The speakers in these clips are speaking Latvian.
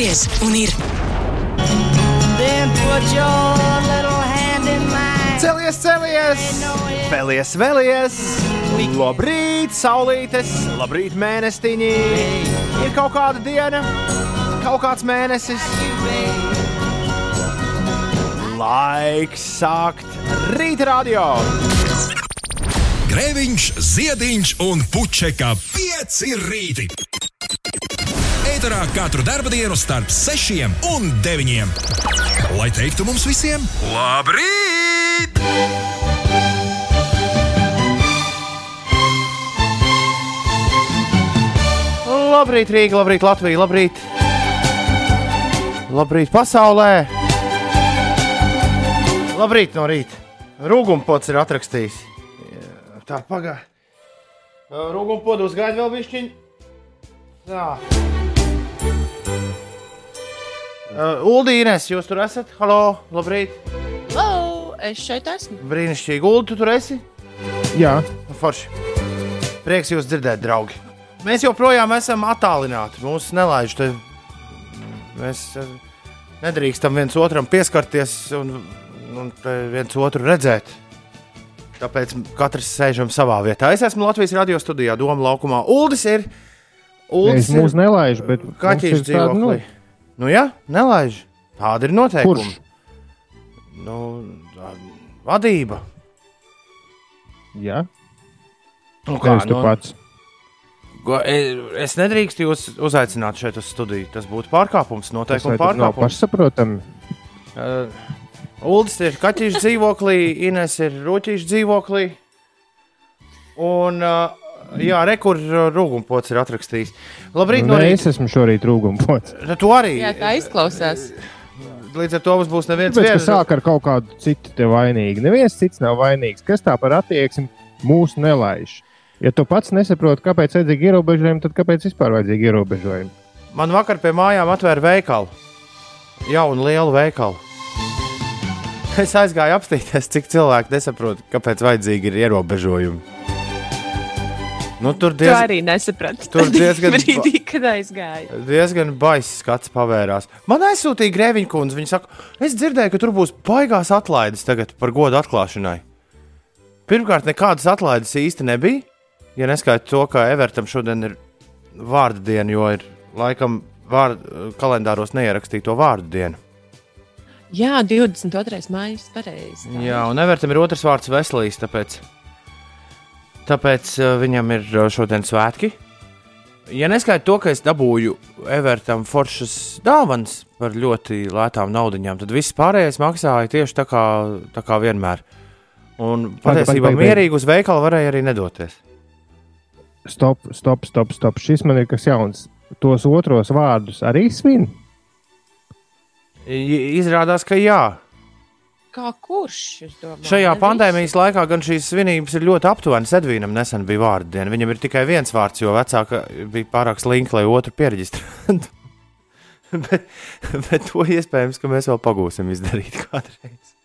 Pagriez un ir. Celies, celies! Vēlies, vēlies! Labrīt, saulītes! Labrīt, mēnestiņi! Ir kaut kāda diena, kaut kāds mēnesis. Laiks sākt rīta radio! Grēviņš, Ziediņš un Puķeka 5 rīti. Eterā katru dienu starp 6 un 9. Lai teiktu mums visiem, labrīt! Labrīt, Rīga, labrīt, Latvija, labrīt! Labrīt, pasaulē! Labrīt no rīta! Rūgumpots ir atrakstījis. Tā pagaidi. Rūgumpots uzgaida vēl višķiņu. Tā. Uh, Uldīnes, jūs tur esat? Halo, labrīt! Hello, es šeit esmu. Brīnišķīgi, Ulu, tu tur esi? Jā, Forši. Prieks jūs dzirdēt, draugi. Mēs joprojām esam attālināti. Mūsu nelaiž te. Mēs eh, nedrīkstam viens otram pieskarties un, un te viens otru redzēt. Tāpēc katrs sēžam savā vietā. Es esmu Latvijas radio studijā, Doma laukumā. Uldis ir. es mūs nelaižu, bet mums kaķis ir tāda, nu, dzīvoklī. Nu, jā, nelaiž. Tāda ir noteikuma. Kurš? Nu, tā- vadība. Jā, Nu, kā tu pats. Go, e- es nedrīkstu jūs uzaicināt šeit uz studiju. Tas būtu pārkāpums, Tas noteikuma vai tad nav pārkāpums. pašsaprotami. Uh, Uldis ir kaķīša dzīvoklī, Ines ir roķīša dzīvoklī. Un, uh, jā, rekur rūgumpots ir atrakstījis. Labrīt, no Nē, es rīta. esmu šorīt rūgumpots. Tu arī. Jā, tā izklausās. Līdz ar to mums būs neviens Tāpēc, viens. sāk ar kaut kādu citu te vainīgu. Neviens cits nav vainīgs. Kas tā par attieksmi mūsu nelaiž? Ja tu pats nesaproti, kāpēc ir vajadzīgi ierobežojumi, tad kāpēc vispār vajadzīgi ierobežojumi? Man vakar pie mājām atvēra veikalu. Jaunu lielu veikalu. Es aizgāju apstīties, cik cilvēki nesaprot, kāpēc vajadzīgi ir ierobežojumi. Nu, tur Tu diez, arī nesaprati. tur diezgan- brīdī, kad aizgāja. diezgan baisa skats pavērās. Man aizsūtīja grēviņa kundze. Viņa saka, es dzirdēju, ka tur būs baigās atlaides tagad par godu atklāšanai. Pirmkārt, nekādas atlaides īsti nebija. Ja neskaidro to, ka Evertam šodien ir vārdu diena, jo ir laikam vārdu, kalendāros neierakstīto vārdu dienu. Jā, 22. maija. Pareizi. Jā, un Evertam ir otrs vārds Veselīs, tāpēc, tāpēc uh, viņam ir uh, šodien svētki. Ja neskaidro to, ka es dabūju Evertam foršas dāvanas par ļoti lētām naudaiņām, tad viss pārējais maksāja tieši tā kā, tā kā vienmēr. Un patiesībā mierīgi uz veikalu varēja arī nedoties. Stop, stop, stop, stop. Šis man ir kas jauns. Tos otros vārdus arī svin. I- Izrādās, ka jā. Kā kurš? domāju, Šajā ne pandēmijas laikā gan šīs svinības ir ļoti aptuvenas. Edvīnam nesen bija vārdu diena. Viņam ir tikai viens vārds, jo vecāka bija pārāk slinka, lai otru pieregistrētu. bet, bet to iespējams, ka mēs vēl pagūsim izdarīt kādreiz. visi.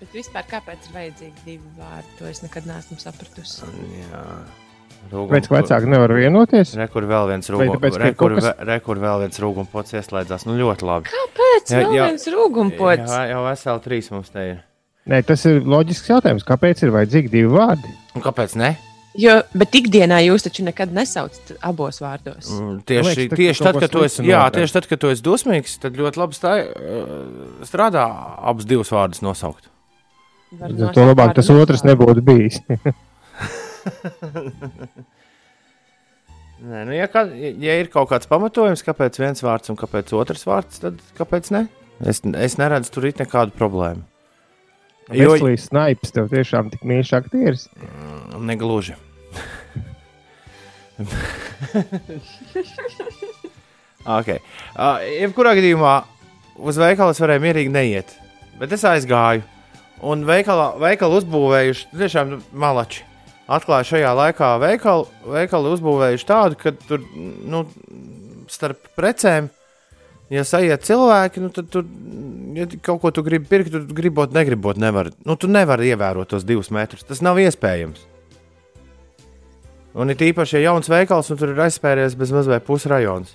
Bet vispār kāpēc ir vajadzīgi divi vārdi? To es nekad neesmu sapratusi. Jā, Pēc ka vecāki nevar vienoties. Rekur vēl viens ka Rekur, kas- ve- rekur vēl viens rūgums pots ieslēdzās. Nu, ļoti labi. Kāpēc? Jā, jā. viens rūgumpots. Jā, jau veseli trīs mums te ir. Nē, tas ir loģisks jautājums. Kāpēc ir vajadzīgi divi vārdi? Un kāpēc ne? Jo, bet ikdienā jūs taču nekad nesaucat abos vārdos. Mm, Tieši, liekas, tā, tieši tad, kad esi, jā, tieši tad, kad tu esi dusmīgs, tad ļoti labi stāj, uh, strādā abus divus vārdus nosaukt. To labāk tas otrs nebūtu bijis. Nē, nu, ja, kā, ja ir kaut kāds pamatojums, kāpēc viens vārds un kāpēc otrs vārds, tad kāpēc ne? Es, es neredzu tur nekādu problēmu. Jo Veselīs snipes tev tiešām tik mīļš aktieris. negluži. okay. uh, jebkurā gadījumā uz veikalu es varēju mierīgi neiet, bet es aizgāju. Un veikalā, veikalu uzbūvējuši tiešām malači. Atklāja šajā laikā veikalu, veikalu uzbūvējuši tādu, ka tur nu, starp precēm, ja sajiet cilvēki, nu, tad tur, ja kaut ko tu gribi pirkt, tad gribot, negribot, nevar. Nu, tu nevari ievērot tos divus metrus. Tas nav iespējams. Un it īpaši, ja jauns veikals, un tur ir aizspēries bez mazliet pusrajons.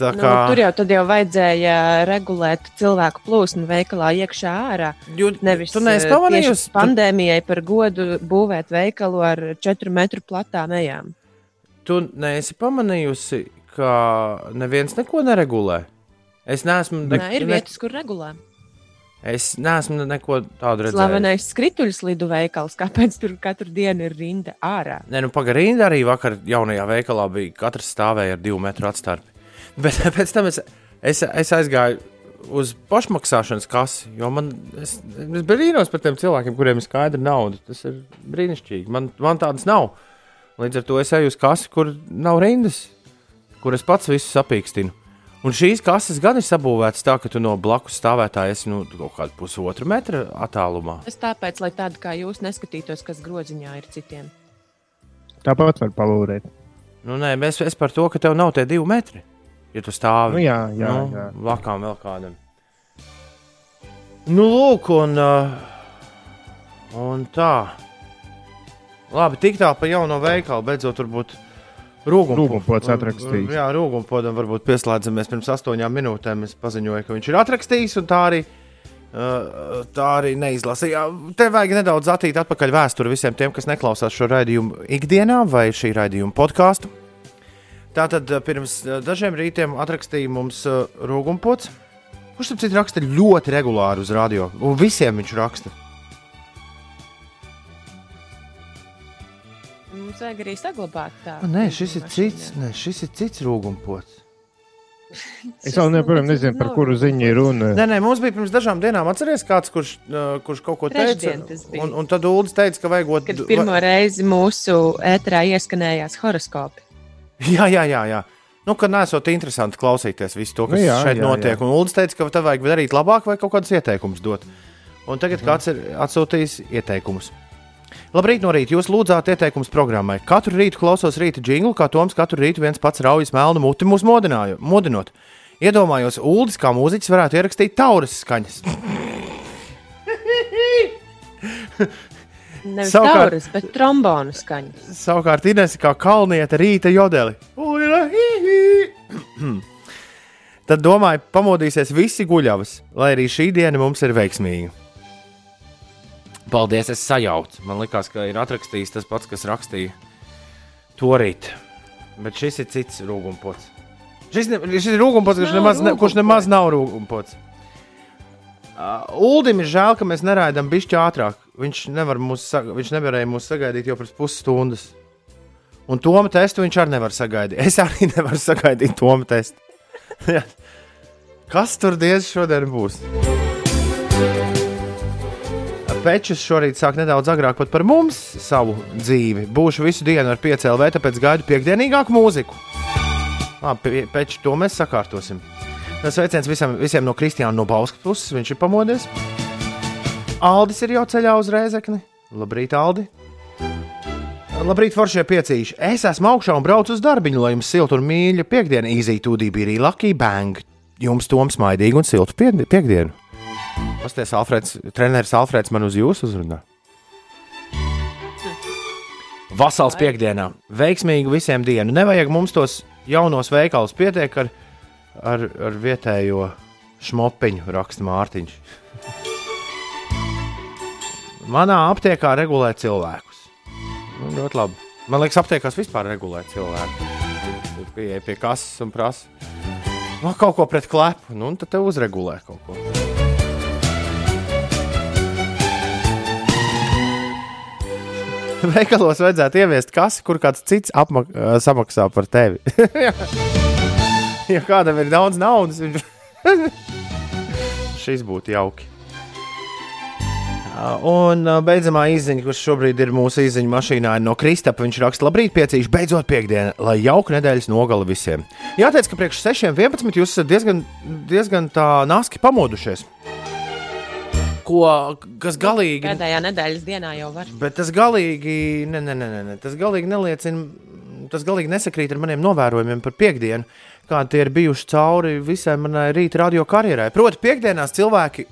Tā Nu, kā tur jau tad jau vajadzēja regulēt cilvēku plūsmu veikalā iekšā ārā. Jū- Nevis eh, pamanījusi? tieši pandēmijai par godu būvēt veikalu ar 4 metru platām ejām. Tu neesi pamanījusi, ka neviens neko neregulē. Es neesmu, ne, Nē, ir ne, vietas, kur regulē. es neesmu neko tādu redzējis. Slavenais skrituļslidu veikals, kāpēc tur katru dienu ir rinda ārā? Nē, nu pagaidi, arī vakar jaunajā veikalā bija katrs stāvēja ar divu metru atstarpi. Bet pēc tam es, es, es aizgāju uz pašmaksāšanas kasi, jo man es, es brīnos par tiem cilvēkiem, kuriem ir skaidra nauda. Tas ir brīnišķīgi. Man, man tādas nav. Līdz ar to es eju uz kasi, kur nav rindas, kur es pats visu sapīkstinu. Un šīs kases gan ir sabūvētas tā, ka tu no blakus stāvētāja esi nu, kaut kādu pusotru metru attālumā. Tas tāpēc, lai tādi kā jūs neskatītos, kas groziņā ir citiem. Tāpat var palūrēt. Nu, nē, es, es par to, ka tev nav tie divi metri. Ja tu stāvi Nu, jā, jā, nu, jā. Lakām vēl kādam. Nu, lūk, un, uh, un tā. Labi, tik tā pa jauno veikalu. Beidzot, turbūt rūgumpods Rūgumpods atrakstījis. Jā, rūgumpodam varbūt pieslēdzamies pirms astoņām minūtēm. Es paziņoju, ka viņš ir atrakstījis, un tā arī. Uh, tā arī neizlasīja. Te vajag nedaudz attīt atpakaļ vēsturi visiem tiem, kas neklausās šo raidījumu ikdienā vai šī raidījuma podkāstu. Tātad pirms dažiem rītiem atrakstīja mums rūgumpots. Kurš tam citam raksta ļoti regulāri uz radio, un visiem viņš raksta. Mums vajag arī saglabāt tādu. Nē, šis ir cits, nē, šis ir cits rūgumpots. Es vēl joprojām nezinu, par kuru ziņu ir runa. Nē, nē, mums bija pirms dažām dienām, atcerieties, kāds, kurš, kurš kaut ko teica. Trešdien bija. Un, un tad Ulas teica, ka vajag Kad pirmo reizi mūsu ēterā ieskanējās horoskopi. Jā, jā, jā. jā. Nu, ka nesot interesanti klausīties visu to, kas Nu, jā, šeit jā, notiek. jā. Un Ulas teica, ka tev vajag darīt labāk vai kaut kādus ieteikumus dot. Un tagad kāds ir atsūtījis ieteikumus. Labrīt, no rīta. Jūs lūdzāt ieteikumus programmai. Katru rītu klausos rīta jinglu, kā Toms katru rītu viens pats raujas melnu muti mūs modinot. Iedomājos, Ulas kā mūziķis varētu ierakstīt tauras skaņas. Nevis Savukārt- tauras, bet trombonu skaņas. Savukārt Inês kā kalnieta rīta jodeli. Uila, hi, hi. Tad domāju, pamodīsies visi guļavas, lai arī šī diena mums ir veiksmīga. Paldies, es sajaucu. Man liekas, ka ir atrakstījis tas pats, kas rakstīja to rīt. Bet šis ir cits rūgumpots. Šis, ne, šis ir rūgumpots, kurš Nav nemaz, ne, kurš nemaz nav rūgumpots. Uh, Uldim ir žēl, ka mēs neraidām bišķi ātrāk. Viņš, mūs, viņš nevarēja mūs sagaidīt jau pirms pusstundas. Un Toma testu viņš arī nevar sagaidīt. Es arī nevaru sagaidīt Toma testu. Kas tur diez šodien būs? Pečus šorīt sāk nedaudz agrāk par mums savu dzīvi. Būšu visu dienu ar piecēlē, tāpēc gaidu piekdienīgāku mūziku. Labi, peču to mēs sakārtosim. Tas sveiciens visam, visiem no Kristiāna no Bauskas puses. Viņš ir pamodies. Aldis ir jau ceļā uz Rēzekni. Labrīt, Aldi! Labrīt, foršie piecīši! Es esmu augšā un braucu uz darbiņu, lai jums siltu un mīļu piekdienu īzītūdī bija arī Lucky Bang. Jums tom smaidīgu un siltu piekdi- piekdienu. Pasties, Alfreds, treneris Alfreds man uz jūsu uzrunā. Vasals piekdienā. Veiksmīgu visiem dienu. Nevajag mums tos jaunos veikalus pietiek ar, ar, ar vietējo šmopiņu, raksta Mārtiņš. Manā aptiekā regulē cilvēkus. Nu, ļoti labi. Man liekas, aptiekās vispār regulē cilvēku. Tur pieeja pie kases un prasa. Nu, kaut ko pret klepu, nu, un tad te uzregulē kaut ko. Veikalos vajadzētu ieviest kasi, kur kāds cits apmak samaksā par tevi. ja kādam ir daudz naudas, viņš šis būtu jauki. Un beidzamā izziņa, kurš šobrīd ir mūsu izziņa mašīnā, ir no Kristapa. Viņš raksta, labrīt, piecīši, beidzot piekdiena, lai jauka nedēļas nogala visiem. Jāteic, ka priekš 6.11. jūs esat diezgan, diezgan tā naski pamodušies. Ko, kas galīgi Pēdējā nedēļas dienā jau var. Bet tas galīgi, ne, ne, ne, ne, ne, tas galīgi neliecina, tas galīgi nesakrīt ar maniem novērojumiem par piekdienu, kādi tie ir bijuši cauri visai manai rīta radio karjerai. Proti, piekdienās cilvēki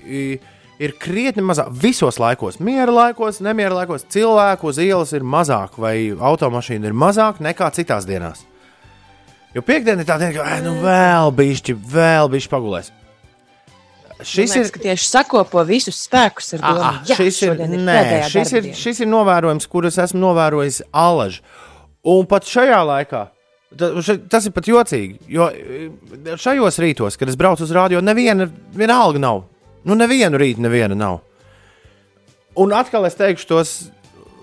ir krietni mazāk, visos laikos, miera laikos, nemiera laikos, cilvēku uz ielas ir mazāk, vai automašīna ir mazāk nekā citās dienās. Jo piekdiena ir tā diena, ka "Ai, nu, vēl bišķi, vēl bišķi pagulēs. Šis liekas, ir. tieši sakopo visus spēkus ar domu, Ah, jā, šis ir, šodien nē, šis ir, šis ir novērojums, kurus esmu novērojis alaži. Un pat šajā laikā, tas ir pat jocīgi, jo e, šajos rītos, kad es braucu uz rādio, neviena vienalga nav. Nu, nevienu rītu neviena nav. Un atkal es teikšu tos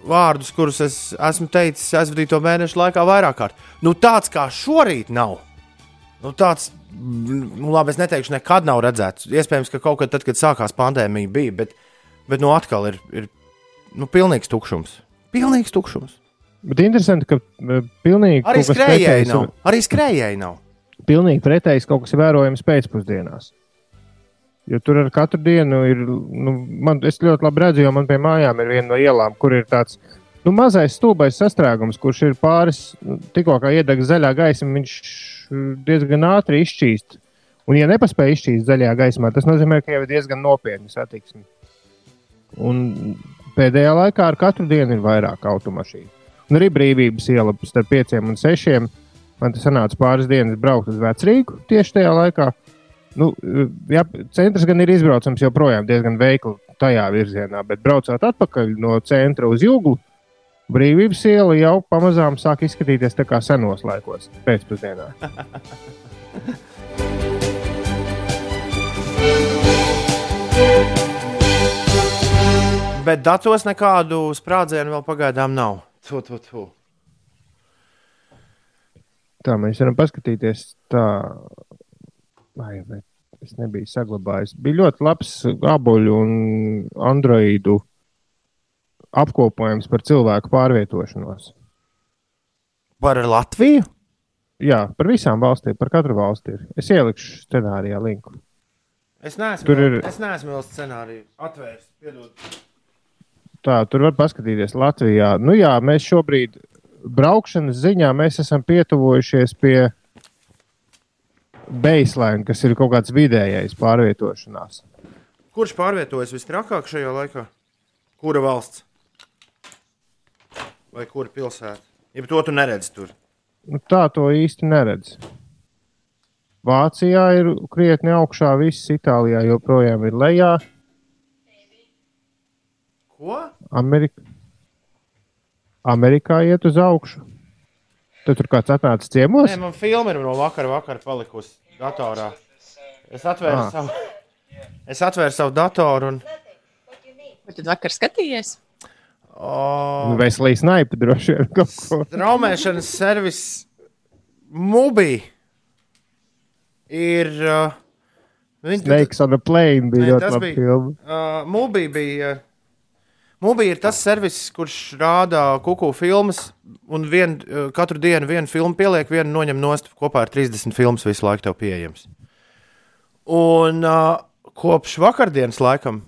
vārdus, kurus es esmu teicis aizvadīto mēnešu laikā vairāk kārt. Nu, tāds kā šorīt nav. Nu, tāds, nu, labi, es neteikšu, nekad nav redzēts. Iespējams, ka kaut kad, tad, kad sākās pandēmija, bija, bet, bet nu, atkal ir, ir nu, pilnīgs tukšums. Pilnīgs tukšums. Bet interesanti, ka e, pilnīgi Arī pretējs- nav. Arī skrejēji nav. Pilnīgi pretējs kaut kas ir vērojams pēcpusdienās. Jo tur ar katru dienu ir. Nu, man, es ļoti labi redzu, jo man pie mājām ir viena no ielām, kur ir tāds nu, mazais stulbais sastrēgums, kurš ir pāris. nu, Tikko kā iedeg zaļā gaisma, viņš diezgan ātri izšķīst. Un, ja nepaspēj izšķīst zaļajā gaismā, tas nozīmē, ka jau ir diezgan nopietni satiksmi. Un pēdējā laikā ar katru dienu ir vairāk automašīnu. Un arī brīvības iela starp pieciem un sešiem. Man tas sanāca pāris dienas braukt uz Vecrīgu tieši tajā laikā. Nu, jā, centrs gan ir izbraucams joprojām diezgan veikli tajā virzienā, bet braucot atpakaļ no centra uz jūgu, brīvības iela jau pamazām sāk izskatīties tā kā senos laikos, pēcpusdienā. Bet datos nekādu sprādzienu vēl pagaidām nav. Tu, tu, tu. Tā mēs varam paskatīties. Tā, Ai, bet es nebiju saglabājis. Bija ļoti labs abuļu un androīdu apkopojums par cilvēku pārvietošanos. Par Latviju? Jā, par visām valstīm, par katru valsti ir. Es ielikšu scenārijā linku. Es neesmu, Tur ir- es neesmu vēl scenāriju atvērts. Piedod. Tā, tur var paskatīties Latvijā. Nu, jā, mēs šobrīd braukšanas ziņā mēs esam pietuvojušies pie baseline, kas ir kaut kāds vidējais pārvietošanās. Kurš pārvietojas visstrakāk šajā laikā? Kura valsts? Vai kura pilsēta? Ja to tu neredzi tur. Nu, tā to īsti neredz. Vācijā ir krietni augšā, viss Itālijā joprojām ir lejā. Ko? Amerika... Amerikā iet uz augšu. Tad tur kāds atnācis ciemos. Nē, man filma ir no vakara, vakara palikusi datorā. Es atvēru, Ah. savu, es atvēru savu datoru un. Vai tad vakar skatījies? Oh, Veselīgi snaipi droši vien kaut ko. Traumēšanas servis Mubi ir. Uh, Snakes on a plane bija ļoti bija- filma. Uh, Mubi bija. Uh, Mubi ir tas servis, kurš rāda kuku filmas, un vien, uh, katru dienu vienu filmu pieliek, vienu noņem nost. Kopā ir 30 filmas visu laiku tev pieejams. Un uh, kopš vakardienas laikam,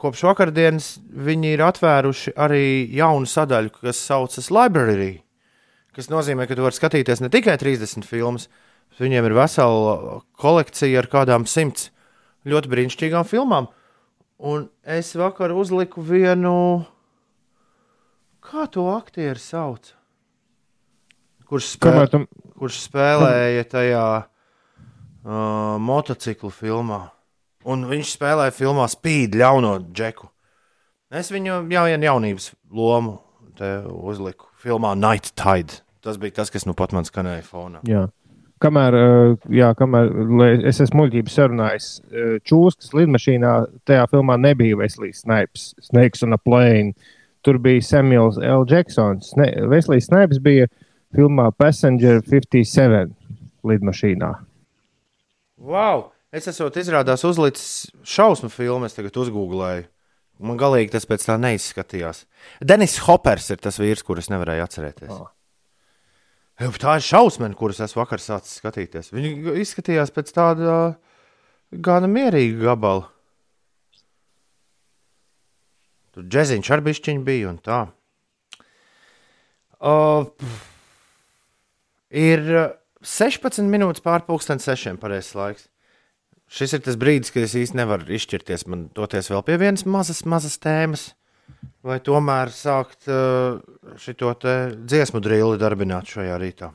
kopš vakardienas viņi ir atvēruši arī jaunu sadaļu, kas saucas Library. kas nozīmē, ka tu vari skatīties ne tikai 30 filmas, bet viņiem ir vesela kolekcija ar kādām simts ļoti brīnišķīgām filmām. Un es vakar uzliku vienu, kā to aktieru sauc, kurš, spēl, tam kurš spēlēja tajā uh, motociklu filmā. Un viņš spēlēja filmā Speed, ļauno džeku. Es viņu jau vienu jaunības lomu te uzliku filmā Night Tide. Tas bija tas, kas nu pat man skanēja fonā. Jā. Kamēr, uh, jā, kamēr es esmu muļķības sarunājis, uh, čūskas lidmašīnā tajā filmā nebija Veselīs Snipes, Snakes on a Plane. Tur bija Samuels L. Jacksons. Ne, Veselīs Snipes bija filmā Passenger 57 lidmašīnā. Wow! Es esmu izrādās uzlicis šausmu filmu, es tagad uzgooglēju. Man galīgi tas pēc tā neizskatījās. Denis Hoppers ir tas vīrs, kurus nevarēju atcerēties. Oh. Tā ir šausmena, kuras es vakar sācis skatīties. Viņa izskatījās pēc tāda gana mierīga gabala. Tur džeziņš ar bišķiņu bija un tā. Uh, ir uh, 16 minūtes pārpusdienas sešiem pareizais laiks. Šis ir tas brīdis, kad es īsti nevaru izšķirties. Man doties vēl pie vienas mazas, mazas tēmas, vai tomēr sākt uh, šo dziesmu drīli darbināt šajā rītā.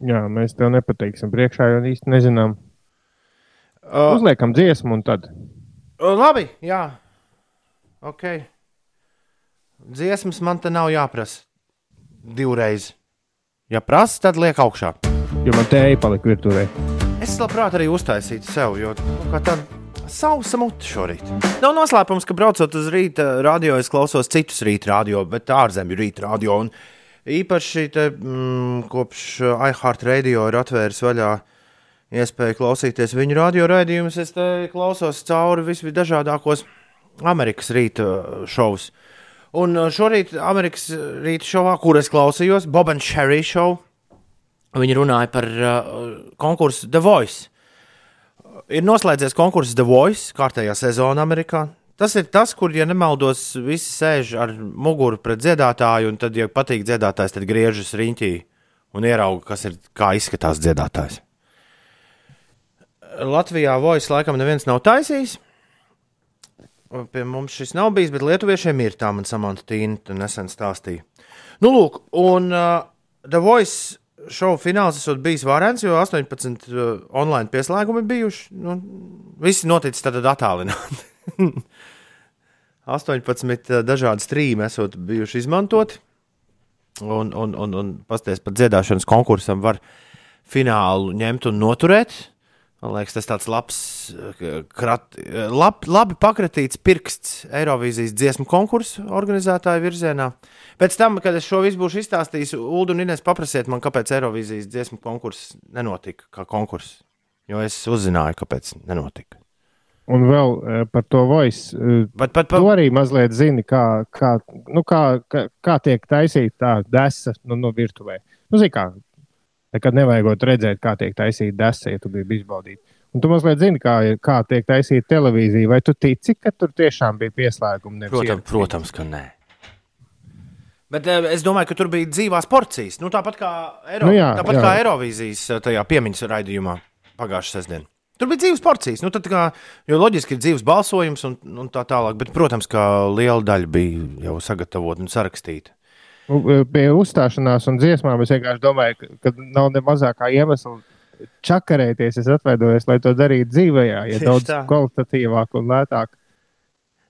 Jā, mēs tev nepateiksim priekšā, jo īsti nezinām. Uh, Uzliekam dziesmu un tad. labi, jā. Ok. Dziesmas man te nav jāprasa divreiz. Ja prasa, tad liek augšā. Jo man tēja palika virtuvē. Es labprāt arī uztaisītu sev, jo nu, tāda sausa mute šorīt. Nav noslēpums, ka braucot uz rīta radio, es klausos citus rīta radio, bet ārzemju rīta radio. Un īpaši te, mm, kopš iHeart radio ir atvēris vaļā iespēju klausīties viņu radio raidījumus, es klausos cauri visdažādākos Amerikas rīta šovus. Un uh, šorīt Amerikas rīta šovā, kur es klausījos, Bob and Sherry show, viņi runāja par uh, konkursu The Voice. Ir noslēdzies konkurss The Voice, kārtējā sezona Amerikā. Tas ir tas, kur, ja nemaldos, visi sēž ar muguru pret dziedātāju, un tad, ja patīk dziedātājs, tad griežas riņķī un ierauga, kas ir, kā izskatās dziedātājs. Latvijā Voice laikam neviens nav taisījis. Pie mums šis nav bijis, bet lietuviešiem ir tā, man samanta tīna nesen stāstīja. Nu, lūk, un uh, The Voice šovu fināls esot bijis varens, jo 18 uh, online pieslēgumi bijuši. Nu, visi noticis tad attālināti. 18 uh, dažādi strīmi esot bijuši izmantoti. Un, un, un, un pasties pat dziedāšanas konkursam var finālu ņemt un noturēt. Man liekas, tas tāds labs, uh, krat, uh, lab, labi pakratīts pirksts Eirovīzijas dziesmu konkursu organizētāju virzienā. Pēc tam, kad es šo visu būšu izstāstījis, Ulu un Inês paprasiet man, kāpēc Eirovīzijas dziesmu konkurss nenotika kā konkurss. Jo es uzzināju, kāpēc nenotika. Un vēl eh, par to voice. eh, Bet, bet, Tu arī mazliet zini, kā, kā, nu, kā, kā, kā tiek taisīta tā desa nu, no virtuvē. Nu, zini, kā, nekad nevajagot redzēt, kā tiek taisīta desa, ja tu gribi izbaudīt. Un tu mazliet zini, kā, kā tiek taisīta televīzija. Vai tu tici, ka tur tiešām bija pieslēgumi? Protams, protams, ka nē. Bet eh, es domāju, ka tur bija dzīvās porcijas. Nu, tāpat kā, Eiro, Nu jā, tāpat jā. kā Eirovīzijas eh, piemiņas raidījumā pagājušā sestdienā. Tur bija dzīves porcijas. Nu, tad, kā, jo loģiski ir dzīves balsojums un, un tā tālāk. Bet, protams, ka liela daļa bija jau sagatavota un sarakstīta. Nu, Pie uzstāšanās un dziesmām es vienkārši domāju, ka, ka nav ne mazākā iemesla čakarēties. Es atvainojos, lai to darītu dzīvē, ja daudz tā. kvalitatīvāk un lētāk.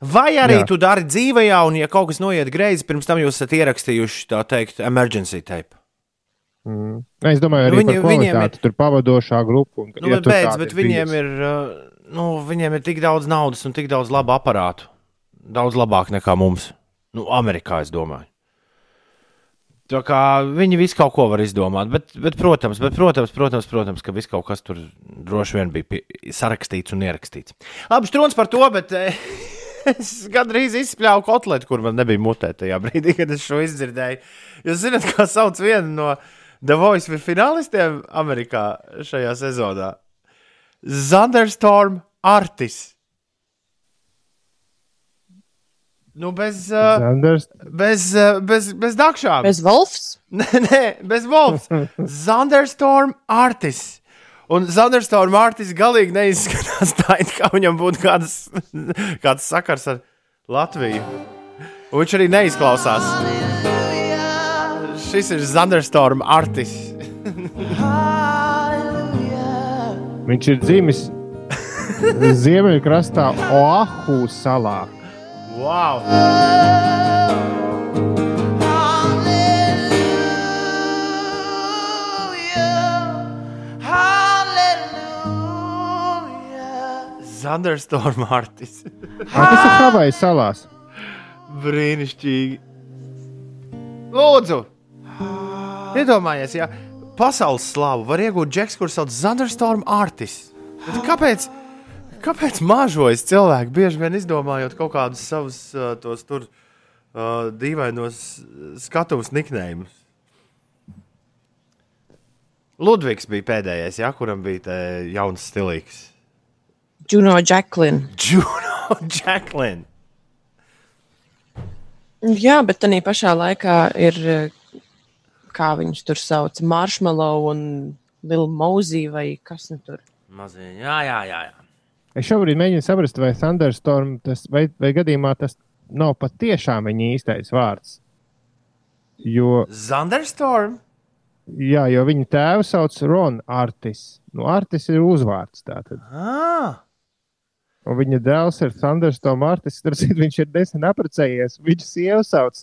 Vai arī Jā. tu dari dzīvē, un, ja kaut kas noiet greizi, pirms tam jūs esat ierakstījuši tā teikt, emergency tape. Mm. Es domāju, Nu, arī viņi- viņi, par viņiem. Ir... Tur pavadošā grupa. Un, Nu, bet, beidz, bet viņiem ir, uh, nu, viņiem ir tik daudz naudas un tik daudz labu aparātu. Daudz labāk nekā mums. Nu, Amerikā, es domāju. Tā kā viņi visu kaut ko var izdomāt, bet, bet protams, bet, protams, protams, protams, ka viss kaut kas tur droši vien bija pie, sarakstīts un ierakstīts. Labi, strūns par to, bet eh, es gandrīz izspļāvu kotletu, kur man nebija mutē tajā brīdī, kad es šo izdzirdēju. Jūs zināt, kā sauc vienu no The Voice finalistiem Amerikā šajā sezonā? Zanderstorm Artis. Nu, bez, Zanders, bez, uh, bez, bez dakšām. Bez Wolfs? Nē, nē, bez Wolfs. Zanderstorm Artis. Un Zanderstorm Artis galīgi neizskatās tā, it kā viņam būtu kāds, kāds sakars ar Latviju. Un viņš arī neizklausās. Šis ir Zanderstorm Artis. viņš ir dzimis Ziemeļkrastā, Oahu salā. Wow! Zanderstorm Artis. Ah, tas ir Havaju salās. Brīnišķīgi. Lūdzu, iedomājieties, ja pasaules slavu var iegūt džeks, kurš sauc Zanderstorm Artis. Bet kāpēc? Kāpēc mažojas cilvēki bieži vien izdomājot kaut kādus savus uh, tos tur uh, dīvainos skatuves niknējumus? Ludvigs bija pēdējais, ja, kuram bija tā jauns stilīgs. Juno Jacqueline. Juno Jacqueline. Jā, bet tā pašā laikā ir, kā viņus tur sauc, marshmallow un Lil Mosey vai kas nu tur. Mazie, jā, jā, jā. jā. Es šobrīd mēģinu saprast, vai Thunderstorm tas, vai, vai gadījumā tas nav patiešām viņa īstais vārds. Jo, Zanderstorm. jā, jo viņa tēvu sauc Ron Artis. Nu, Artis ir uzvārds tātad. Ah, Un viņa dēls ir Sanders Tomartis. Starpcīt, viņš ir nesen apprecējies. Viņa sieva sauc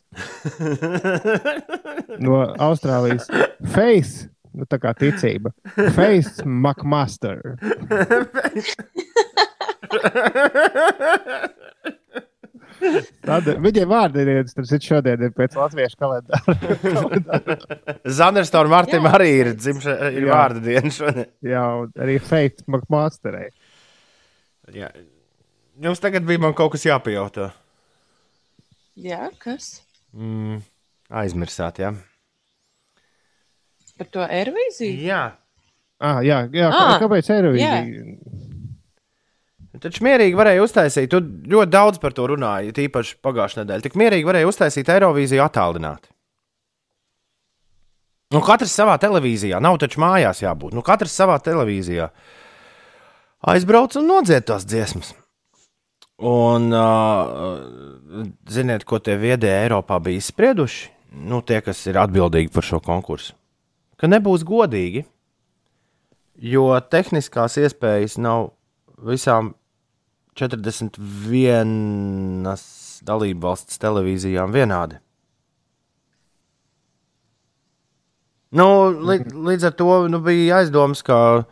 no Austrālijas Faith. Nu, tā kā ticība. Faith McMaster. Tad viņai vārdi ir citu šodien ir pēc latviešu kalendāra. Zanderstorm Martim Jā. arī ir, dzimša, ir Jā. vārda diena šodien. Jā, un arī Faith McMasterei. Jā. Jums tagad bija man kaut kas jāpajautā. Jā, kas? Mm, aizmirsāt, jā. Par to aerobīziju? Jā. Ah, jā, jā, Ah, kāpēc Eirovīzija? Taču mierīgi varēja uztaisīt, tu ļoti daudz par to runāji, tīpaši pagājušajā nedēļā. Tik mierīgi varēja uztaisīt Eirovīziju attālināti. Nu, katrs savā televīzijā, nav taču mājās jābūt. Nu, katrs savā televīzijā aizbrauc un nodzied tās dziesmas. Un, uh, ziniet, ko tie viedie Eiropā bija izsprieduši? Nu, tie, kas ir atbildīgi par šo konkursu. Ka nebūs godīgi, jo tehniskās iespējas nav visām 41 dalību valsts televīzijām vienādi. Nu, li, līdz ar to nu, bija aizdoms, ka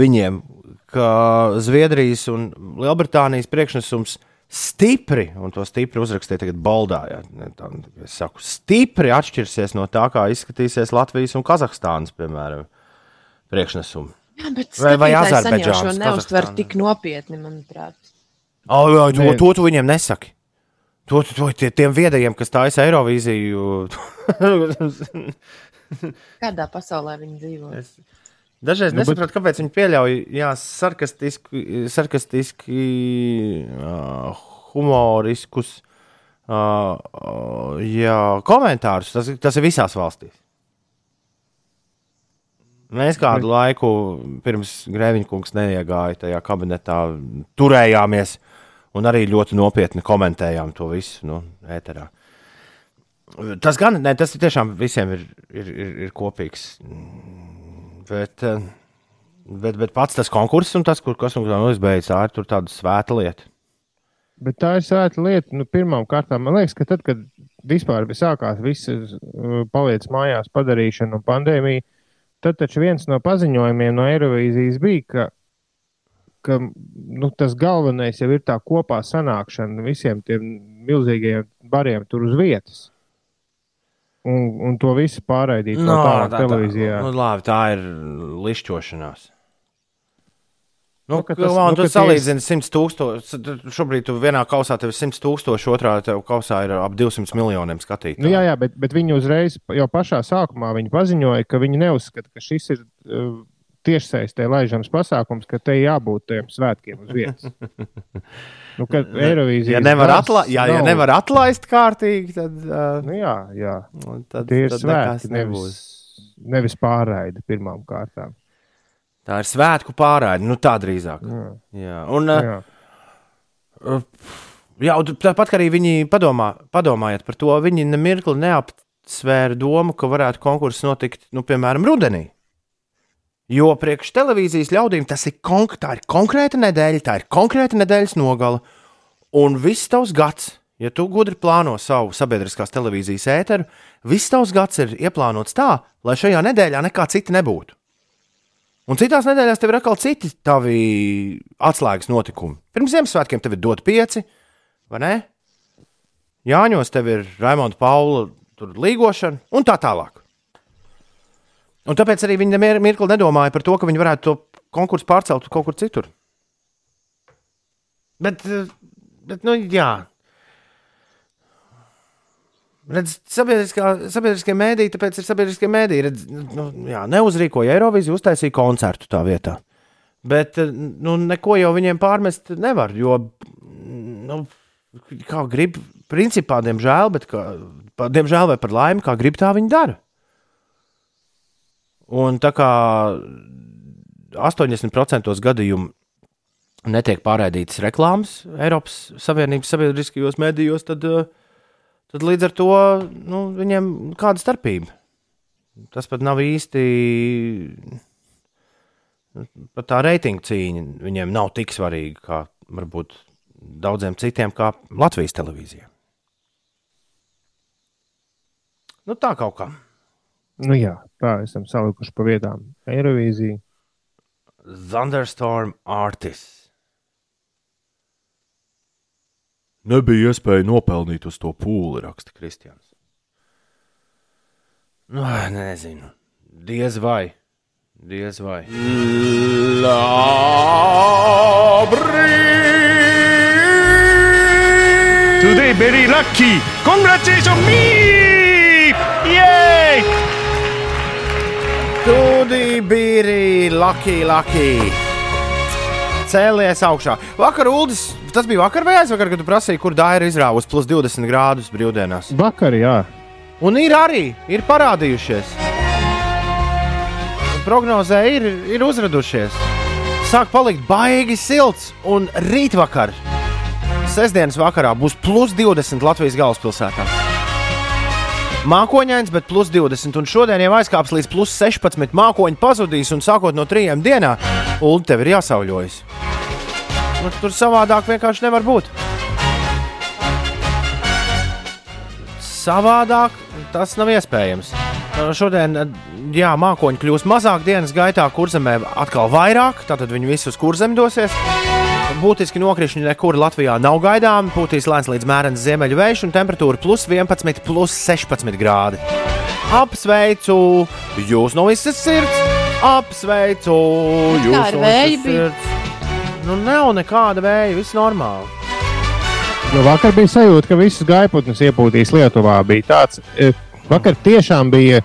viņiem, ka Zviedrijas un Lielbritānijas priekšnesums stipri, un to stipri uzrakstīja tagad Boldā, ja, ne, tā, es saku, stipri atšķirsies no tā, kā izskatīsies Latvijas un Kazahstānas, piemēram, priekšnesumi. Jā, bet Vai- jau Azerbaidžānas, šo neuztver tik nopietni, manuprāt. Oh, jā, to, to tu viņiem nesaki. To, to, to tie, tiem viedajiem, kas taisa Eirovīziju. Kādā pasaulē viņi dzīvo? Es dažreiz Nu, bet- nesaprotu, kāpēc viņi pieļauj jā, sarkastiski, sarkastiski uh, humoriskus uh, uh, jā, komentārus. Tas, tas ir visās valstīs. Mēs kādu laiku pirms Grēviņkungs neiegāja tajā kabinetā, turējāmies un arī ļoti nopietni komentējām to visu nu, ēterā. Tas gan ne, tas tiešām visiem ir, ir, ir, ir kopīgs. Mm, Bet, eh, bet, bet pats tas konkurss un tas, kur kas un kā izbeidzas, tā ir tāda svēta lieta. Bet tā ir svēta lieta. Nu, Pirmkārt, man liekas, ka tad, kad vispār sākās viss uh, paliec mājās padarīšana un pandēmija, tad taču viens no paziņojumiem no Eirovīzijas bija, ka, ka nu, tas galvenais jau ir tā kopā sanākšana visiem tiem milzīgajiem bariem tur uz vietas. Un, un to visu pārraidīt no, tālāk televīzijā. Nu, labi, tā ir lišķošanās. Nu, Nu, ka tas- tas, nu, tu salīdzini 100 tūkstoši. Šobrīd tu vienā kausā tev ir 100 tūkstoši, otrā tev kausā ir ap 200 miljoniem skatītāju. Nu, jā, jā, bet, bet viņi uzreiz jau pašā sākumā viņi paziņoja, ka viņi neuzskata, ka šis ir uh, tiešsaistē laižams pasākums, ka te jābūt tiem svētkiem uz vietas. Nu, kad Eirovīzija ja nevar, atla ja, ja nevar atlaist kārtīgi, tad, uh, Nu, jā, jā. tad, tie ir tad svētki, nevis, nevis pārraide pirmām kārtām. Tā ir svētku pārāde, nu tā drīzāk. Jā, Jā. Un, uh, jā. Jā, un tāpat arī viņi padomā, padomājiet par to, viņi nemirkli neapsvēra domu, ka varētu konkurss notikt, nu, piemēram, rudenī. Jo priekš televīzijas ļaudīm tas ir, konk tā ir konkrēta nedēļa, tā ir konkrēta nedēļas nogala, un viss tavs gads, ja tu gudri plāno savu sabiedriskās televīzijas ēteru, viss tavs gads ir ieplānots tā, lai šajā nedēļā nekā cita nebūtu. Un citās nedēļās tev ir atkal citi tavi atslēgas notikumi. Pirms Ziemassvētkiem tev ir dot pieci, vai ne? Jāņos tev ir Raimonda Paula līgošana un tā tālāk. Un tāpēc arī viņi mirkli nedomāja par to, ka viņi varētu to konkursu pārcelt kaut kur citur. Bet, bet nu, jā. Redz, sabiedriskie mēdīji, tāpēc ir sabiedriskie mēdīji. Redz, nu, jā, neuzrīkoja Eiroviziju, uztaisīja koncertu tā vietā. Bet nu, neko jau viņiem pārmest nevar, jo, nu, kā grib, principā, diemžēl, bet, kā, diemžēl vai par laimi, kā grib, tā viņi dara. Un tā kā 80% gadījumu netiek pārraidītas reklāmas Eiropas Savienības sabiedriskajos medijos, tad, eh, tad līdz ar to nu, viņiem kāda starpība. Tas pat nav īsti. Pat tā reitinga cīņa viņiem nav tik svarīga kā varbūt daudziem citiem, kā Latvijas televīzijā. Nu, tā kaut kā. Nu, jā, tā esam salikuši pa vietām. Eirovīzija. Thunderstorm Artists. Nebija iespēja nopelnīt uz to pūli, raksta Kristians. Nu, nezinu. Diez vai. Diez vai. Labrīt! Today very lucky! Congratulations me! Bija lucky, lucky. Cēlies augšā. Vakar, Uldis, tas bija vakar vai aizvakar, kad tu prasīji, kur dāra izrāvus plus 20 grādus brīvdienās. Vakar, jā. Un ir arī ir parādījušies. Prognozē ir, ir uzradušies. Sāk palikt baigi silts, un rītvakar, sestdienas vakarā, būs plus 20 Latvijas galvaspilsētā. Mākoņains, bet plus 20, un šodien jau aizkāps līdz plus 16. Mākoņi pazudīs, un sākot no trījiem dienā, Ulu tev ir jāsauļojas. Nu, tur savādāk vienkārši nevar būt. Savādāk tas nav iespējams. Šodien, jā, mākoņi kļūs mazāk dienas gaitā, kurzemē atkal vairāk, tātad viņi visi uz kurzem dosies. Būtiski nokrišņi nekur Latvijā nav gaidāmi. Pūtīs lēns līdz mērens ziemeļu vējš un temperatūra plus 11, plus 16 grādi. Apsveicu jūs no visas sirds! Apsveicu jūs no visas sirds! Nu, nav nekāda vēja, viss normāli. Nu, vakar bija sajūta, ka visas gaiputnes iepūtīs Lietuvā. Bija tāds, e, vakar tiešām bija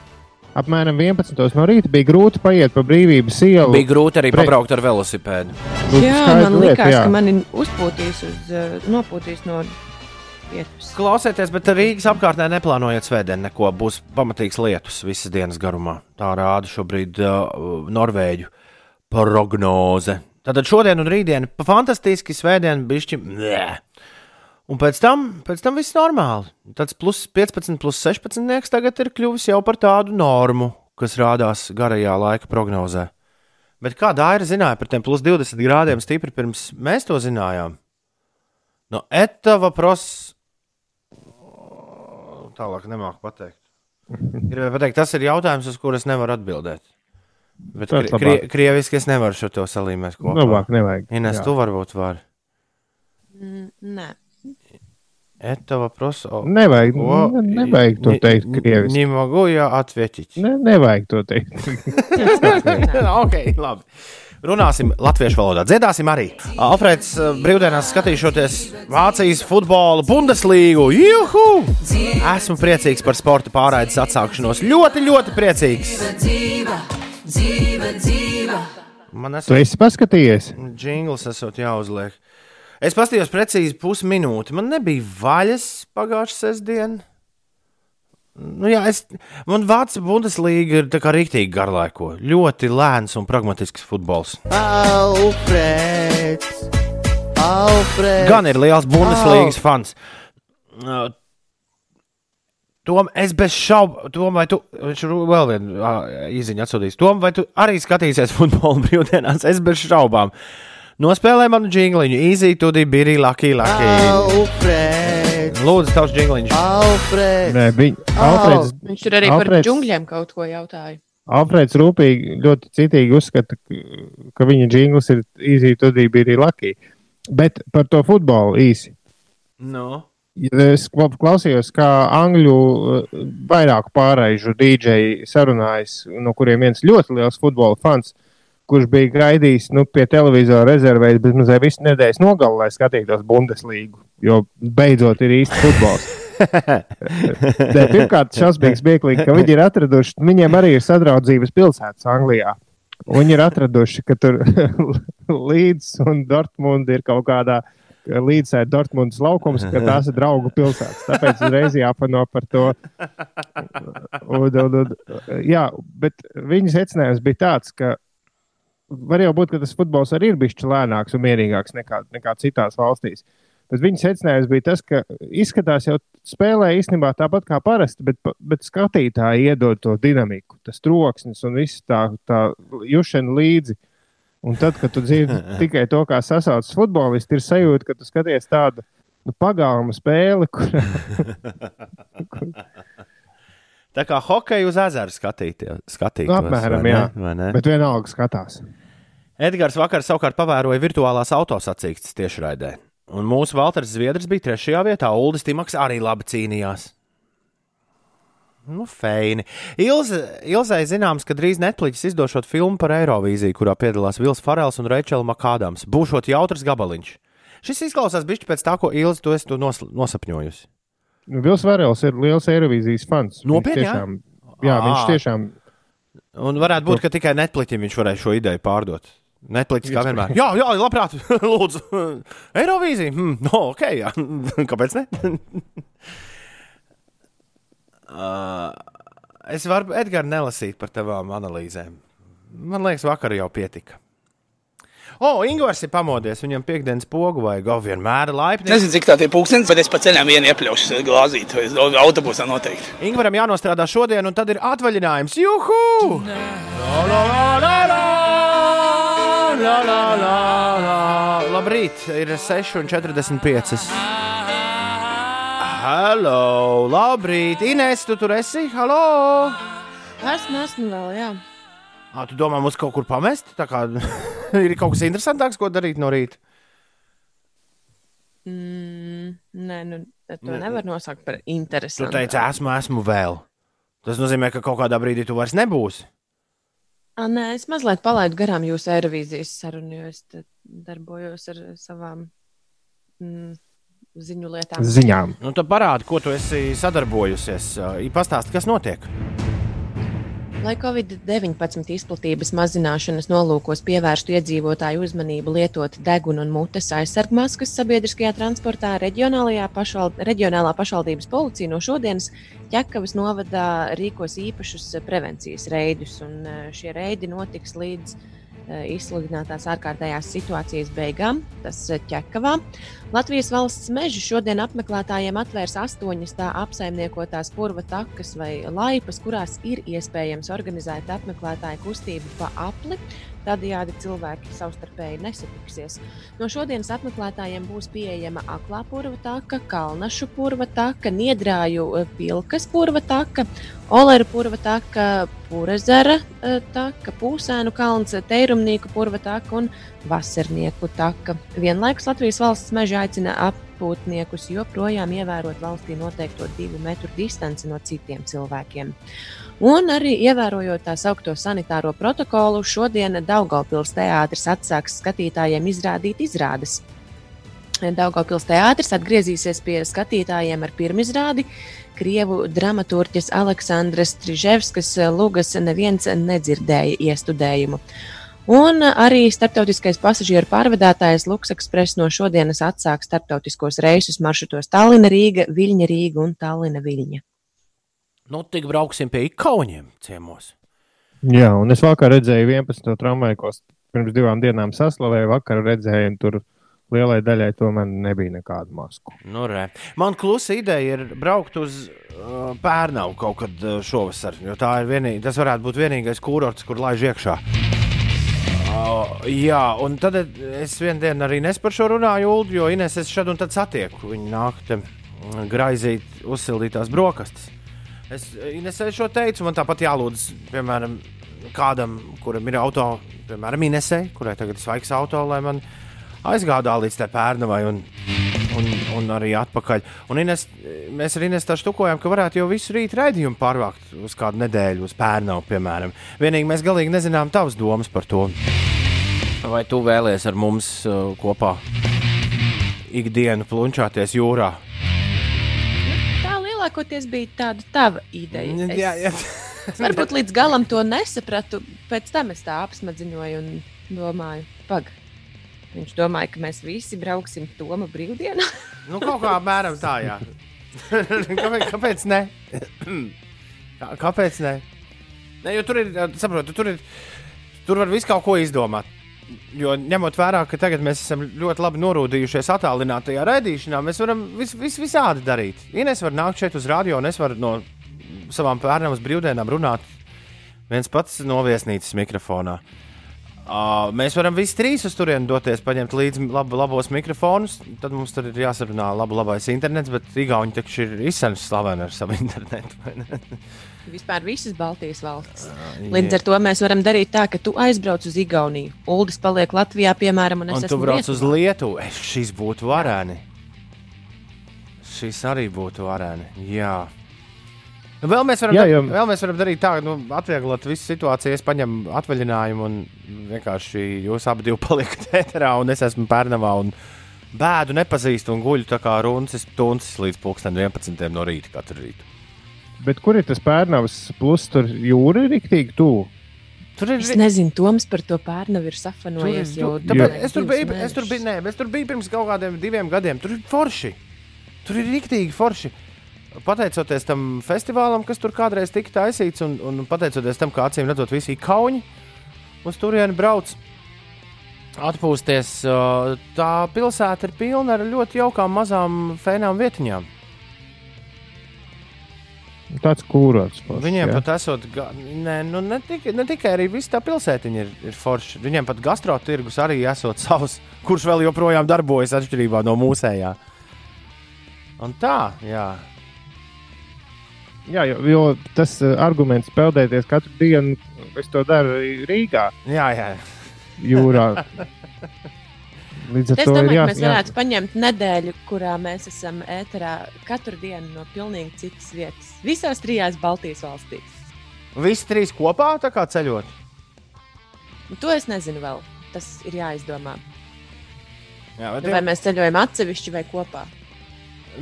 apmēram 11. no rīta. Bija grūti paiet pa brīvības ielu. Bija grūti arī Pre- pabraukt ar velosipēdu. Jā, man lieta, liekas, jā. ka mani uzpūtīs uz, uh, nopūtīs no vietas. Klausieties, bet Rīgas apkārtnē neplānojiet svētdien neko. Būs pamatīgs lietus visas dienas garumā. Tā rāda šobrīd uh, Norvēģu prognoze. Tātad šodien un rītdien pa fantastiski, svētdien bišķi. Nē. Un pēc tam, pēc tam viss normāli. Tāds plus 15, plus 16 nieks tagad ir kļuvis jau par tādu normu, kas rādās garajā laika prognozē. Bet kā Dāra zināja par tiem plus 20 grādiem stipri pirms mēs to zinājām? No etava pros. Tālāk nemāku pateikt. Gribēju pateikt, tas ir jautājums, uz kuru es nevaru atbildēt. Bet kri, krie, krieviski es nevaru šo to salīmēt kopā. Labāk nevajag. Ines, Jā. tu varbūt vari. Mm, Nē, Etava proso. Nevajag, ne, nevajag to teikt krieviski. Не могу я ответить. Ne, nevajag to teikt. ok, labi. Runāsim latviešu valodā. Dziedāsim arī. Alfrēds eh, brīvdienās skatīšoties Vācijas futbola Bundeslīgu. Juhu! Esmu priecīgs par sporta pārraides atsākšanos. Ļoti, ļoti priecīgs. Man Tu esot esi paskatījies? jingls, esot jāuzliek. Es paskatījos precīzi pusminūti. Man nebija vaļas pagājušā sestdiena. Nu, jā, es, man Vācijas Bundeslīga ir tā kā rīktīgi garlaiko. Ļoti lēns un pragmatisks futbols. Alfrēds, Alfrēds. Gan ir liels Bundeslīgas fans. Uh, Tom, es bez šaubu, Tom, vai tu, viņš vēl vienu uh, īziņu atsūtījis. Tom, vai tu arī skatīsies futbola brīvdienās? Es bez šaubām. Nospēlē manu jingliņu, easy, tu bija lucky, lucky. Alfrēds, Lūdzu, tavs jingliņš. Alfrēds. Nē, viņa. Alfreds, viņš tur arī par Alfreds- džungļiem kaut ko jautāja. Alfreds rūpīgi, ļoti citīgi uzskata, ka- viņa jingls ir īsi, tad bija laki. Bet par to futbolu īsi. No. Es kla- klausījos, kā angļu eh, vairāku pārējušu dīdžeju sarunājas, no kuriem viens ļoti liels futbola fans, kurš bija gaidījis nu, pie televizora rezervēs bezmazliet visu nedēļas nogalu, lai skatītos Bundeslīgu, jo beidzot ir īsti futbols. Nē, Pirmkārt, šausmīgs smieklīgi, ka viņi ir atraduši, viņiem arī ir sadraudzības pilsētas Anglijā. Un Viņi ir atraduši, ka tur Līdz un Dortmund ir kaut kādā līdzsē Dortmundas laukums, ka tās ir draugu pilsētas. Tāpēc uzreiz jāpano par to. Un, un, un, jā, bet viņa secinājums bija tāds, ka var jau būt, ka tas futbols arī ir bijis lēnāks un mierīgāks nekā, nekā citās valstīs. Bet viņa secinājums bija tas, ka izskatās jau spēlē īstenībā tāpat kā parasti, bet, bet skatītāji iedod to dinamiku, tas troksnis un viss tā, tā jušana līdzi. Un tad, kad tu dzirdi tikai to, kā sasaucas futbolists, ir sajūta, ka tu skaties tādu nu, pagalmu spēli, kur, kur Tā kā hokeju uz ezera skatīties. skatītos, nu, apmēram vai ne? jā. Vai ne? Bet vienalga skatās. Edgars vakar savukārt pavēroja virtuālās autosacīkstes tiešraidē. Un mūsu Valters Zviedrs bija trešajā vietā, Uldis Timaks arī labi cīnījās. Nu, feini. Ilze, Ilzai zināms, ka drīz Netflix izdošot filmu par Eirovīziju, kurā piedalās Vils Farels un Reičela Makādams. Būšot jautrs gabaliņš. Šis izklausās bišķi pēc tā, ko Ilze tu esi tu nos, nosapņojusi. Nu, Vils Varels ir liels Eirovīzijas fans. Nopietni, jā? tiešām, jā, viņš tiešām Un varētu būt, ka tikai Netflixam viņš varēja šo ideju pārdot. Netflix kā vienmēr. Jā, jā, labprāt, lūdzu. Eirovīzija. Hmm, no, ok, jā. Kāpēc ne? uh, es varu Edgars nelasīt par tavām analīzēm. Man liekas, vakar jau pietika. O, oh, Ingūns ir pamodies. Viņam piekdienas pogu vajag. O, vienmēr laipni. Nezinu, cik tā ir pūkstens, bet es pa ceļam vienu iepļaušu glāzīt, vai autobusā noteikti. Ingūram jānostrādā šodien, un tad ir atvaļinājums. Juhu! La, la, la, la, la! La, la, la, la. Labrīt, ir 6,45. Halo, labrīt! Inês, tu tur esi? Halo! Esmu, esmu vēl, jā. À, tu domā, mums kaut kur pamest? Tā kā ir kaut kas interesantāks, ko darīt no rīta. Mm, nē, nu, to Ne- nevar nosaukt par Tu interesantu. teici, esmu, esmu vēl. Tas nozīmē, ka kaut kādā brīdī tu vairs nebūsi. A, nē, es mazliet palaidu garām jūsu Eirovīzijas sarunu, jo es darbojos ar savām mm, ziņu lietām. ziņām. Nu, tad parādi, ko tu esi sadarbojusies. Pastāsti, kas notiek. Lai Covid-19 izplatības mazināšanas nolūkos pievērstu iedzīvotāju uzmanību lietot deguna un mutes aizsargmaskas sabiedriskajā transportā, pašval reģionālā pašvaldības policija no šodienas Ķekavas novadā rīkos īpašus prevencijas reidus, eh, šie reidi notiks līdz izsludinātās ārkārtējās situācijas beigām, tas eh, Ķekavā. Latvijas valsts meži šodien apmeklētājiem atvērs astoņas tā apsaimniekotās purva takas vai laipas, kurās ir iespējams organizēt apmeklētāju kustību pa apli. Tādējādi cilvēki savstarpēji nesatiksies. No šodienas apmeklētājiem būs pieejama aklā purva taka, kalnašu purva taka, niedrāju eh, pilkas purva taka, oleru purva taka, purezera eh, taka, pūsēnu kalns, teirumnieku purva taka un vasarnieku taka. Vienlaikus Latvijas valsts meža aicina apūtniekus joprojām ievērot valstī noteikto divu metru distanci no citiem cilvēkiem. Un arī ievērojot tā saucamo sanitāro protokolu, šodien Daugaupils teātris atsāks skatītājiem izrādīt izrādes. Daugopils teātris atgriezīsies pie skatītājiem ar pirmizrādi. Krievu dramaturģis Aleksandrs Striževskis Lugas neviens nedzirdēja iestudējumu. Un arī starptautiskais pasažieru pārvadātājs Luks Express no šodienas atsāks starptautiskos reisus maršrutos Tallina, Rīga, Viļņa, Rīga un Tallina, Viļņa. Nu, tik brauksim pie ikauņiem ciemos. Jā, un es vakar redzēju 11. tramvaju, ko pirms divām dienām saslavēju. Vakar redzēju, un tur lielai daļai tomēr nebija nekādu masku. Nu, re. Man klusa ideja ir braukt uz uh, Pērnavu kaut kad uh, šovasar, jo tā ir vienīgā, tas varētu būt vienīgais kurorts, kur laiž iekšā. Uh, jā, un tad es vienu dienu arī nes par šo runāju, Ulu, jo Ines es šad un tad satieku. Viņa nāk te graizīt, uzsildītās brokastis. Es Inesai šo teicu, man tāpat jālūdz, piemēram, kādam, kuram ir auto, piemēram, Inesai, kurai tagad ir svaigs auto, lai man aizgādā līdz tai pērnavai un, un, un arī atpakaļ. Un Ines, mēs ar Ines tā štukojam, ka varētu jau visu rītu raidījumu pārvākt uz kādu nedēļu, uz pērnavu, piemēram. Vienīgi mēs galīgi nezinām tavas domas par to. Vai tu vēlies ar mums uh, kopā ikdienu plunčāties jūrā? Lielākoties bija tāda tava ideja. Es, Jā, jā. varbūt līdz galam to nesapratu, pēc tam es tā apsmadziņoju un domāju, pagaidi. Viņš domāja, ka mēs visi brauksim Toma brīvdienā. Nu, kaut kā apmēram tā, jā. kāpēc, kāpēc ne? Kā- kāpēc ne? ne jo tur ir, saprotu, tur ir, tur var visu kaut ko izdomāt. Jo ņemot vērā, ka tagad mēs esam ļoti labi norūdījušies attālinātajā raidīšanā, mēs varam vis, vis, visādi darīt. Ines var nākt šeit uz radio, un es varu no savām pērnām uz brīvdienām runāt viens pats no viesnīcas mikrofonā. Uh, mēs varam visi trīs uz turieni doties, paņemt līdzi lab, labos mikrofonus. Tad mums tur ir jāsarunā labu, labais internets, bet Igauni taču ir izsmeļs slaveni ar savu internetu. Vispār visas Baltijas valstis. Līdz ar to mēs varam darīt tā, ka tu aizbrauc uz Igauniju, Uldis paliek Latvijā, piemēram, un es Un tu brauc uz Lietuvā. Lietuvu. Es, šis būtu varēni. Šis arī būtu varēni. Jā. Nu, vēl, mēs varam, Jā, Jā, jo- vēl mēs varam darīt tā, nu, atvieglot visu situāciju. Es paņemu atvaļinājumu, un vienkārši jūs abi divi paliekat ēterā, un es esmu Pērnavā. Un bēdu nepazīstu un guļu tā kā runcis, tuncis līdz pulksten 11 no rīta katru rītu. Bet kur ir tas pērnavas plus, tur jūra ir riktīgi tuvu? Tur ir Es nezinu, Toms par to pērnavu ir safanojies Tur jau tāpēc es tur biju, es tur biju, nē, es tur biju pirms kaut kādiem diviem gadiem. Tur ir forši. Tur ir rīktīgi forši. Pateicoties tam festivālam, kas tur kādreiz tika taisīts, un, un pateicoties tam, ka acīm redzot, visi kauņi uz turieni brauc. Atpūsties, ā, tā pilsēta ir pilna ar ļoti jaukām, mazām, fēnām vietiņām. Tāds kūrots. Viņiem pat esot, ga- ne, nu, ne, tikai, ne tikai arī viss tā pilsētiņa ir, ir forša. Viņiem pat gastrotirgus arī esot savs, kurš vēl joprojām darbojas atšķirībā no mūsējā. Un tā, jā. Jā, jo, jo tas uh, arguments peldēties katru dienu, es to daru Rīgā, Jā, jā. jūrā. Līdz ar Es to domāju, jā, ka mēs varētu paņemt nedēļu, kurā mēs esam ēterā katru dienu no pilnīgi citas vietas. Visās trijās Baltijas valstīs. Visi trīs kopā tā kā ceļot. Un To es nezinu vēl. Tas ir jāizdomā. Jā, Nu, bet, vai mēs ceļojam atsevišķi vai kopā?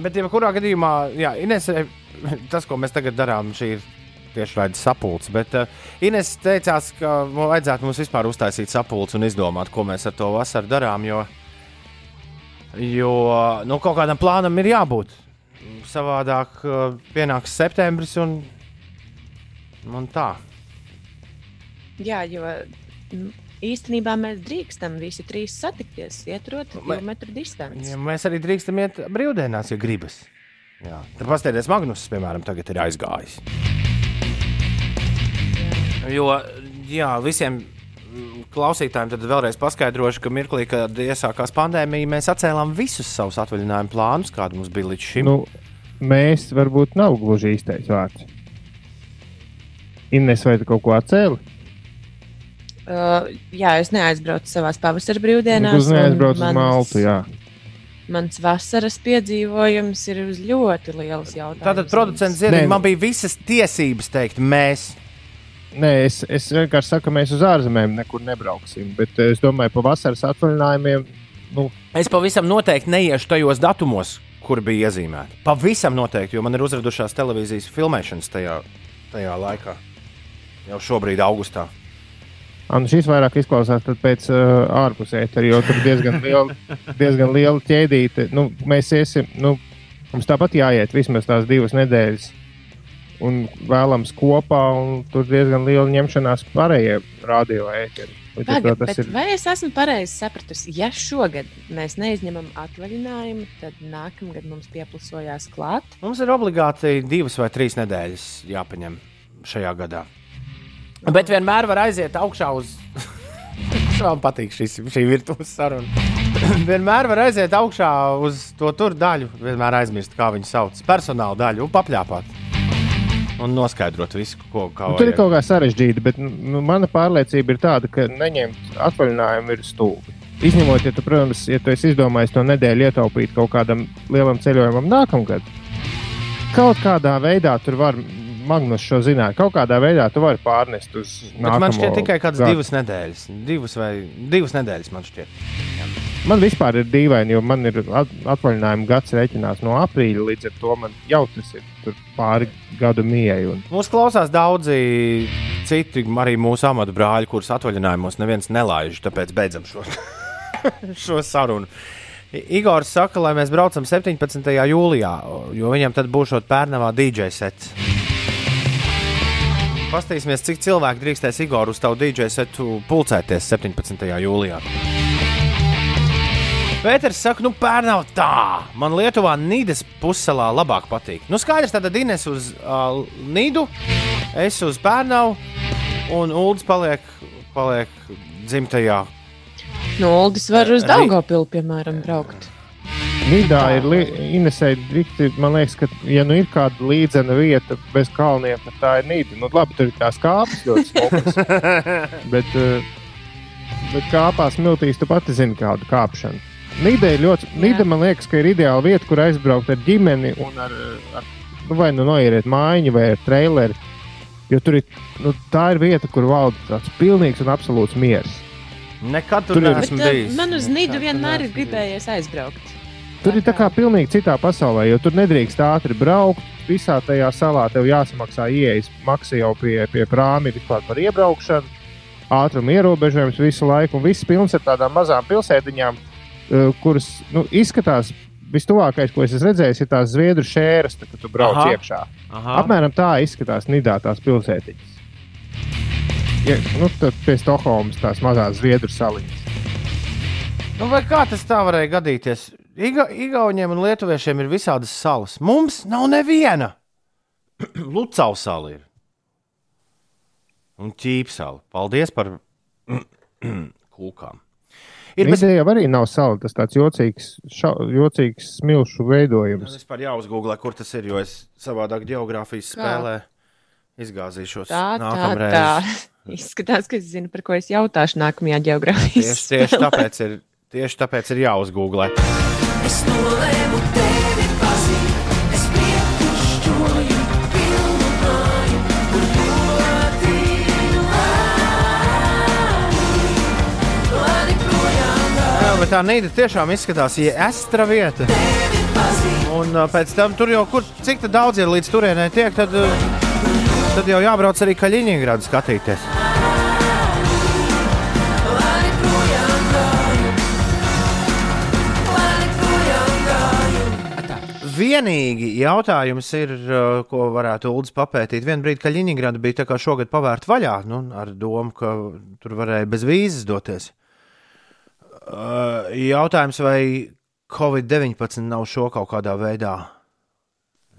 bet jebkurā gadījumā, jā, Ines, eh, tas, ko mēs tagad darām, šī ir tieši raidas sapulce. Bet uh, Ines teicās, ka mums vajadzētu mums vispār uztaisīt sapulci un izdomāt, ko mēs ar to vasaru darām. Jo, jo nu, kaut kādam plānam ir jābūt. Savādāk uh, pienāks septembris un, un tā. Jā, jo īstenībā mēs drīkstam visi trīs satikties, ieturot kilometru distanci. Ja mēs arī drīkstam iet brīvdienās, ja gribas. Jā. Tad paskatieties, Magnus, piemēram, tagad ir aizgājis. Jo jā, visiem klausītājiem tad vēlreiz paskaidrošu, ka mirklī, kad iesākās pandēmija, mēs atcēlām visus savus atvaļinājumu plānus, kādi mums bija līdz šim. Nu, mēs varbūt nav gluži īstais vārds. Ines, vai tu kaut ko atcēli? Uh, jā, es neaizbraucu savā pavasara brīvdienās. Gluži neaizbrauc un uz mans- Maltu, jā. Mans vasaras piedzīvojums ir uz ļoti liels jautājums. Tātad producents Ziedants, Nē, nu- man bija visas tiesības teikt, mēs. Nē, es, es vienkārši saku, ka mēs uz ārzemēm nekur nebrauksim. Bet eh, es domāju, pa vasaras atvaļinājumiem. Nu, Es pavisam noteikti neiešu tajos datumos, kur bija iezīmēti. Pavisam noteikti, jo man ir uzradušās televīzijas filmēšanas tajā, tajā laikā. Jau šobrīd, augustā. Un šis vairāk izklausās tad pēc uh, ārpusēta, jo tur diezgan liela, diezgan liela ķēdīte. Nu, mēs iesim, nu, mums tāpat jāiet vismaz tās divas nedēļas. Un vēlams kopā, un tur diezgan liela ņemšanās pārējiem radio ēteriem. Līdz ar to Pagad, tas bet ir vai es esmu pareizi sapratusi? Ja šogad mēs neizņemam atvaļinājumu, tad nākamgad mums pieplusojās klāt. Mums ir obligāti divas vai trīs nedēļas jāpaņem šajā gadā. Bet vienmēr var aiziet augšā uz. Man patīk šis, šī virtuves saruna. vienmēr var aiziet augšā uz to tur daļu, vienmēr aizmirst, kā viņu sauc. Personāla daļu un papļāpāt. Un noskaidrot visu, ko kā Nu, tur ir kaut kā sarežģīti, bet nu, mana pārliecība ir tāda, ka neņemt atvaļinājumu ir stulbi. Izņemot, ja tu, protams, ja tu esi izdomājis to nedēļu ietaupīt kaut kādam lielam ceļojumam nākamgad, kaut kādā veidā tur var, Magnus šo zināja, kaut kādā veidā tu vari pārnest uz Bet man nākamo šķiet tikai kādas gadu. divas nedēļas. Divas vai divas nedēļas man šķiet. Man vispār ir dīvaini, jo man ir at- atvaļinājuma gads rēķinās no aprīļa, līdz ar to man jau tas ir pāri gadu mijai. Un... Mūsu klausās daudzi citi, arī mūsu amatu brāļi, kurus atvaļinājumos neviens nelaiž. Tāpēc beidzam šo, šo sarunu. Igors saka, lai mēs braucam 17. jūlijā, jo viņam tad būs pērnavā DJ sets. Pastāstīsimies, cik cilvēki drīkstēs Igoru uz tavu DJ setu pulcēties 17. jūlijā. Pēters saka, nu, pērnā tā. Man Lietuvā Nīdas pussalā labāk patīk. Nu, skaidrs, tad Ines uz uh, Nīdu, es uz Pērnau, un Ulds paliek, paliek dzimtajā. No Oldis var uz Daugopilu, piemēram, braukt. Nīdā ir Inesē drikti, man liekas, ka, ja nu ir kāda līdzena vieta bez kalniem, tad tā ir Nīda. Nu, labi, tur ir tās kāpnes ļoti smukas. bet, eh, bet kāpās miltīs tu pati zini kādu kāpšanu. Nīda ir ļoti, Nīda man liekas, ka ir ideāla vieta, kur aizbraukt ar ģimeni un ar, ar nu, vai nu noieriet mājiņu vai ar traileri. Jo tur ir, nu, tā ir vieta, kur valda tāds pilnīgs un absolūts miers. Nekad tur Tur neesmu uh, bijis. man uz tur vienmēr ir gribējies aizbraukt. Tur ir tā kā pilnīgi citā pasaulē, jo tur nedrīkst ātri braukt. Visā tajā salā tev jāsamaksā ieejas maksa jau pie, pie prāmi vispār par iebraukšanu, ātruma ierobežojums visu laiku, un viss pilns ar tādām mazām pilsētiņām, eh, kuras nu, izskatās. Vistuvākais, ko es esmu redzējis, ir tās zviedru šēras, tā, kad tu brauc Aha. Aha. iekšā. Aha. Apmēram tā izskatās Nidā tās pilsētiņas. Ja, nu, tad pie Stokholmas tās mazās zviedru saliņas. Nu, vai kā tas tā varēja gadīties? Iga, Igauniem un Lietuviešiem ir visādas salas. Mums nav neviena. Lucau sala ir. Un ķīpsala. Paldies par kūkām. Ir bez... Nidē jau arī nav sala, tas tāds jocīgs, ša, jocīgs smilšu veidojums. Es par jāuzgooglē, kur tas ir, jo es savādāk geogrāfijas Kā? spēlē izgāzīšos. Tā, tā, nākamreiz. tā. Izskatās, ka es zinu, par ko es jautāšu nākamajā geogrāfijas Tieši, tieši, tāpēc ir, tieši tāpēc ir jāuzgooglē. Nolēmu tevi pazīt, es piekušķoju pilnu māju, kur ļoti labi projām Jā, bet tā nīda tiešām izskatās, ja estra vieta. Un uh, pēc tam tur jau, kur, cik daudz ir līdz turienei tiek, tad, uh, tad jau jābrauc arī Kaļiņģerādu skatīties. Vienīgi jautājums ir, uh, ko varētu Ulas papētīt. Vienā brīdī Kaļiņģerāda bija tā kā šogad pavērta vaļā, nu, ar domu, ka tur varēja bez vīzes doties. Uh, jautājums, vai Covid-19 nav šo kaut kādā veidā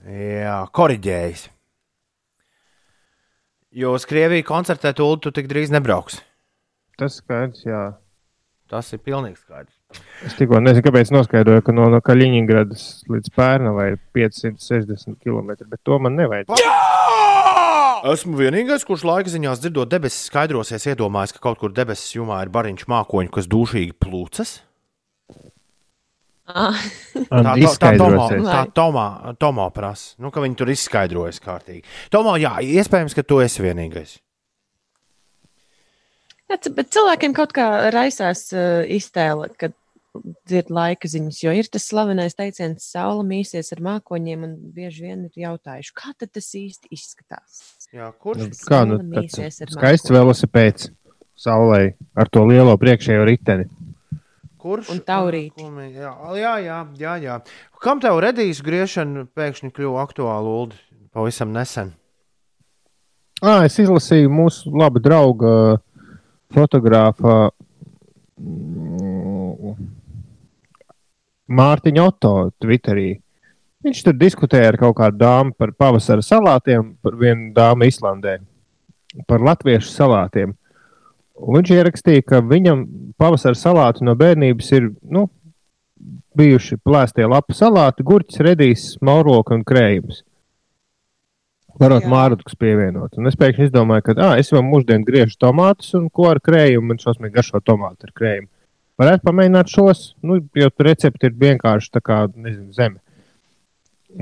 jā, koriģējis? Jo uz Krieviju koncertēt Ulu tu tik drīz nebrauks. Tas skaidrs, jā. Tas ir pilnīgi skaidrs. Es tikko nezinu, kāpēc noskaidroju, ka no, no Kaļiņģeradas līdz Pērnavai ir 560 km, bet to man nevajag. Esmu vienīgais, kurš laika ziņā dzirdot debesis, skaidrosies, iedomājas, ka kaut kur debesis jumā ir bariņš mākoņi, kas dušīgi plūcas. Ah, Tā, tā, tā, izskaidrosies. tā Tomā, prasa, nu, ka viņi tur izskaidrojas kārtīgi. Tomo, jā, iespējams, ka tu esi vienīgais. jā, bet cilvēkiem kaut kā raisās uh, iztēle, kad dzird laika ziņas, jo ir tas slavenais teiciens, saule mīsies ar mākoņiem, un bieži vien ir jautājuši, kā tad tas īsti izskatās. Jā, kurš? Nu, Kā nu, skaists velosipēds saulē ar to lielo priekšējo riteni. kurš Un mi- Jā, jā, jā, jā, jā. Kam tev redīs griešana pēkšņi kļuva aktuāla Ulu pavisam nesen? À, es izlasīju mūsu laba drauga fotogrāfa Mārtiņa Oto Twitterī. Viņš tur diskutēja ar kaut kādu dāmu par pavasara salātiem, par vienu dāmu Islandē, par latviešu salātiem. Un viņš ierakstīja, ka viņam pavasara salāti no bērnības ir nu, bijuši plēstie lapu salāti, gurķis, redīs, maurloka un krējums. Varot mārciņus pievienot. Un es pēkšņi izdomāju, ka ah, es jau mūždien griežu tomātus, un ko ar krējumu, man šausmīgi garšo tomātu ar krējumu. Varētu pamēģināt šos, nu, jo tur recepti ir vienkārši tā kā, nezinu, zeme.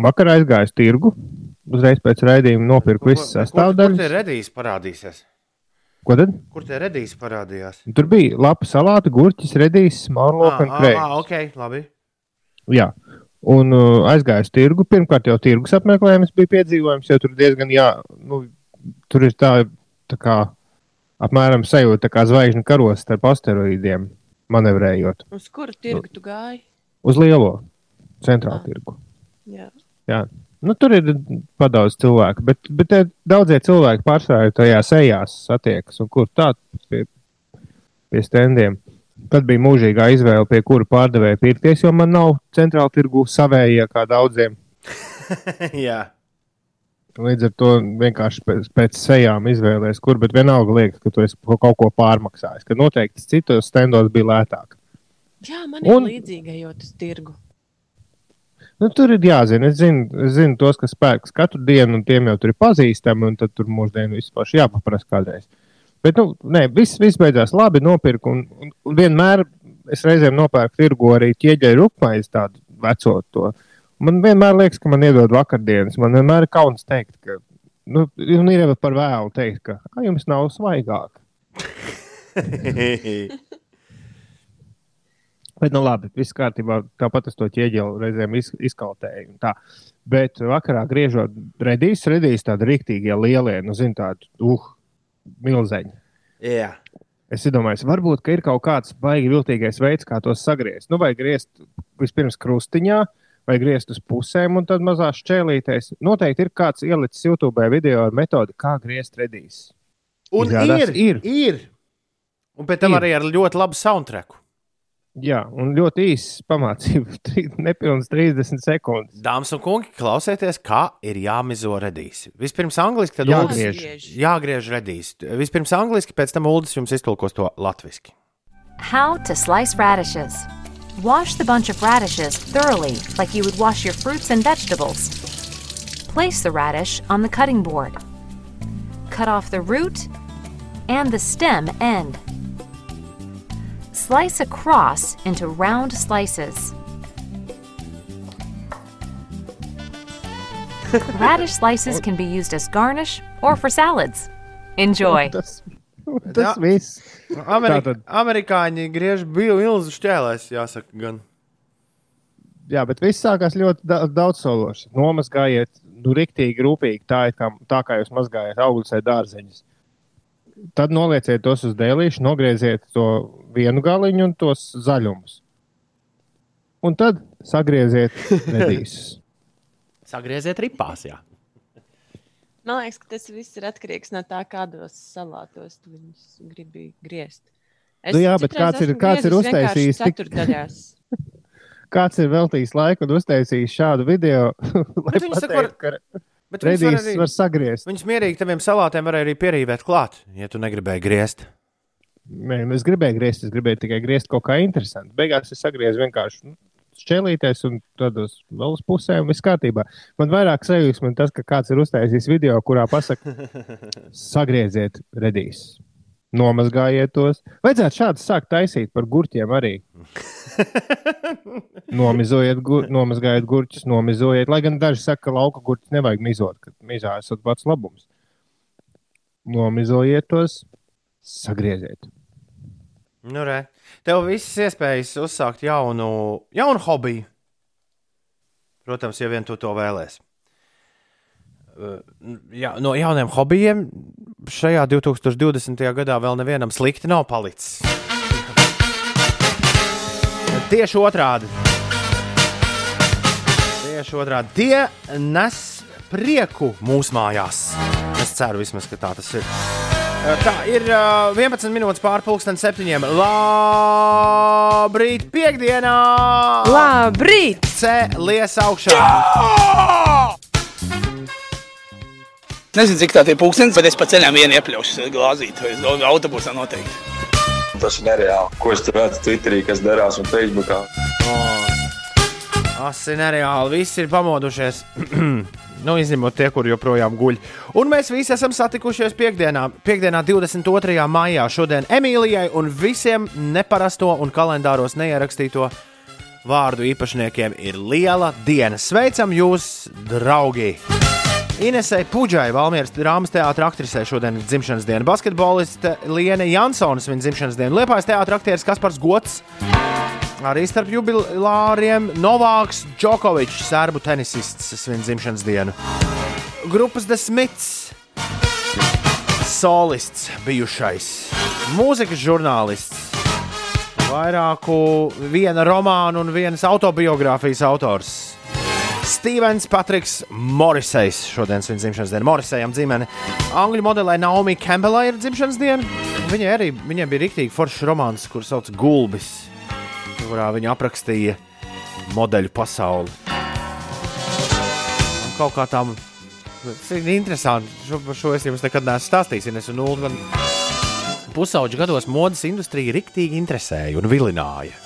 Vakarā aizgāju uz tirgu, uzreiz pēc raidījuma nopirku visas Kur tie sastāvdaļas. redīs parādīsies? Ko tad? Kur tie redīs parādījās? Tur bija lapa salāti, gurķis, redīs, smārloka un Ah, krējums. ah, ok, labi. Jā, un uh, aizgāju uz tirgu. Pirmkārt, jau tirgus apmeklējums bija piedzīvojums, jo tur diezgan, jā, nu, tur ir tā, tā kā apmēram sajūta, kā zvaigžņu karos starp asteroīdiem manevrējot Uz kuru tirgu tu gāji? uz lielo centrālu tirgu. Jā. Jā. Nu, tur ir padaudz cilvēku, bet, bet daudzie cilvēki ir tajā sejās satiekas, un kur tā pie, pie standiem. Tad bija mūžīgā izvēle, pie kura pārdevēja pirkties, jo man nav centrāla tirgu savējie kā daudziem. Jā. Līdz ar to vienkārši pēc, pēc sejām izvēlēties, kur, bet vienalga liekas, ka tu esi kaut ko pārmaksājis. Ka noteikti citos standos bija lētāk. Jā, man ir Un- līdzīga uz tirgu. Nu, tur ir jāzina. Es zinu, es zinu tos, kas pērk katru dienu, un tiem jau tur ir pazīstami, un tad tur mūždienu vispār jāpaprasa kādreiz. Bet, nu, nē, viss, viss beidzās labi, nopirku, un, un, un vienmēr es reizēm nopērku tirgu arī ķieģeļu rupmaizi tādu veco to. Man vienmēr liekas, ka man iedod vakardienas. Man vienmēr ir kauns teikt, ka, nu, un ir jau par vēlu teikt, ka "Ai, jums nav svaigāk. Bet, nu, labi, viss kārtībā. Tāpat es to ķieģeli reizēm iz, izkaltēju. un tā. Bet vakarā griežot redīs, redīs tādi rīktīgi lielie, nu, zin, tādi, uh, milzeņi. Jā. Es domāju, varbūt ka ir kaut kāds baigi viltīgais veids, kā tos sagriezt. Nu, vai griezt vispirms krustiņā, vai griezt uz pusēm, un tad mazās šķēlītēs. Noteikti ir kāds ielicis YouTube video ar metodi, kā griezt redīs. Un Izrādās, ir, ir, ir. ir. Un pēc tam Ir. arī ar ļoti labu soundtracku. Jā, un ļoti īsts pamācība, nepilns 30 sekundes. Dāmas un kungi, klausieties, kā ir jāmizo redīs. Vispirms angliski, tad Jāgriež. Uldis- jāgriež redīs. Vispirms angliski, pēc tam Uldis jums iztulkos to latviski. How to slice radishes. Wash the bunch of radishes thoroughly, like you would wash your fruits and vegetables. Place the radish on the cutting board. Cut off the root and the stem end. Slice across into round slices. Radish slices can be used as garnish or for salads. Enjoy! Oh, Tas, viss. Ameri Tātad- Amerikāņi griež bija milzu šķēlēs, jāsaka. Gan. Jā, bet viss sākās ļoti da daudz sološi. Nomazgājiet, nu, rīktīgi, rūpīgi, tā, kā, tā kā jūs mazgājat augļus vai dārzeņus. Tad nolieciet tos uz dēlīšu, nogrieziet to vienu galiņu un tos zaļumus. Un tad sagrieziet redīsus. Sagrieziet ripās, jā. Man liekas, ka tas viss ir atkarīgs no tā, kādos salātos tu viņus gribi griezt. Es Nu jā, bet kāds ir- kāds ir uztaisījis ceturdaļās. Kāds ir veltījis laiku un uztaisījis šādu video, lai tā pateiktu, ka Bet viņus var arī, var sagriezt? viņus mierīgi taviem salātiem var arī pierīvēt klāt, ja tu negribēji griezt. Nē, nu, es gribēju griezt, es gribēju tikai griezt kaut kā interesantu. Beigās es sagriezu vienkārši nu, šķēlīties un uz vēl uz pusēm viss kārtībā. Man vairāk sajūsmina tas, ka kāds ir uztaisījis video, kurā pasaka, sagrieziet redīs. Nomazgājiet tos. Vajadzētu šādi sākt taisīt par gurķiem arī. Nomizojiet, gur, nomazgājiet gurķus, nomizojiet. Lai gan daži saka, ka lauka gurķus nevajag mizot, ka mizā esat pats labums. Nomizojiet tos, sagrieziet. Nu, re. Tev visas iespējas uzsākt jaunu, jaunu hobiju. Protams, ja vien tu to vēlēsies. Jā, no jauniem hobijiem šajā 2020. gadā vēl nevienam slikti nav palicis. Tieši otrādi. Tieši otrādi. Tie nes prieku mūsu mājās. Es ceru, vismaz, ka tā tas ir. Tā ir uh, 11 minūtes pārpusdienas septiņiem. Labrīt, piekdienā! Labrīt! Cēlies augšā! Nezinu, cik tā ir pūkstens, bet es pa ceļam vienu iepļaušu glāzīti. Es domāju, autobusā noteikti. Tas ir nereāli. Ko es tur redzu Twitterī, kas darās un Facebookā? Asi nereāli, visi ir pamodušies. nu, izņemot tie, kur joprojām guļ. Un mēs visi esam satikušies piekdienā, piekdienā 22. maijā. Šodien Emīlijai un visiem neparasto un kalendāros neierakstīto vārdu īpašniekiem ir liela diena. Sveicam jūs, draugi! Inesai Puģai, Valmieras drāmas teātris aktrisē šodien ir dzimšanas diena. Basketboliste Liene Jansons, viņa dzimšanas diena. Liepais teātris aktieris Kaspars Gots. Arī starp jubilāriem Novāks Džokovičs, serbu tenisists, svin dzimšanas dienu. Grupas The Smiths, solists, bijušais, mūzikas žurnālists, vairāku viena romānu un vienas autobiogrāfijas autors. Stevens Patriks Morisejs. Šodien viņa dzimšanas diena Morisejam dzimene. Angļu modelē Naomi Campbellai ir dzimšanas diena. Viņai arī viņai bija rīktīgi foršs romāns, kurš sauc Gulbis, kurā viņa aprakstīja modeļu pasauli. Un kaut kā tam tas ir interesanti. Šo, šo es jums nekad neesmu stāstījis. Es un Ulu man pusauģu gados modes industrija rīktīgi interesēja un vilināja.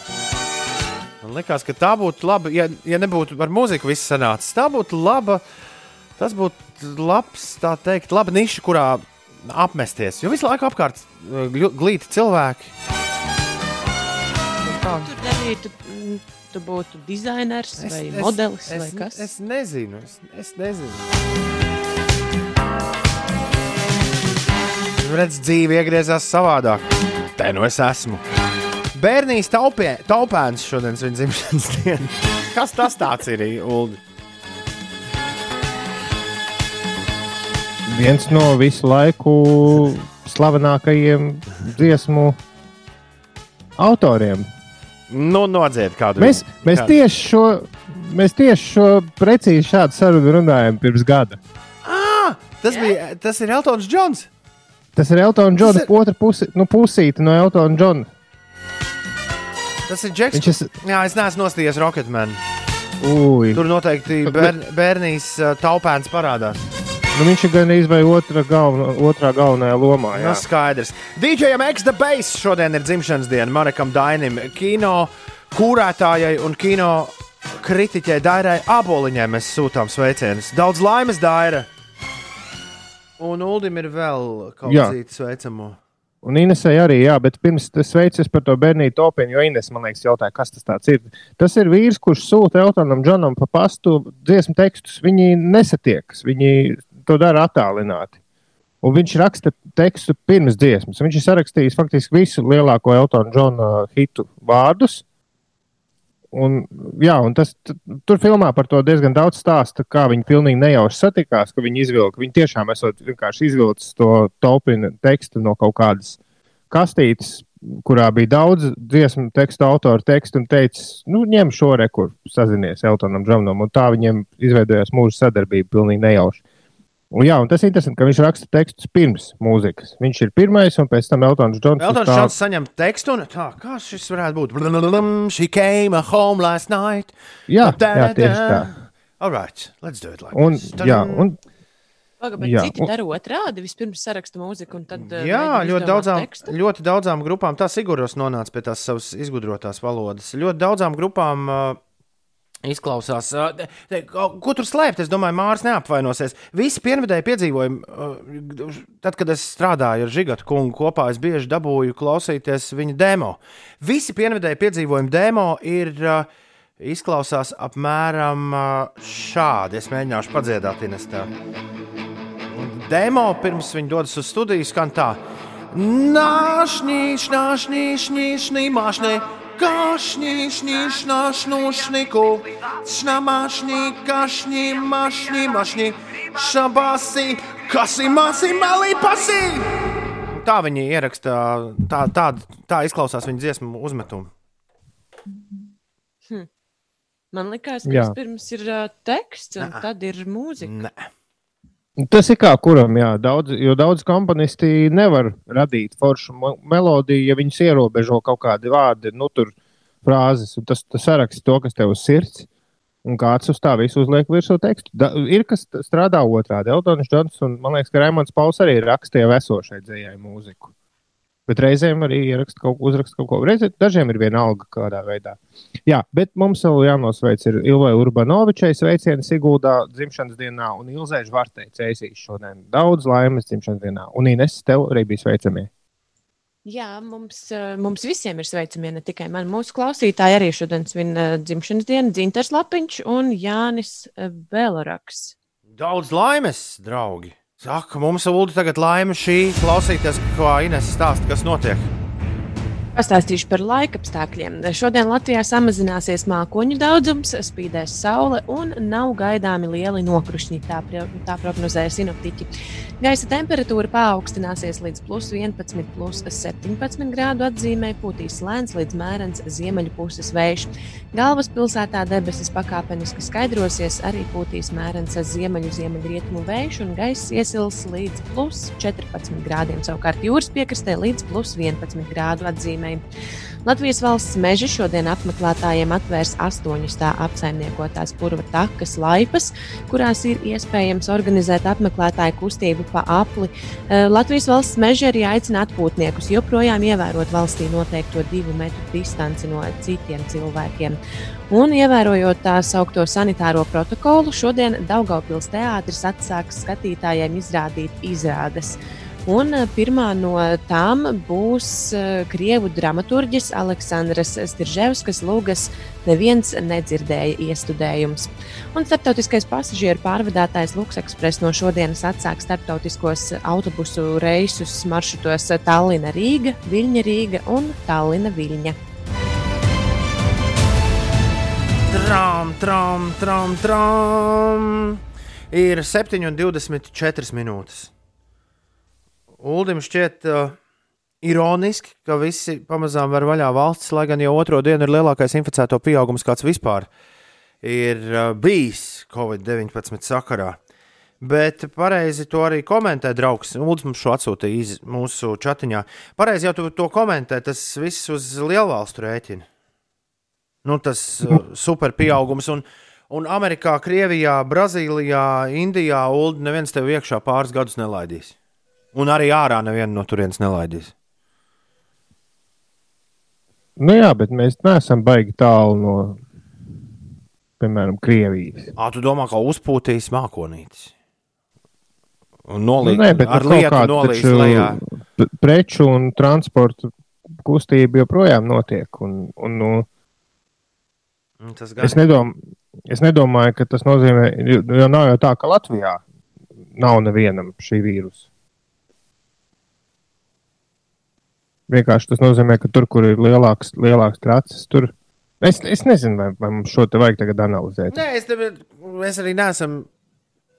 Man liekas, ka tā būtu laba, ja, ja nebūtu ar mūziku viss sanācis. Tā būtu laba, tas būtu labs, tā teikt, laba niša, kurā apmesties. Jo visu laiku apkārt gļu- glīti cilvēki. Tur darītu, mm, tu būtu dizainers vai modelis es, vai kas. Es nezinu, es, es nezinu. Redz, dzīve iegriezās savādāk. Te nu es esmu. Bērnīs taupie, taupēns šodien viņa dzimšanas diena. Kas tas tāds ir? Uldi? Viens no visu laiku slavenākajiem dziesmu autoriem. Nu, nodzied kādu. Mēs, mēs, kādu. tieši šo, mēs tieši šo precīzi šādu sarunu runājām pirms gada. Ah, tas, bija, tas ir Eltons Džons. Tas ir Eltona Tas Džona ir- otra pusi, nu, pusīte no Eltona Džona. Tas ir Džeks. Viņš ir- Jā, es neesmu nostājies Rocketman. Ui. Tur noteikti bēr, bērnīs uh, taupēns parādās. Nu, viņš ir gan izvēlējies otrā, galveno, otrā galvenajā lomā. Nu, Jā. skaidrs. DJam X The Base šodien ir dzimšanas diena Marekam Dainim, kino kūrētājai un kino kritiķei Dairai Aboliņai mēs sūtām sveicienus. Daudz laimes, Daira! Un Uldim ir vēl kaut kas cits sveicamo. Un Inesai arī, jā, bet pirms es sveicu par to bērnīti topiņu, jo Ines man liekas, jautāja, kas tas ir. Tas ir vīrs, kurš sūta Eltonam Džonam pa pastu dziesmu tekstus. Viņi nesatiekas, viņi to dara attālināti. Un viņš raksta tekstu pirms dziesmas. Viņš ir sarakstījis faktiski visu lielāko Eltona Džona hitu vārdus. Un, jā, un tas, tur filmā par to diezgan daudz stāsta, kā viņi pilnīgi nejauši satikās, ka viņi izvilka. Viņi tiešām esot vienkārši izvilcis to topinu tekstu no kaut kādas kastītes, kurā bija daudz dziesmu tekstu autoru tekstu, un teica, nu, ņem šo rekursu, sazinies Eltonam Džonam, un tā viņiem izveidojās mūža sadarbība pilnīgi nejauši. Un, jā, un tas ir interesanti, ka viņš raksta tekstus pirms mūzikas. Viņš ir pirmais, un pēc tam Eltons Džons. Eltons Džons saņem tekstu, un tā, kā šis varētu būt? Blablablam, She came home last night. Jā, jā, tieši tā. All right, let's do it like Un, this. jā, un, Paga, bet Jā, citi dara otrādi. Vispirms saraksta mūziku, un tad Jā, ļoti daudzām, tekstu. ļoti daudzām grupām. Tā Siguros nonāca pie tās savas izgudrotās valodas. Ļoti daudzām grupām uh, izklausās. Ko tur slēpt? Es domāju, Mārcis neapvainosies. Visi pienvedēji piedzīvojumi, tad, kad es strādāju ar Žigatu kungu kopā, es bieži dabūju klausīties viņa demo. Visi pienvedēji piedzīvojumi demo ir. Izklausās apmēram šādi. Es mēģināšu padziedāt, Inestā. Demo pirms viņi dodas uz studiju skan tā. Nāšņī, šņāšņī, šņīšņī, māšņī, kašņī, šņīšņā, šņūšņiku, šņāmašņī, kašņī, mašņī, mašņī, šabasī, kasī, masī, malī, pasī. Tā viņi ieraksta, tā, tā, tā izklausās viņa dziesmu uzmetumu. Hm. Man liekas, ka Jā. vispirms ir uh, teksts, un tad ir mūzika. Nē. Tas ir kā kuram, jā, daudz, jo daudz komponisti nevar radīt foršu melodiju, ja viņus ierobežo kaut kādi vārdi, nu, tur frāzes, un tas, tas saraksta to, kas tev uz sirds, un kāds uz tā visu uzliek virsū tekstu. Da, ir kas strādā otrādi, Eldons Džons, un man liekas, ka Raimons Pauls arī rakstīja esošai dzējai mūziku. Bet reizēm arī ieraksta kaut ko, uzraksta kaut ko. Reizē, dažiem ir viena alga kādā veidā. Jā, bet mums vēl jānosveic ir Ilvai Urbanovičai sveicieni Siguldā dzimšanas dienā un Ilzai Žvartei ceisīs šodien. Daudz laimes dzimšanas dienā. Un Ines, tev arī bija sveicamie. Jā, mums, eh, mums visiem ir sveicami, ne tikai man. Mūsu klausītāji arī šodien svin eh, dzimšanas dienu, Dzinters Lapiņš un Jānis eh, Beloraks. Daudz laimes, draugi! Saka, mums Ulu tagad laime šī klausīties, ko Ines stāsta, kas notiek. Pastāstīšu par laika apstākļiem. Šodien Latvijā samazināsies mākoņu daudzums, spīdēs saule un nav gaidāmi lieli nokrušņi. Tā, tā prognozēja sinoptiķi. Gaisa temperatūra paaugstināsies līdz plus 11, plus 17 grādu atzīmē, pūtīs lēns līdz mērens ziemeļu puses vējš. Galvaspilsētā debesis pakāpeniski skaidrosies, arī pūtīs mērens ziemeļu ziemeļrietumu vējš un gaiss iesils līdz plus 14 grādiem. Savukārt jūras piekrastē līdz plus 11 grādu atzīmē. Latvijas valsts meži šodien apmeklētājiem atvērs astoņas tā apsaimniekotās purva takas laipas, kurās ir iespējams organizēt apmeklētāju kustību pa apli. Eh, Latvijas valsts meži arī aicina atpūtniekus joprojām ievērot valstī noteikto divu metru distanci no citiem cilvēkiem. Un, ievērojot tā saucamo sanitāro protokolu, šodien Daugaupils teātris atsāks skatītājiem izrādīt izrādes. Un eh, pirmā no tām būs eh, krievu dramaturģis Aleksandrs Stirževskis Lūgas Neviens nedzirdēja iestudējums. Un starptautiskais pasažieru pārvadātājs Luks Express no šodienas atsāks starptautiskos autobusu reisus maršrutos Tallina Rīga, Viļņa Rīga un Tallina Viļņa. Tram, tram, tram, tram. Ir 7,24 minūtes. Uldim šķiet uh, ironiski, ka visi pamazām var vaļā valsts, lai gan jau otro dienu ir lielākais inficēto pieaugums, kāds vispār ir uh, bijis Covid-19 sakarā. Bet pareizi to arī komentē draugs. Ulds mums šo atsūtīja mūsu chatiņā. Pareizi jau tu to komentē, tas viss uz lielvalstu rēķina. Nu, tas uh, super pieaugums. Un, un Amerikā, Krievijā, Brazīlijā, Indijā Ulu neviens tev iekšā pāris gadus nelaidīs. Un arī ārā nevienu no turienes nelaidīs. Nu jā, bet mēs neesam baigi tālu no, piemēram, Krievijas. Ā, tu domā, ka uzpūtīs mākonītis. Un Nu, nolīt, nē, bet ar nu, lietu kāda nolīs taču lejā. preču un transporta kustība joprojām notiek. Un, un, nu, Mm, es, nedom, es nedomāju, ka tas nozīmē, jo nav jau tā, ka Latvijā nav nevienam šī vīrusa. Vienkārši tas nozīmē, ka tur, kur ir lielāks, lielāks tracis, tur. Es, es nezinu, vai, vai mums šo te vajag tagad analizēt. Nē, es tev, mēs arī neesam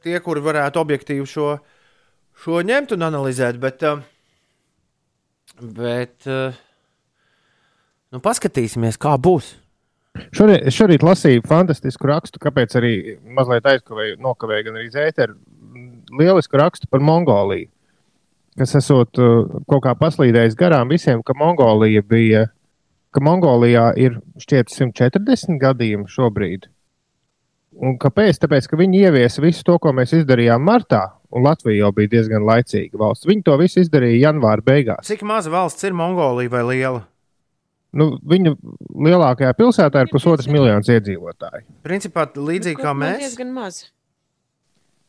tie, kuri varētu objektīvi šo, šo ņemt un analizēt, bet, uh, bet uh, nu, paskatīsimies, kā būs. Šorīt, šorīt lasīju fantastisku rakstu, kāpēc arī mazliet aizkavēju, nokavēju gan arī zēteru. Lielisku rakstu par Mongoliju, kas esot uh, kaut kā paslīdējis garām visiem, ka Mongolija bija, ka Mongolijā ir šķiet 140 gadījumi šobrīd. Un kāpēc? Tāpēc, ka viņi ieviesa visu to, ko mēs izdarījām martā, un Latvija jau bija diezgan laicīga valsts. Viņi to visu izdarīja janvāra beigās. Cik maza valsts ir Mongolija vai liela? Nu, viņa lielākajā pilsētā ir pusotras miljonas iedzīvotāji. Principā līdzīgi kā Tas mēs. diezgan maz.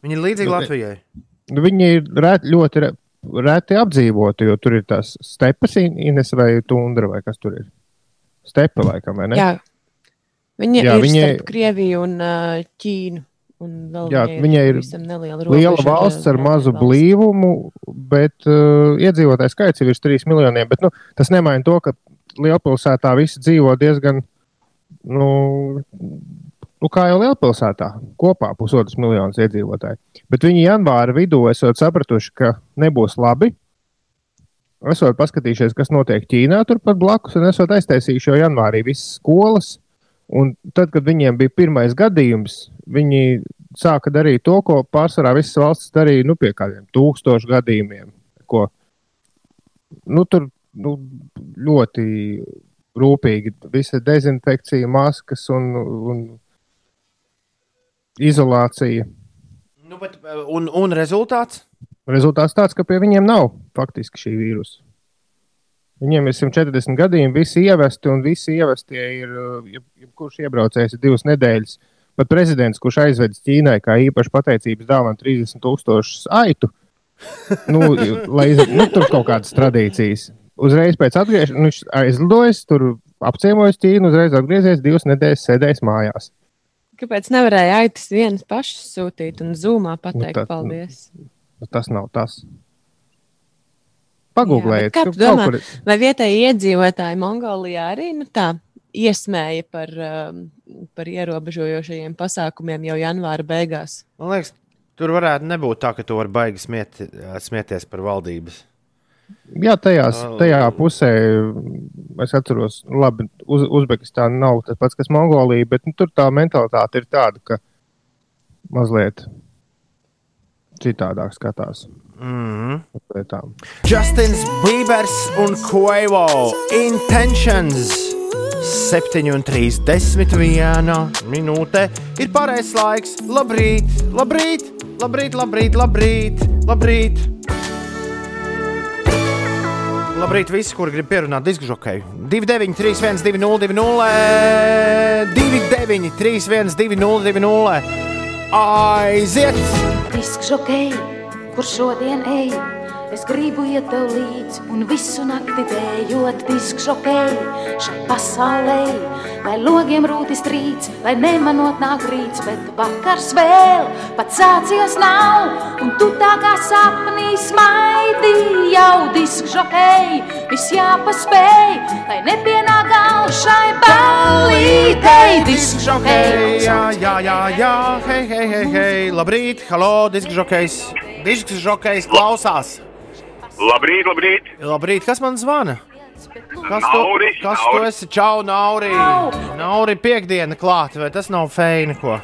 Viņi ir līdzīgi Nu, Latvijai. Nu, Viņi ir ļoti reti apdzīvoti, jo tur ir tās stepas, Ines vai tundra, vai kas tur ir. Stepa, laikam, vai ne? Jā. Viņa Jā, ir viņai- viņa... starp Krieviju un uh, Ķīnu. Un Jā, viņai ir neliela Liela valsts ar mazu valsts. blīvumu, bet uh, iedzīvotāju skaits ir 3 miljoniem. Bet, nu, tas nemaina to, ka lielpilsētā visi dzīvo diezgan, nu, nu kā jau lielpilsētā, kopā pusotras miljonus iedzīvotāju. Bet viņi janvāra vidū esot sapratuši, ka nebūs labi. Esot paskatījušies, kas notiek Ķīnā, turpat blakus, un esot aiztaisījuši jau janvārī visas skolas. Un tad, kad viņiem bija pirmais gadījums, viņi sāka darīt to, ko pārsvarā visas valstis darīja nu, pie kādiem tūkstošu gadījumiem. Ko, nu, tur nu, ļoti rūpīgi visa dezinfekcija, maskas un, un izolācija. Nu, bet, uh, un, un rezultāts? Rezultāts tāds, ka pie viņiem nav faktiski šī vīrusa. Viņiem ir 140 gadījumi, visi ievesti, un visi ievestie ir, uh, jeb- jebkurš iebraucējs ir divas nedēļas. Pat prezidents, kurš aizvedis Ķīnai kā īpaši pateicības dāvanu 30 tūkstošus aitu, nu, lai nu, tur kaut kādas tradīcijas. Uzreiz pēc atgriešanās viņš aizlidojis, tur apciemojis Ķīnu, uzreiz atgriezies, divas nedēļas sēdējis mājās. Kāpēc nevarēja aitas vienas pašas sūtīt un zūmā pateikt Nu, tā- paldies? Nu, Tas nav tas. pagūglējiet. Kā Kaut tu domā, kur- vai vietējie iedzīvotāji Mongolijā arī nu, tā iesmēja par, um, par ierobežojošajiem pasākumiem jau janvāra beigās? Man liekas, tur varētu nebūt tā, ka tu vari baigi smiet, smieties par valdības. Jā, tajās, tajā pusē es atceros, labi, Uz, Uzbekistāna nav tas pats, kas Mongolija, bet nu, tur tā mentalitāte ir tāda, ka mazliet citādāk skatās. Mm lietām. Justins Bībers un Quavo Intentions 7,31 minūte ir pareizais laiks. Labrīt, labrīt, labrīt, labrīt, labrīt, labrīt. Labrīt, visi, kuri grib pierunāt disku žokeju. 29, 3, 1, 2, 0, 2, 0, 2, 9, 3, 1, 2, 0, 2, 0. Aiziet! Disks žokei, kur šodien ej, es gribu iet tev līdzi un visu nakti dējot disks žokei šai pasaulē. Lai logiem rūti strīds, lai nemanot nāk rīts, bet vakars vēl pats sācies nav, un tu tā kā sapnī smaidi jau disks žokei, viss jāpaspēj, lai nepienāk gals šai ballītei disks žokei. Jā, jā, jā, jā, hei, hei, hei, hei. Labrīt, halo, disks žokejs. Disks žokejs klausās. Labrīt, labrīt! Labrīt, kas man zvana? Kas tu, Nauri, kas tu Nauri. esi? Čau, Nauri! Nauri, piekdiena klāta, vai tas nav feini ko?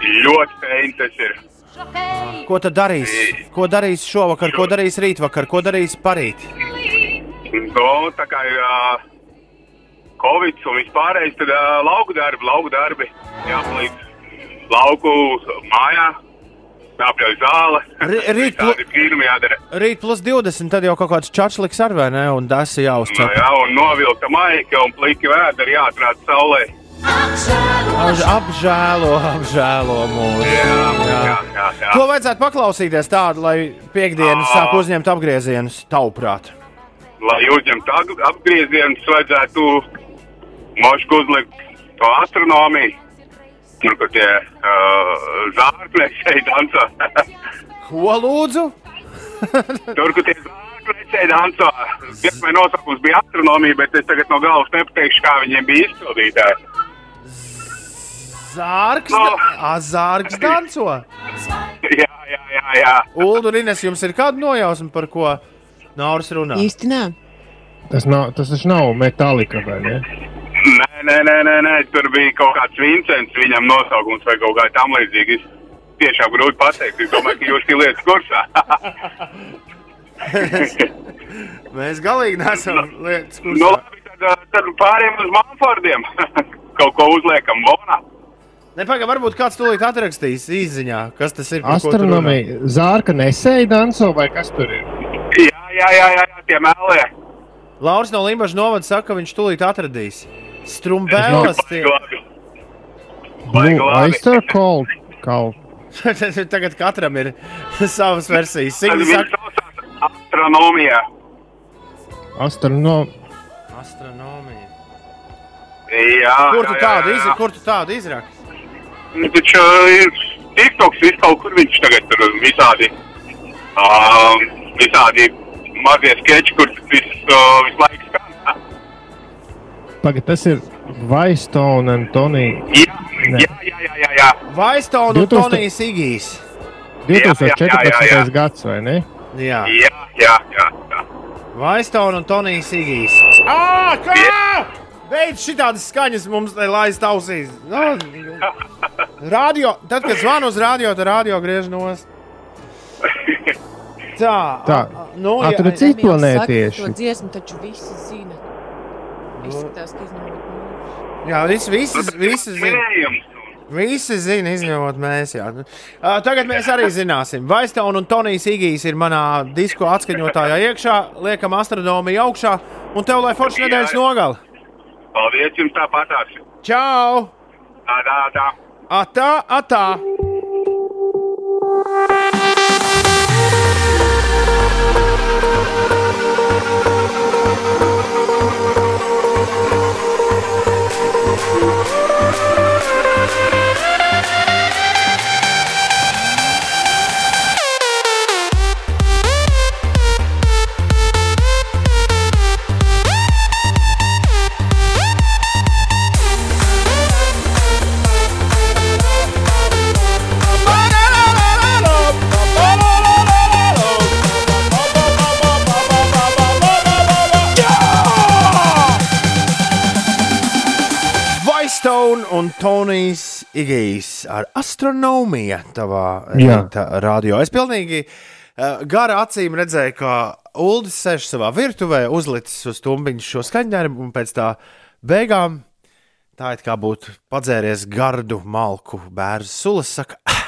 Ļoti feini tas ir. Ko tad darīs? Ko darīs šovakar, ko darīs rītvakar, ko darīs parīt? No, tā kā ir uh, Covid un vispārējais, tad uh, lauku darbi, lauku darbi jāpalīdz lauku mājā, jāpļauj zāle. Rīt jādara. Rīt plus 20, tad jau kaut kāds čačliks ar vai ne, un tas ir Nu, jāuzcep. jā, un novilkta maika un pliki vēderi jāatrāda saulē. Apž- Apžēlo, apžēlo mūsu. Jā, jā, jā. jā. Ko vajadzētu paklausīties tādu, lai piekdienas sāk uzņemt apgriezienus tavuprāt? Lai uzņemtu apgriezienus, vajadzētu mošku uzlikt to astronomiju. Tur, kur tie uh, zārkļi dansā. Ko lūdzu? Tur, kur tie zārkļi dansā. Pirmā nosaukums bija astronomija, bet es tagad no galvas nepateikšu, kā viņiem bija izpildītāji. Zārks, No. no. zārks danco. Jā, jā, jā. jā. Ulu un Ines, jums ir kāda nojausma, par ko Nauris runā? Īsti nē. Tas, nav, tas taču nav metālika, vai ne? Nē, nē, nē, nē, tur bija kaut kāds Vincents, viņam nosaukums vai kaut kā tam līdzīga. Es tiešām grūti pateikt. Es domāju, ka jūs esat lietas kursā. Mēs galīgi nesam lietas, nu, kuras. labi, tad, ā, tad pārējiem uz Manfordiem. kaut ko uzliekam bonā. Nepagaid, varbūt kāds tūlīt atrakstīs īsiņā, kas tas ir. Astronomija, zārka nesēja danso, vai kas tur ir? Jā, jā, jā, jā, tie mēlē. Lauris no Limbaģa novada saka, ka viņš tūlīt atradīs. Strumbēlas tie. Oyster Call. Call. Tagad katram ir savas versijas. Bija saka, astronomijā. Astrono... astronomija. Jā, Kur tu jā, tādu jā. Kur tu tādu izraksti? Nu, Taču ir TikToks, viss kaut kur viņš tagad tur visādi, um, visādi mazie skeči, kur tas viss uh, visu laiku skan. Pagad, tas ir Vaistone un Tonija. Jā, jā, jā, jā, jā. Vaistona un 2000 Tonijs Igijs. 2014. Jā, jā, jā, jā. gads, vai ne? Jā, Jā, jā, jā. jā. Vaistona un Tonijs Igijs. Ā, kā? Beidz šitādas skaņas mums te laist ausīs. No, radio, tad, kad zvanu uz radio, tad radio griež nost. Tā, Tā. nu, Emīls saka, planētieši. To dziesmu taču visi zina. Izskatās, ka izņemot mūsu. jā, visi, visi, visi zina. Visi zina, izņemot mēs. Jā. Uh, tagad mēs arī zināsim. Vaistona un Tonijs Igijs ir manā disko atskaņotājā iekšā, liekam astronomiju augšā, un tev lai forša nedēļas nogala. Paldies jums tāpatās. Čau! Tā, tā, tā. Atā, atā! Igijs ar astronomiju tavā rīta radio. Es pilnīgi uh, gara acīm redzēju, ka Uldis sēž savā virtuvē, uzlicis uz tumbiņu šo skaņdarbu, un pēc tā beigām tā it kā būtu padzēries gardu malku bērns sulas. Saka, "Ah,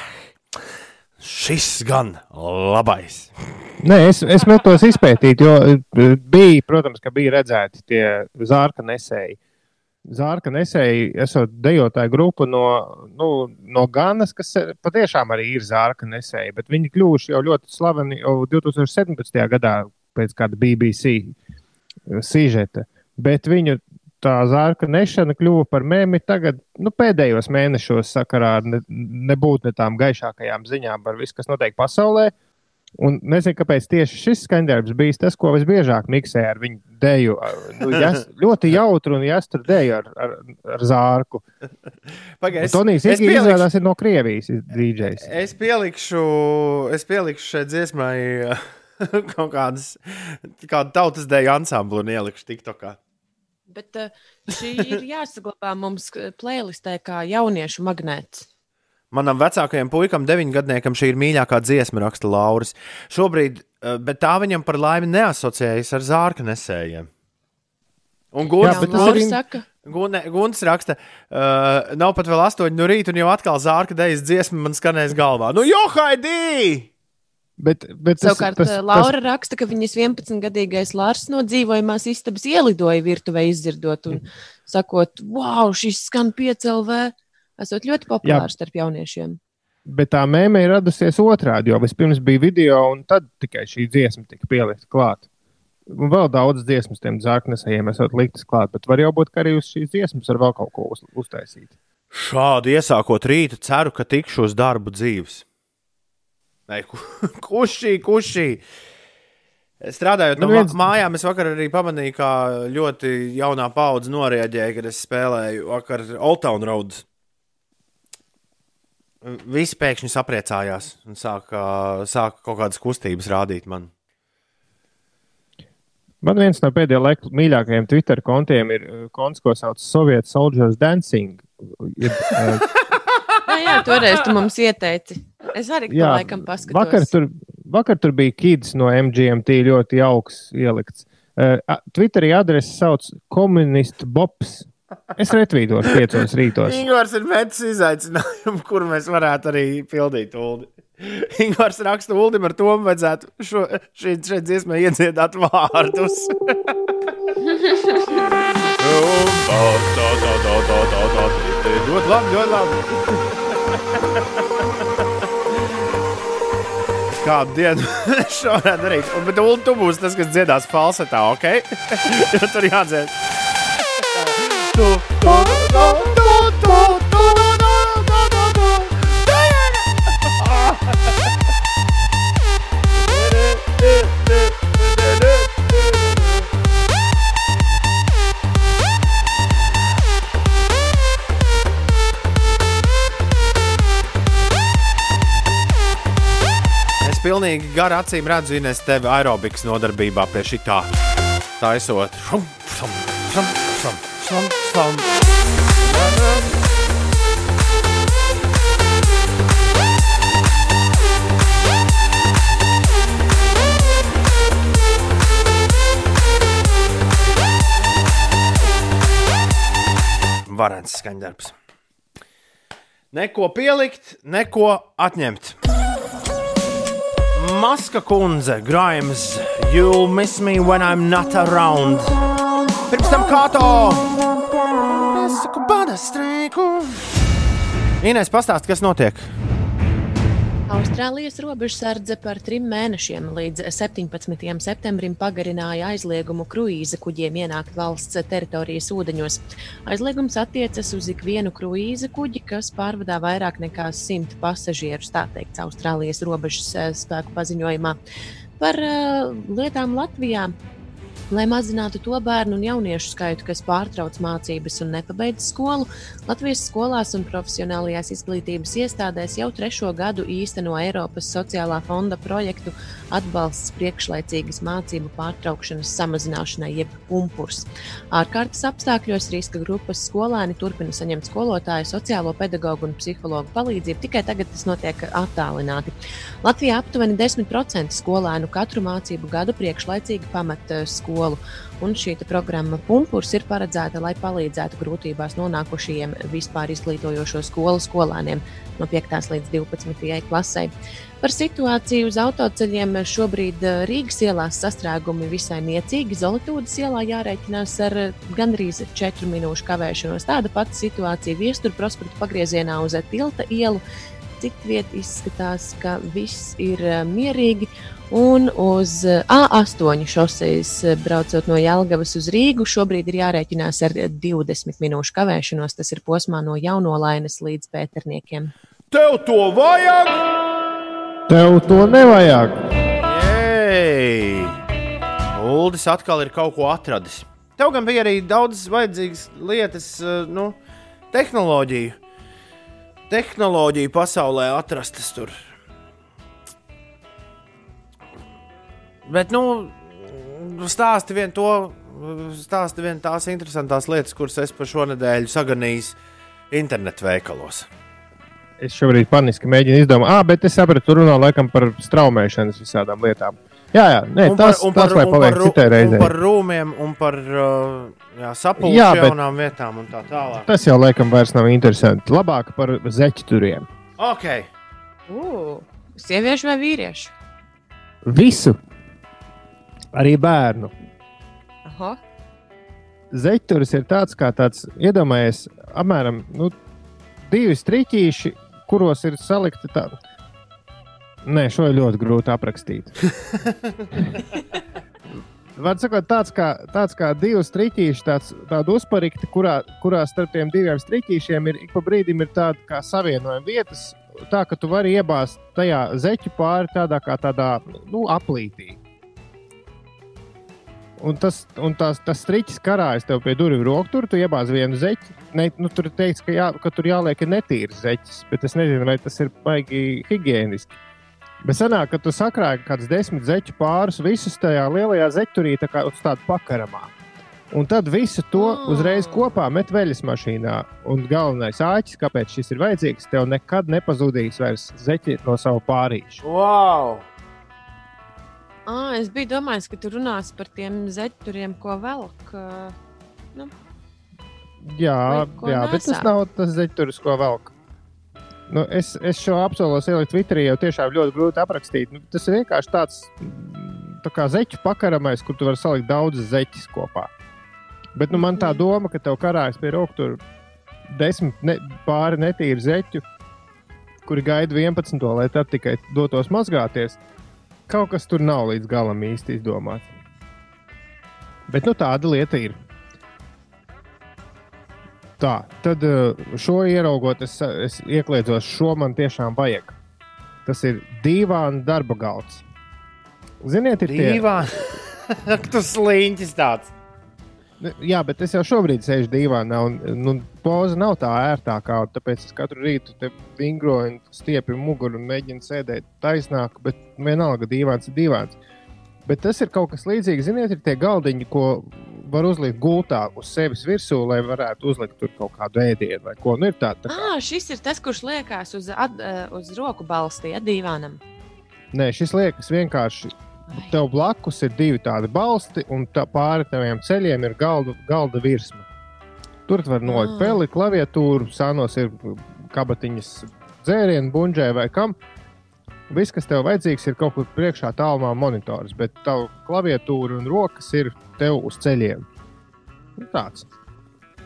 šis gan labais. Nē, es, es metos izpētīt, jo eh, bija, protams, ka bija redzēti tie zārka nesēji. Zārka nesēji, esot dejotāju grupa no, nu, no Ganas, kas eh, patiešām arī ir zārka nesēji, bet viņi kļuvuši jau ļoti slaveni jau 2017. gadā pēc kāda BBC sižeta. Bet viņu tā zārka nešana kļuva par mēmi tagad, nu, pēdējos mēnešos sakarā ar ne, nebūt ne tām gaišākajām ziņām par visu, kas notiek pasaulē. Un nezinu, kāpēc tieši šis skaņdarbs bija tas, ko visbiežāk miksēja ar viņu dēļu. Nu, jas, ļoti jautru un jāstur dēļu ar, ar, ar zārku. Pagaid, es- Tonijs pielikšu- izrādās ir no Krievijas DJs. Es pielikšu, es pielikšu šai dziesmai kaut kādas, kādu tautas deju ansamblu un ielikšu TikTokā. Bet uh, šī ir jāsaglabā mums uh, playlistē kā jauniešu magnēts. Manam vecākajam puikam, deviņgadniekam, šī ir mīļākā dziesma, raksta Lauris. Šobrīd, eh, bet tā viņam par laimi neasociējas ar zārka nesējiem. Un Gunts, Jā, bet tas arī- saka. Gunts raksta, uh, nav pat vēl astoņi no rīta, un jau atkal zārka dejas dziesma man skanēs galvā. Nu, jo, Haidī! Bet, bet tas, Savukārt, tas, tas, Laura tas... raksta, ka viņas 11-gadīgais Lārs no dzīvojamās istabas ielidoja virtuvē, izdzirdot un sakot, wow, šis skan piecēlvē. Esot ļoti populārs starp jauniešiem. Bet tā mēmē ir radusies otrādi, jo vispirms bija video, un tad tikai šī dziesma tika pielikta klāt. Un vēl daudz dziesmas tiem zārknesējiem esat liktas klāt, bet var jau būt, ka arī uz šīs dziesmas var vēl kaut ko uz, uztaisīt. Šādi iesākot rītu, ceru, ka tikšu uz darbu dzīves. Nē, ku, kušī, kušī. Strādājot no Nu, viens- mājām, es vakar arī pamanīju, kā ļoti jaunā paudze noreaģēja, kad es spēlēju vakar Old Town Road. Visi pēkšņi sapriecājās un sāka, sāka kaut kādas kustības rādīt man. Man viens no pēdējā laika mīļākajiem Twitter kontiem ir uh, konts, ko sauc Soviet Soldiers Dancing. Ir, uh, Jā, jā, toreiz tu mums ieteici. Es arī to laikam paskatos. vakar tur, vakar tur bija kids no MGMT ļoti jauks ielikts. Uh, Twitterī adrese sauc komunistu Bobs. Es retvīdošu piecos rītos. Ingūns ir metis izaicinājumu, kur mēs varētu arī pildīt Ulu. Ingūns raksta, Ulim ar to vajadzētu šo, šī, šeit dziesmai iedziedāt vārdus. Ļoti labi, ļoti labi. Kādu dienu šo varētu darīt? Un, bet Ulu, tu būsi tas, kas dziedās falsetā, ok? Tur jādzied. Pilnīgi gar acīm redzu, Ines, tevi aerobikas nodarbībā pie šī tā. Taisot. Šum, šum, šum, šum, šum, šum. Varens skaņdarbs. Neko pielikt, neko atņemt. Maska kundze, Grimes, you'll miss me when I'm not around. Pirms tam kāto! Es saku, bada streiku! Inês, pastāsti, kas notiek? Austrālijas robežsardze par trim mēnešiem līdz 17. septembrim pagarināja aizliegumu kruīza kuģiem ienākt valsts teritorijas ūdeņos. Aizliegums attiecas uz ikvienu kruīza kuģi, kas pārvadā vairāk nekā 100 pasažierus, tā teikts Austrālijas robežas spēku paziņojumā. Par uh, lietām Latvijā. Lai mazinātu to bērnu un jauniešu skaitu, kas pārtrauc mācības un nepabeidz skolu, Latvijas skolās un profesionālajās izglītības iestādēs jau trešo gadu īsteno Eiropas sociālā fonda projektu atbalsts priekšlaicīgas mācību pārtraukšanas samazināšanai, jeb pumpurs. Ārkārtas apstākļos riska grupas skolēni turpina saņemt skolotāju, sociālo pedagoģu un psihologu palīdzību, tikai tagad tas notiek attālināti. Latvijā aptuveni 10% skolēnu katru mācību gadu priekšlaicīgi pamet eh, skolu. Un šī programma Punkurs ir paredzēta, lai palīdzētu grūtībās nonākušajiem vispār izglītojošo skolu skolēniem no 5. līdz 12. klasē. Par situāciju uz autoceļiem šobrīd eh, Rīgas ielās sastrēgumi visai niecīgi. Zolītūdas ielā jārēķinās ar eh, gandrīz 4 minūšu kavēšanos. Tāda pati situācija viestur prospekta pagriezienā uz tilta ielu. Citviet izskatās, ka viss ir eh, mierīgi. Un uz A8 šoseis braucot no Jālgavas uz Rīgu, šobrīd ir jārēķinās ar 20 minūšu kavēšanos. Tas ir posmā no Jaunolainas līdz Pēterniekiem. Tev to vajag! Tev to nevajag! Jej! Uldis atkal ir kaut ko atradis. Tev gan bija arī daudz vajadzīgas lietas, eh, nu, tehnoloģiju. Tehnoloģiju pasaulē atrastas tur. Bet, nu, stāsti vien to, stāsti vien tās interesantās lietas, kuras es pa šo nedēļu saganīju internetu veikalos. Es šobrīd paniski mēģinu izdomāt, ah, bet es sapratu, tur runā laikam par straumēšanas visādām lietām. Jā, jā, nē, Un tas, par, tas par, lai un paliek par, citai reizei. par rūmiem, un par uh, jā, sapulcēm, vietām un tā tālāk. Tas jau laikam vairs nav interesanti. Labāk par zeķu turiem. Ok, Uh, sieviešu vai vīriešu? Visu. Arī bērnu. Aha. Zeķuris ir tāds, kā tāds, iedomājies, apmēram nu, divi striķīši, kuros ir salikti tādi. Nē, šo ir ļoti grūti aprakstīt. Var sakot, tāds kā, tāds kā divi striķīši, tāds, tāda uzparikta, kurā, kurā starp tiem diviem striķīšiem ir ik pa brīdim ir tāda kā savienojuma vietas, tā ka tu vari iebāzt tajā zeķu pāri tādā kā tādā nu, aplītī. Un tas, un tās, tas striķis karājas tev pie durvju rokas, tur tu iebāz vienu zeķi. Ne, nu, tur teiks, ka, jā, ka tur jāliek netīrs zeķis, bet es nezinu, vai tas ir baigi higiēniski. Bet sanāk, ka tu sakrāji kaut kādus desmit zeķu pārus, visus tajā lielajā zeķurī, tā kā uz tādu pakaramā. Un tad visu to uzreiz kopā met veļas mašīnā. Un galvenais āķis, kāpēc šis ir vajadzīgs, tev nekad nepazudīs vairs zeķi no savu pārīšu. wow! À, es biju domājis, ka tu runāsi par tiem zeķuriem, ko velk. Nu, Jā, jā bet tas nesā? nav tas zeķuris, ko velk. Nu, es, es šo apsolos ielikt Twitterī, jau tiešām ļoti grūti aprakstīt. Nu, tas ir vienkārši tāds mm, tā zeķu pakaramais, kur tu vari salikt daudzas zeķes kopā. Bet nu, man tā doma, ka tev karājas pie rokas tur desmit ne, pāri netīri zeķu, kuri gaida 11. lai tad tikai dotos mazgāties. Kaut kas tur nav līdz galam īsti izdomāts. Bet nu, tāda lieta ir. Tā, tad eh, šo ieraugot, es, es iekļaudzos, šo man tiešām vajag. Tas ir dīvains darba galds. Ziniet, ir tie Dīvā! tu sliņķis tāds! Jā, bet es jau šobrīd sēžu dīvainā, un nu, poza nav tā ērtākā. Tāpēc es katru rītu vingroju, stiepju muguru un mēģinu sēdēt taisnāk, bet vienalga dīvains ir dīvains. Bet tas ir kaut kas līdzīgs. Ziniet, ir tie galdiņi, ko var uzlikt gultā uz sevis virsū, lai varētu uzlikt tur kaut kādu ēdienu vai ko. Nu, ir tā, tā kā, ah, šis ir tas, kurš liekas uz, ā, uz roku balstī, ja dīvānam. Nē, šis liekas vienkārši. Tev blakus ir divi tādi balsti, un tā pāri taviem ceļiem ir galda, galda virsma. Tur tu var nolikt peli, klaviatūru, sānos ir kabatiņas dzērienu, buļģē vai kam. Viss, kas tev vajadzīgs, ir kaut kur priekšā tālumā monitors, bet tavu klaviatūru un rokas ir tev uz ceļiem. Nu, tāds.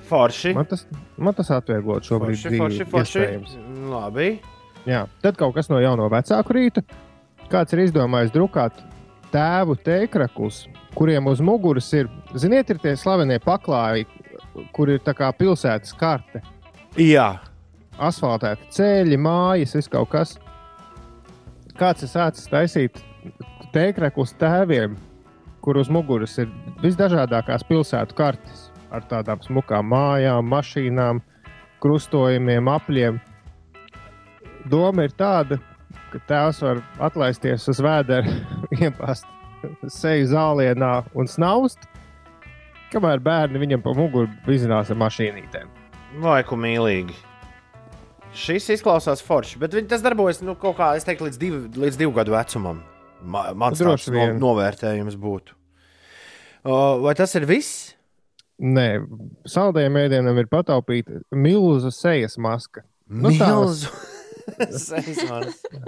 Forši! Man tas, man tas atvieglot šobrīd Forši, forši, forši. iespējams. Labi. Jā, tad kaut kas no jauno vecāku rīta. Kāds ir izdomājis drukāt tēvu tēkraklus, kuriem uz muguras ir, ziniet, ir tie slavenie paklāji, kur ir tā kā pilsētas karte. Jā, Asfaltēti ceļi, mājas, viss kaut kas. Kāds ir sācis taisīt tēkraklus tēviem, kur uz muguras ir visdažādākās pilsētu kartes ar tādām smukām mājām, mašīnām, krustojumiem, apļiem. Doma ir tāda, ka tēvs var atlaisties uz vēdera, iepast seju zālienā un snaust, kamēr bērni viņam pa muguru vizinās ar mašīnītēm. Vai ku mīlīgi. Šis izklausās forši, bet viņi- tas darbojas nu, kaut kā, es teiktu, līdz divu, līdz divu gadu vecumam. Ma, mans Droši no, novērtējums būtu. Uh, vai tas ir viss? Nē, saldējiem ēdienam ir pataupīta milzu sejas maska. Nu, Milzu sejas maska.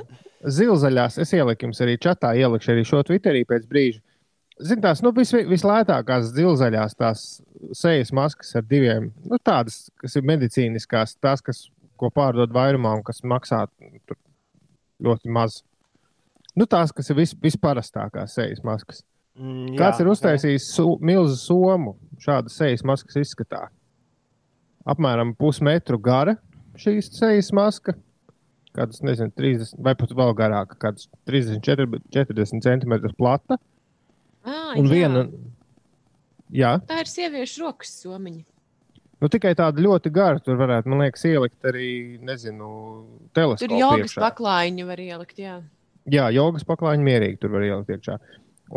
Zilzaļās, es ieliku jums arī čatā, ielikšu arī šo Twitterī pēc brīža. Ziniet, tās nu, vis, vislētākās zilzaļās tās sejas maskas ar diviem, nu, tādas, kas ir medicīniskās, tās, kas, ko pārdod vairumā un kas maksā tur ļoti maz. Nu, tās, kas ir vis, visparastākās sejas maskas. Mm, Kāds jā, ir uztaisījis su, milzu somu šādu sejas maskas izskatā? Apmēram pusmetru gara šīs sejas maska, kādas, nezinu, 30 vai pat vēl garāka, kādas 30, 40 centimetrus plata. Ah, Un jā. viena, jā, Tā ir sieviešu rokas somiņa. Nu tikai tāda ļoti gara, tur varētu, man liekas, ielikt arī, nezinu, teleskopu. Tur jogas iekšā. paklājiņu var ielikt. Jā. Jā, jogas paklājiņa mierīgi tur var ielikt iekšā.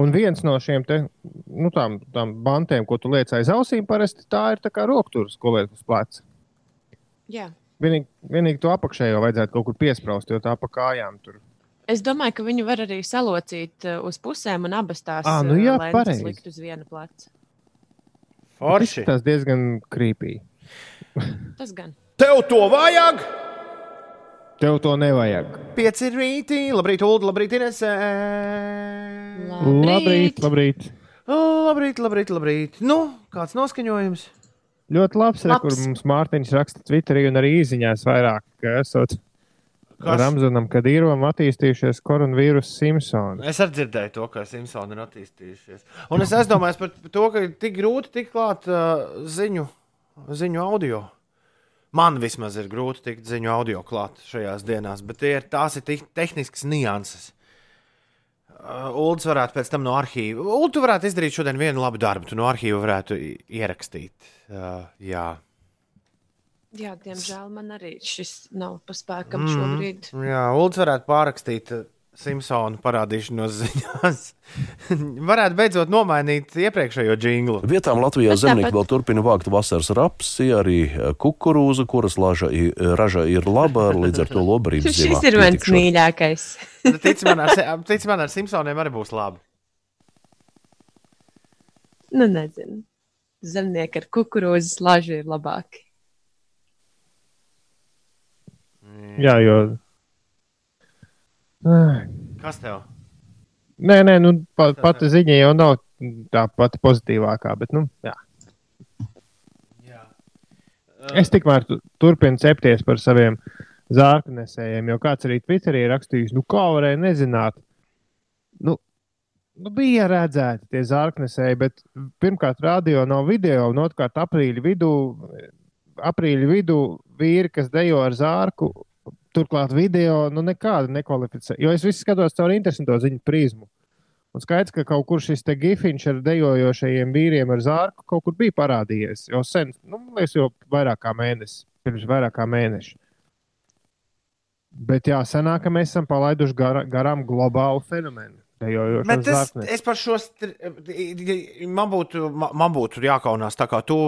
Un viens no šiem te, nu, tām, tām bantēm, ko tu liec aiz ausīm, parasti tā ir tā kā rokturis, ko liek uz pleca. Jā. Vienīgi, vienīgi to apakšējo vajadzētu kaut kur piesprāst, jo tā pa kājām tur. Es domāju, ka viņu var arī salocīt uh, uz pusēm un abas tās Ā, nu uh, jā, pareizi. likt uz viena pleca. Forši. Tas diezgan krīpīgi. Tas gan. Tev to vajag! Tev to nevajag. Pieci rītī, labrīt, Ulu, labrīt, Inesē. Labrīt, labrīt. Labrīt, labrīt, labrīt. Nu, kāds noskaņojums? Ļoti labs, re, Labs. kur mums Mārtiņš raksta Twitterī un arī īsiņās vairāk, ka esot Kas? Ramzanam, kad īrom attīstījušies koronavīrus Simpsons. Es arī dzirdēju to, ka Simpsoni ir attīstījušies. Un es aizdomājos par to, ka ir tik grūti tikt klāt uh, ziņu, ziņu audio. Man vismaz ir grūti tikt ziņu audio klāt šajās dienās, bet tie ir, tās ir tehniskas nianses. Uh, Uldis varētu pēc tam no arhīva. Tu varētu izdarīt šodien vienu labu darbu. Tu no arhīva varētu ierakstīt. Uh, jā, Jā, diemžēl man arī šis nav pa spēkam Mm, šobrīd. Jā, Ulas varētu pārrakstīt uh, Simpsonu parādīšanos ziņās. varētu beidzot nomainīt iepriekšējo jinglu. Vietām Latvijā zemnieki vēl turpina vākt vasaras rapsi, arī eh, kukurūzu, kuras laža, i- raža ir laba, līdz ar to lobarības Šis ziemā ir mans mīļākais. Tic man, ar, tic man, ar Simpsoniem arī būs labi. Nu, nezinu. Zemnieki ar kukurūzas laži ir labāki. Jā, jo. Kas tev? Nē, nē, nu, pa, pati ziņa jau nav tā pati pozitīvākā, bet, nu, jā. Es tikmēr tu- turpinu cepties par saviem zārku nesējiem, jo kāds arī Twitterī rakstījis, nu, kā varēja nezināt. Nu, nu bija redzēti tie zārknesēji, bet pirmkārt, radio nav video, un otrkārt, aprīļa vidū, aprīļa vidū vīri, kas dejo ar zārku, turklāt video, nu, nekāda nekvalificē. Jo es visu skatos caur interesanto ziņu prizmu. Un skaidrs, ka kaut kur šis te gifiņš ar dejojošajiem vīriem ar zārku kaut kur bija parādījies. Jau sen, nu, liekas, jau vairāk kā mēnesis, pirms vairāk kā mēneša. Bet jā, senāk, mēs esam palaiduši gara, garām globālu fenomenu. Bet es, zārknes. es par šo man būtu, ma- man būtu jākaunās tā kā tu.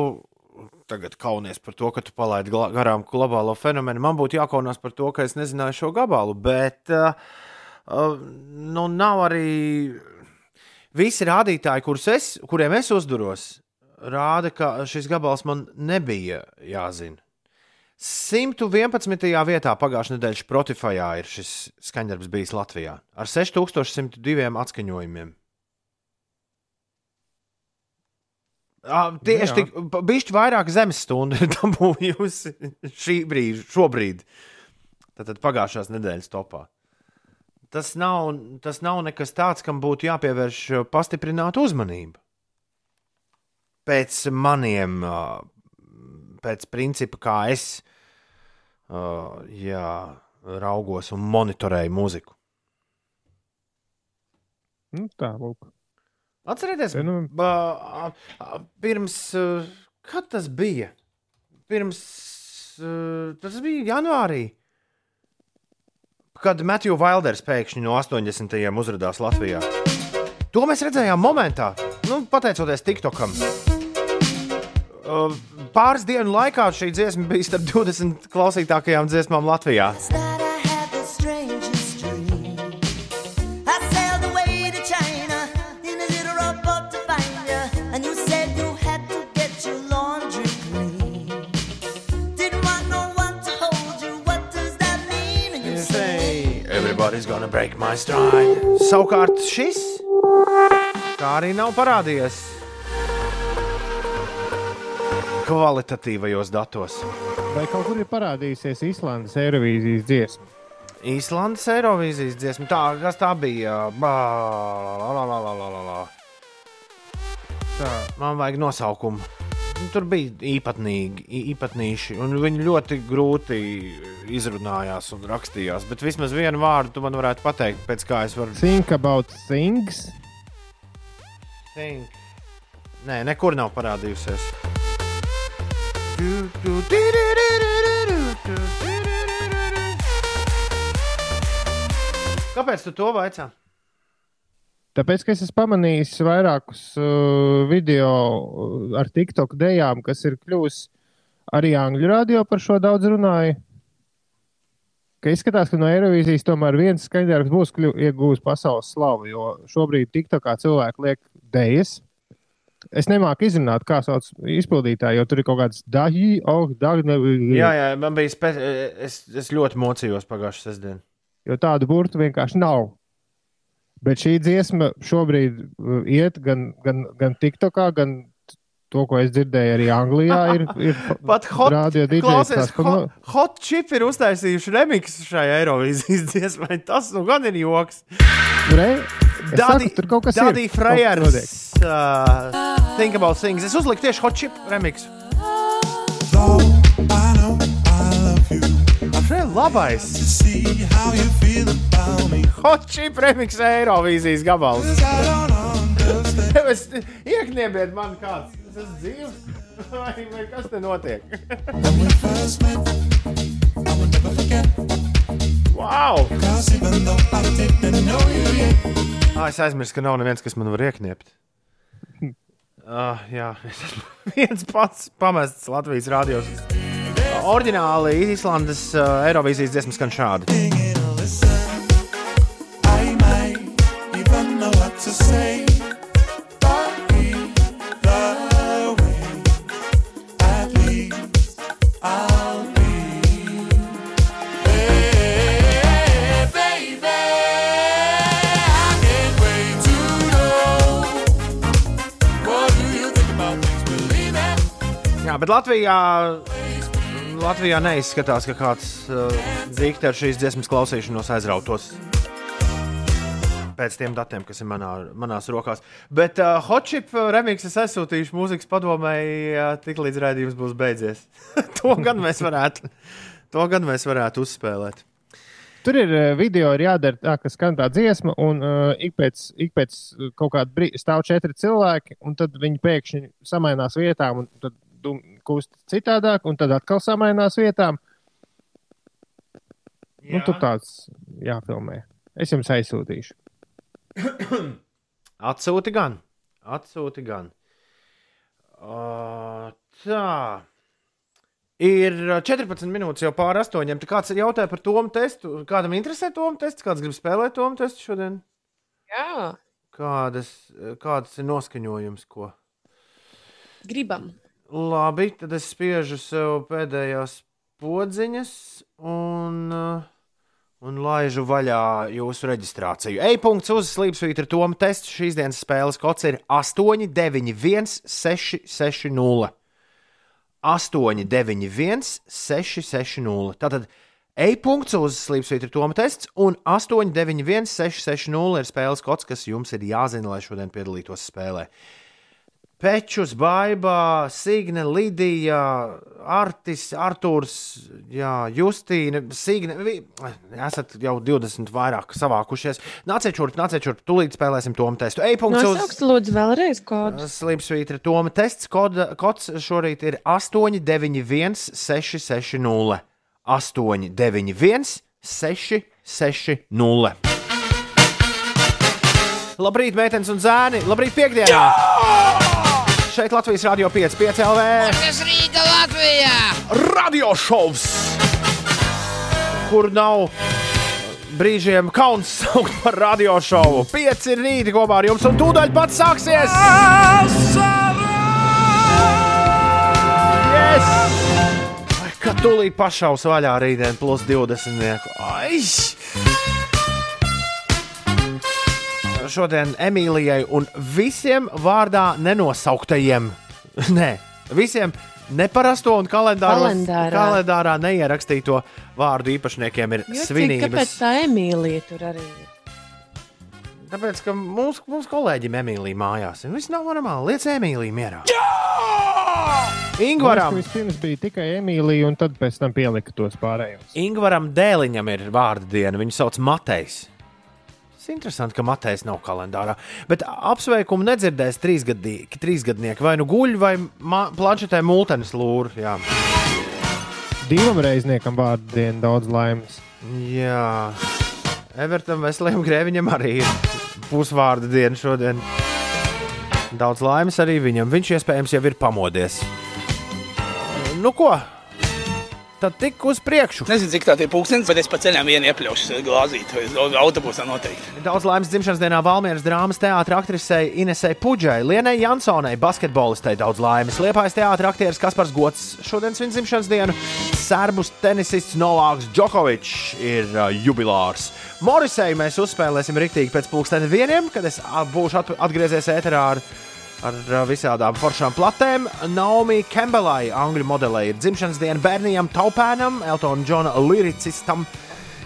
Tagad kaunies par to, ka tu palaidi garām globālo fenomenu. Man būtu jākaunās par to, ka es nezināju šo gabalu. Bet uh, nu, nav arī visi rādītāji, es, kuriem es uzduros, rāda, ka šis gabals man nebija jāzina. 111. vietā pagājušā nedēļa Spotify ir šis skaņdarbs bijis Latvijā ar 6102 atskaņojumiem. Ā, Tieši jā. tik, bišķi vairāk zemes stundu ir dabūjusi šī brīža, šobrīd. Tātad pagājušās nedēļas topā. Tas nav, tas nav nekas tāds, kam būtu jāpievērš pastiprināta uzmanība. Pēc maniem, pēc principa, kā es jā, raugos un monitorēju mūziku. Nu, tā, lūk. Atcerieties, nu, ba, a, pirms, uh, kad tas bija? Pirms, uh, tas bija janvārī. Kad Matthew Wilders pēkšņi no 80. uzrādījās Latvijā. To mēs redzējām momentā, nu, pateicoties TikTokam. Uh, pāris dienu laikā šī dziesma bija starp 20 klausītākajām dziesmām Latvijā. Break my stride. Savukārt šis tā arī nav parādījies kvalitatīvajos datos. Vai kaut kur ir parādījusies Islandes Eirovīzijas dziesma? Īslandes Eirovīzijas dziesma, tā, kas tā bija? Bā, la, la, la, la, la, la. Tā, man vajag nosaukumu. Nu, Tur bija īpatnīgi, īpatnīši, un viņi ļoti grūti izrunājās un rakstījās. Bet vismaz vienu vārdu tu man varētu pateikt, pēc kā es varu. Think about things. Think. Nē, nekur nav parādījusies. Du, du, di, di, di, di, di, di, di. Kāpēc tu to vaicā? Tāpēc, ka es esmu pamanījis vairākus uh, video uh, ar TikTok dejām, kas ir kļuvusi arī angļu radio par šo daudz runāja. Ka izskatās, ka no Eirovīzijas tomēr viens skaņdarbs būs iegūs pasaules slavu, jo šobrīd TikTokā cilvēki liek dejas. Es nemāku izrunāt, kā sauc izpildītāju, jo tur ir kaut kāds daļi, oh, daļi. Jā, jā, man bija spe... es, es ļoti mocījos pagājušā sestdienā. jo tādu burtu vienkārši nav. Bet šī dziesma šobrīd uh, iet gan, gan, gan TikTokā, gan to, ko es dzirdēju arī Anglijā. Ir, ir Pat hot, radio DJs klausies, tās pa- hot, hot chip ir uztaisījuši remixu šai Eirovīzijas dziesmai. Tas nu gan ir joks. Re, es saku, tur kaut kas ir. Daddy notiek. Frejers. Uh, think about things. Es uzliku tieši hot chip remixu. Šeit labais. Hot chip remix Eirovīzijas gabals. Es iekniebiet man kāds. Es esmu dzīvs. Vai, vai kas te notiek? wow! Ah, es aizmirsu, ka nav neviens, kas man var iekniept. Uh, jā, es esmu viens pats pamests Latvijas rādios. Orģināli Īslandes uh, Eirovīzijas dziesmas skan šādi. Jā, bet Latvijā, Latvijā neizskatās, ka kāds uh, dikti ar šīs dziesmas klausīšanos aizrautos. Pēc tiem datiem, kas ir manā, manās rokās. Bet uh, Hotchip remix es aizsūtīšu mūzikas padomēji, uh, tik līdz raidījums būs beidzies. to gan varētu, to gan mēs varētu uzspēlēt. Tur ir uh, video, ir jādara tā, ka skan tā dziesma, un uh, ik pēc, ik pēc kaut kāda brīža stāv četri cilvēki, un tad viņi pēkšņi samainās vietām, un tad kūst citādāk, un tad atkal samainās vietām. Nu, tur tāds jāfilmē. Es jums aizsūtīšu. Atsūti gan. Atsūti gan. Uh, tā. Ir 14 minūtes jau pāri astoņiem. Tā kāds jautāja par tomu testu. Kādam interesē tomu tests? Kāds grib spēlēt tomu testu šodien? Jā, Kādas, kādas ir noskaņojums? Ko? gribam. Labi, tad es spiežu sev pēdējās podziņas un, uh, un laižu vaļā jūsu reģistrāciju. E-punkts uz slīpsvītra Toma tests. Šīs dienas spēles kods ir 8, 9, 1, 6, 6, 0. 8, 9, 1, 6, 6, 0. Tātad e-punkts uz slīpsvītra Toma tests un 8, 9, 1, 6, 6, 0 ir spēles kods, kas jums ir jāzina, lai šodien piedalītos spēlē. Pečus, Baibā, Signe, Lidija, Artis, Artūrs, jā, Justīna, Signe. Vi, esat jau 20 vairāk savākušies. Nāciet šurp, nāciet šurp, tūlīt spēlēsim tomu testu. Ej, punkts uz Nosauks lūdzu vēlreiz kodu. Slimsvītra Toma tests. Koda, kods šorīt ir 891 660. 891 660. Labrīt, meitenes un zēni! Labrīt, piekdienā! Šeit Latvijas Rādio 5, 5 LV. Tas Rīga Latvijā! Radio šovs, kur nav brīžiem kauns saukt par radio šovu. Pieci ir rīti kopā ar jums, un tūdaļ pats sāksies! Yes! Kad tūlīt pašaus vaļā rītdien plus 20. Ai! Šodien Emīlijai un visiem vārdā nenosauktajiem, nē, visiem neparasto un kalendāros, Kalendārā. kalendārā neierakstīto vārdu īpašniekiem ir Jocīgi, svinības. kāpēc tā Emīlija tur arī ir? Tāpēc, ka mūsu, mūsu kolēģim Emīlija mājās ir viss nav normāli. Liec Emīliju mierā. Liekas, ka Vispirms bija tikai Emīlija, un tad pēc tam pielika tos pārējos. Ingvaram Dēliņam ir vārdu diena. Viņu sauc Matejs. Tas ir interesanti, ka Matejs nav kalendārā. Bet apsveikumu nedzirdēs trīsgadnieki, trīsgadnieki vai nu guļ, vai planšetē multenis lūr. Jā. Divam reizniekam vārdu dienu daudz laimes. Jā. Evertam Veseliem Grēviņam arī ir pusvārdu diena šodien. Daudz laimes arī viņam. Viņš iespējams jau ir pamodies. Nu ko? Tad tik uz priekšu. Nezinu, cik tā ir pūkstens, bet es pa ceļam vienu iepļaušu glāzīti. vai Autobusā noteikti. Daudz laimes dzimšanas dienā Valmieras drāmas teātris aktrisei Inesai Pudžai, Lienai Jansonai, basketbolistei daudz laimes. Liepājas teātris aktieris Kaspars Gots šodien svin dzimšanas dienu. Serbus tenisists Novāks Džokovičs ir jubilārs. Morisei mēs uzspēlēsim riktīgi pēc pulksteni vieniem, kad es būšu at atgriezies ēterā ar ar uh, visādām foršām platēm. Naomi Campbellai, angļu modelei, ir dzimšanas diena bērniem Taupēnam, Eltona Džona liricistam.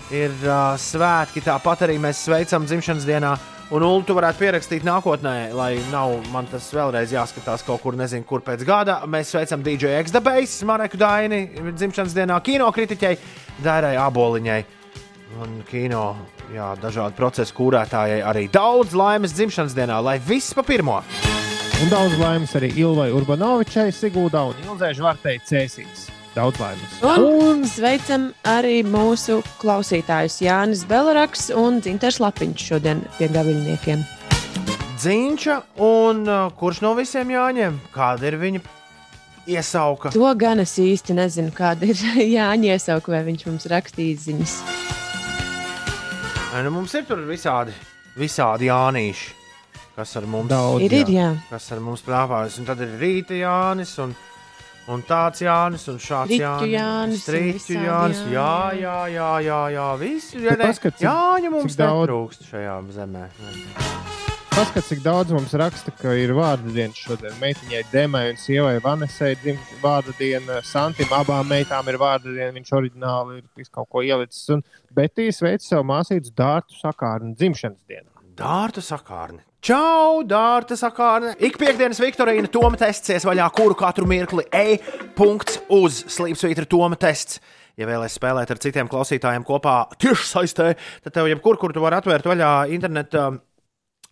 Ir uh, svētki, tāpat arī mēs sveicam dzimšanas dienā. Un Ulu, tu varētu pierakstīt nākotnē, lai nav man tas vēlreiz jāskatās kaut kur, nezinu, kur pēc gada. Mēs sveicam DJ X-Dabais, Mareku Daini, dzimšanas dienā kinokritiķei, Dairai Aboliņai un kino. Jā, dažādu procesu kūrētājai arī daudz laimes dzimšanas dienā, lai viss pa pirmo. Un daudz laimes arī Ilvai Urbanovičai, Sigūda un Ilzai Žvartei Cēsīs. Daudz laimes. Un sveicam arī mūsu klausītājus Jānis Belaraks un Dzinters Lapiņš šodien pie gaviļniekiem. Dzīņša un uh, kurš no visiem jāņem? Kāda ir viņa iesauka? To gan es īsti nezinu, kāda ir Jāņa iesauka, vai viņš mums rakstīs ziņas. Nu, mums ir tur visādi, visādi Jānīši, kas ar mums Daudz, Ir, ir, jā. kas ar mums plāpājas. Un tad ir rīta Jānis un, un tāds Jānis un šāds Striķu Jānis. Visādi Jānis. Jāni. Jā, jā, jā, jā, jā. Visi jā, cik- Jāņa mums daudz- netrūkst šajā zemē. Paskatās, cik daudz mums raksta, ka ir vārdu diena šodien. Meitiņai Demai un sievai Vanesai ir vārdu diena. Santim abām meitām ir vārdu diena. Viņš oriģināli ir kaut ko ielicis. Un Betija sveic savu māsīcu Dārtu sakārnu dzimšanas dienā. Dārta sakārne. Čau, dārta sakārne. Ik piekdienas Viktorīna Toma tests vaļā, kuru katru mirkli e-punkts uz slīpsvītra Toma tests. Ja vēlaties spēlēt ar citiem klausītājiem kopā tieši saistē, tad tev jebkur, kur tu vari atvērt vaļā interneta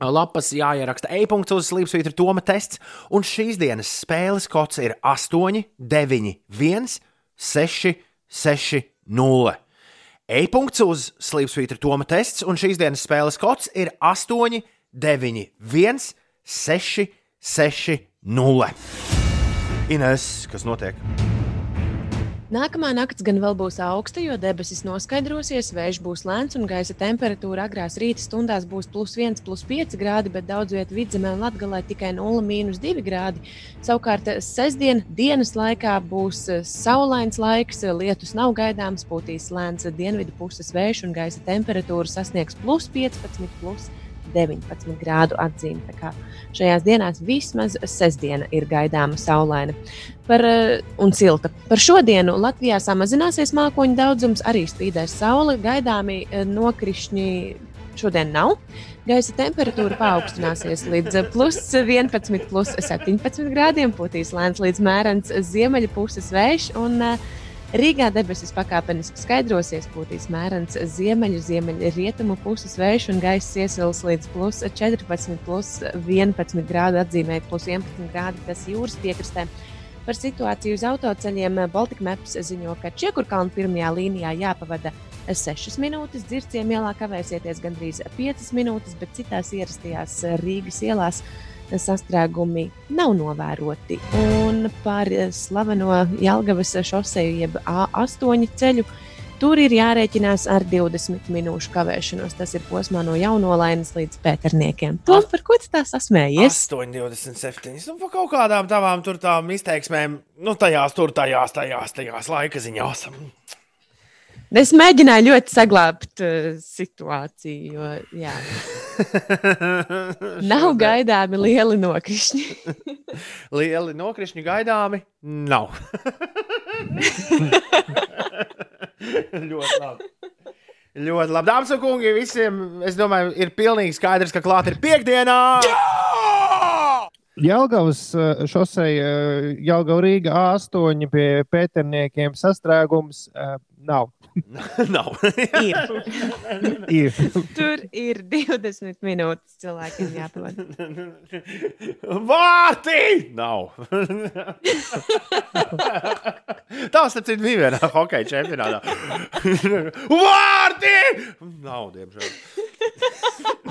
lapas, jāieraksta e-punkts uz slīpsvītra Toma tests. Un šīs dienas spēles kods ir 8, 9, 1, 6, 6, 0. E-punkts uz slīpsvītra Toma tests, un šīs dienas spēles kods ir 8, 9, 1, 6, 6, 0. Ines, kas notiek? Nākamā naktis gan vēl būs augsta, jo debesis noskaidrosies, vējš būs lēns un gaisa temperatūra agrās rīta stundās būs plus 1, plus 5 grādi, bet daudz vietā vidzemē un latgalē tikai 0,2 grādi. Savukārt sestdien dienas laikā būs eh, saulains laiks, lietus nav gaidāms, pūtīs lēns dienvidu puses vējš un gaisa temperatūra sasniegs plus 15, plus 19 grādu atzīme. Tā kā Šajās dienās vismaz sestdiena ir gaidāma saulaina par, eh, un silta. Par šodienu Latvijā samazināsies mākoņu daudzums, arī spīdēs saule, gaidāmi eh, nokrišņi šodien nav. Gaisa temperatūra paaugstināsies līdz plus 11, plus 17 grādiem, pūtīs lēns līdz mērens ziemeļa puses vējš. Un, uh, Rīgā debesis pakāpeniski skaidrosies, pūtīs mērens ziemeļu, ziemeļu rietumu puses vējš un gaisa iesils līdz plus 14, plus 11 grādu atzīmē, plus 11 grādi tas jūras piekrastē. Par situāciju uz autoceļiem Baltika Maps ziņo, ka Čiekurkalna pirmajā līnijā jāpavada 6 minūtes, dzirciem ielā kavēsieties gandrīz 5 minūtes, bet citās ierastajās Rīgas ielās sastrēgumi nav novēroti. Un par slaveno Jālgavas šoseju, jeb A8 ceļu. Tur ir jārēķinās ar 20 minūšu kavēšanos. Tas ir posmā no jaunolainas līdz pēterniekiem. To, par ko tu tā sasmējies? 8,27. Nu, pa kaut kādām tavām tur tām izteiksmēm, nu, tajās, tur, tajās, tajās, tajās laika ziņās. Es mēģināju ļoti saglabāt uh, situāciju, jo jā. nav gaidāmi lieli nokrišņi. lieli nokrišņi gaidāmi? Nav. ļoti labi. Ļoti labi. Dāmas un kungi, visiem, es domāju, ir pilnīgi skaidrs, ka klāt ir piekdienā. Jelgavas eh, šoseja, Jelgava Rīga A8 pie pēterniekiem sastrēgums uh, nav. nav. ir. ir. Tur ir 20 minūtes cilvēkiem jāpavada. Vārtī! Nav. Tā starp bija vienā hokeja čempionātā. Vārtī! Nav, diemžēl.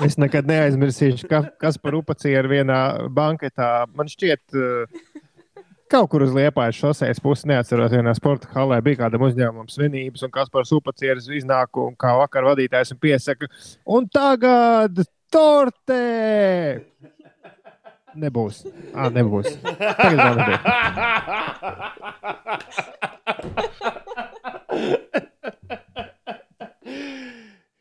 Es nekad neaizmirsīšu, ka, kas par upacieru vienā banketā man šķiet. Uh, Kaut kur uz Liepājas šoseis puses neatceros, vienā sporta halē bija kāda uzņēmuma svinības, un kas par supercieru iznāk un kā vakar vadītājs un piesaka, un tagad torte! Nebūs. À, nebūs. Tagad vēl nebūs.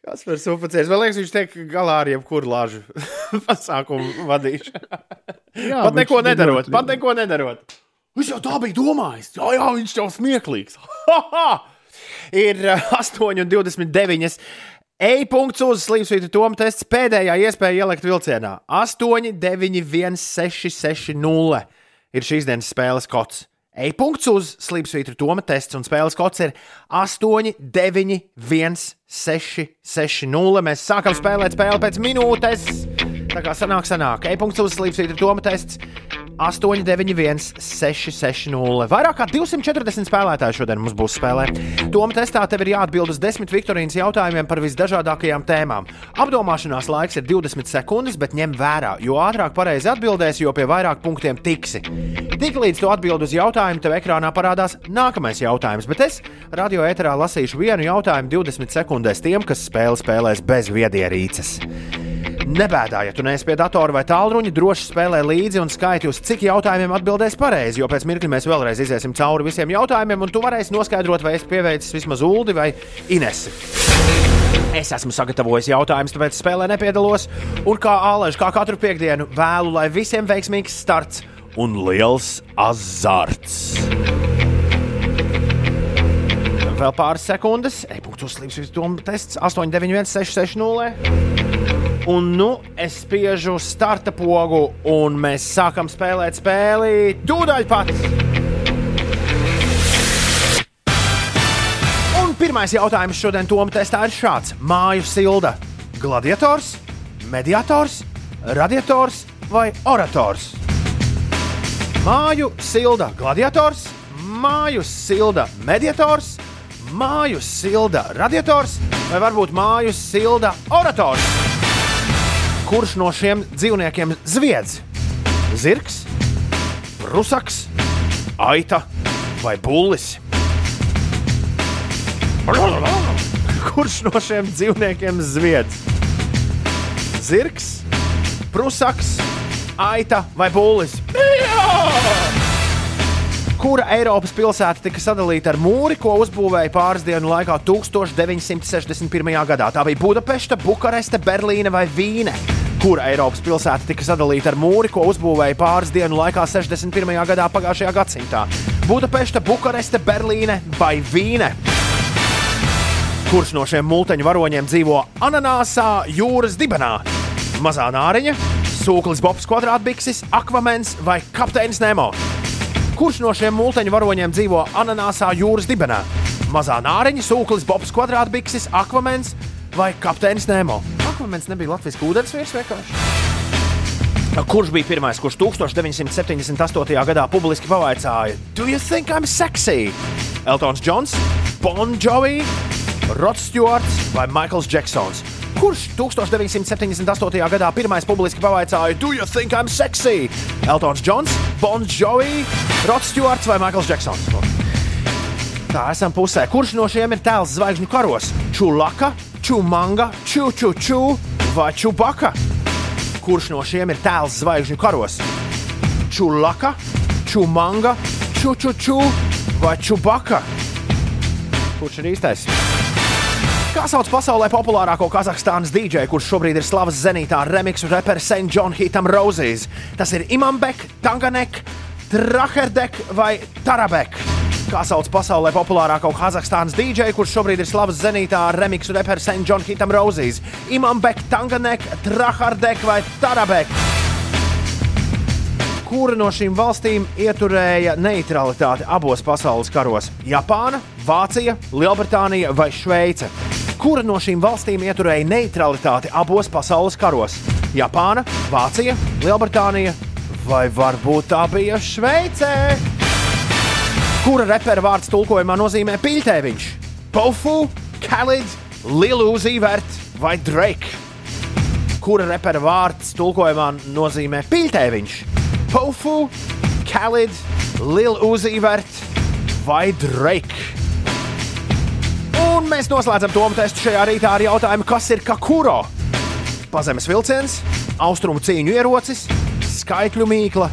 Kas par supercieru? Man liekas, viņš tiek galā ar jebkuru lāžu pasākumu vadīšanu. Jā, pat neko nedarot, pat neko nedarot. Viņš jau tā bija domājis. Jā, jā viņš jau smieklīgs. ir 8,29. E-punkts uz slīpsvītra Toma tests pēdējā iespēja ielikt vilcienā. 8, 9, 1, 6, 6, 0 ir šīs dienas spēles kods. E-punkts uz slīpsvītra Toma tests un spēles kods ir 8, 9, 1, 6, 6, 0. Mēs sākam spēlēt spēli pēc minūtes. Tā kā sanāk, sanāk. E-punkts uz slīpsvītra Toma tests 891, 660. Vairāk kā 240 spēlētāji šodien mums būs spēlē. Toma testā tev ir jāatbild uz desmit Viktorīnas jautājumiem par visdažādākajām tēmām. Apdomāšanās laiks ir 20 sekundes, bet ņem vērā, jo ātrāk pareizi atbildēsi, jo pie vairāk punktiem tiksi. Tiklīdz tu atbild uz jautājumu, tev ekrānā parādās nākamais jautājums, bet es radio ēterā lasīšu vienu jautājumu 20 sekundēs tiem, kas spēli spēlēs bez viedierīces. Nebēdā, ja tu neesi pie datora vai tālruņa, droši spēlē līdzi un skaiti, uz cik jautājumiem atbildēs pareizi, jo pēc mirkļa mēs vēlreiz iziesim cauri visiem jautājumiem, un tu varēsi noskaidrot, vai es pieveicis vismaz Uldi vai Inesi. Es esmu sagatavojis jautājumus, tāpēc spēlē nepiedalos. Un kā ālež, kā katru piekdienu, vēlu, lai visiem veiksmīgs starts un liels azarts. Vēl pāris sekundes, e-punkts uzslīps uz domu tests 891, 660. Un nu es spiežu starta pogu, un mēs sākam spēlēt spēli tūdaļ pat. Un pirmais jautājums šodien Toma testā ir šāds: Māju silda, gladiators, mediators, radiators vai orators? Māju silda, gladiators, māju silda, mediators, māju silda, radiators vai varbūt māju silda, orators? Kurš no šiem dzīvniekiem zviedz? Zirgs, brusaks, aita vai bullis? Kurš no šiem dzīvniekiem zviedz? Zirgs, brusaks, aita vai bullis? Kura Eiropas pilsēta tika sadalīta ar mūri, ko uzbūvēja pāris dienu laikā 1961. gadā? Tā bija Budapešta, Bukareste, Berlīne vai Vīne. Kura Eiropas pilsēta tika sadalīta ar mūri, ko uzbūvēja pāris dienu laikā 61. gadā pagājušajā gadsimtā? Budapešta, Bukareste, Berlīne vai Vīne? Kurš no šiem multeņu varoņiem dzīvo ananāsā jūras dibenā? Mazā nāriņa, sūklis Bobs, kvadrātbikses, akvamens vai kapteinis Nemo? Kurš no šiem multeņu varoņiem dzīvo ananāsā jūras dibenā? Mazā nāriņa, sūklis Bobs, kvadrātbikses, akvamens vai kapteinis Nemo? Akvamens nebija Latvijas ūdens vīrs vienkārši. Kurš bija pirmais, kurš 1978. gadā publiski pavaicāja, Do you think I'm sexy? Eltons Džons, Bon Jovi, Rods Stewarts vai Maikls Džeksons? Kurš 1978. gadā pirmais publiski pavaicāja, Do you think I'm sexy? Eltons Džons, Bon Jovi, Rods Stewarts vai Maikls Džeksons? Tā esam pusē. Kurš no šiem ir tēls zvaigžņu karos? Čulaka, Čumanga, Čučuču vai Čubaka? Kurš no šiem ir tēls zvaigžņu karos? Čulaka, Čumanga, Čučuču vai Čubaka? Kurš ir īstais? Kā sauc pasaulē populārāko Kazahstānas dīdžeju, kurš šobrīd ir slavas zenītā remixu reperis St. John Hitam Roses? Tas ir Imambek, Tanganek, Traherdek vai Tarabek? Kā sauc pasaulē populārāko Kazahstānas dīdžeju, kurš šobrīd ir slavas zenītā remixu reperis St. John Hitam Roses? Imambek, Tanganek, Traherdek vai Tarabek? Kura no šīm valstīm ieturēja neutralitāti abos pasaules karos? Japāna, Vācija, Lielbritānija vai Šveice? Kura no šīm valstīm ieturēja neutralitāti abos pasaules karos? Japāna, Vācija, Lielbritānija vai varbūt tā bija Šveice? Kura repera vārds tulkojumā nozīmē piļķēviņš? Pofu, Khalid, Lilu Zīvert vai Drake? Kura repera vārds tulkojumā nozīmē piļķēviņš? Pofu, Khalid, Lilu Zīvert vai Drake? Un mēs noslēdzam to testu šajā rītā ar jautājumu, kas ir kakuro? Pazemes vilciens, austrumu cīņu ierocis, skaitļu mīkla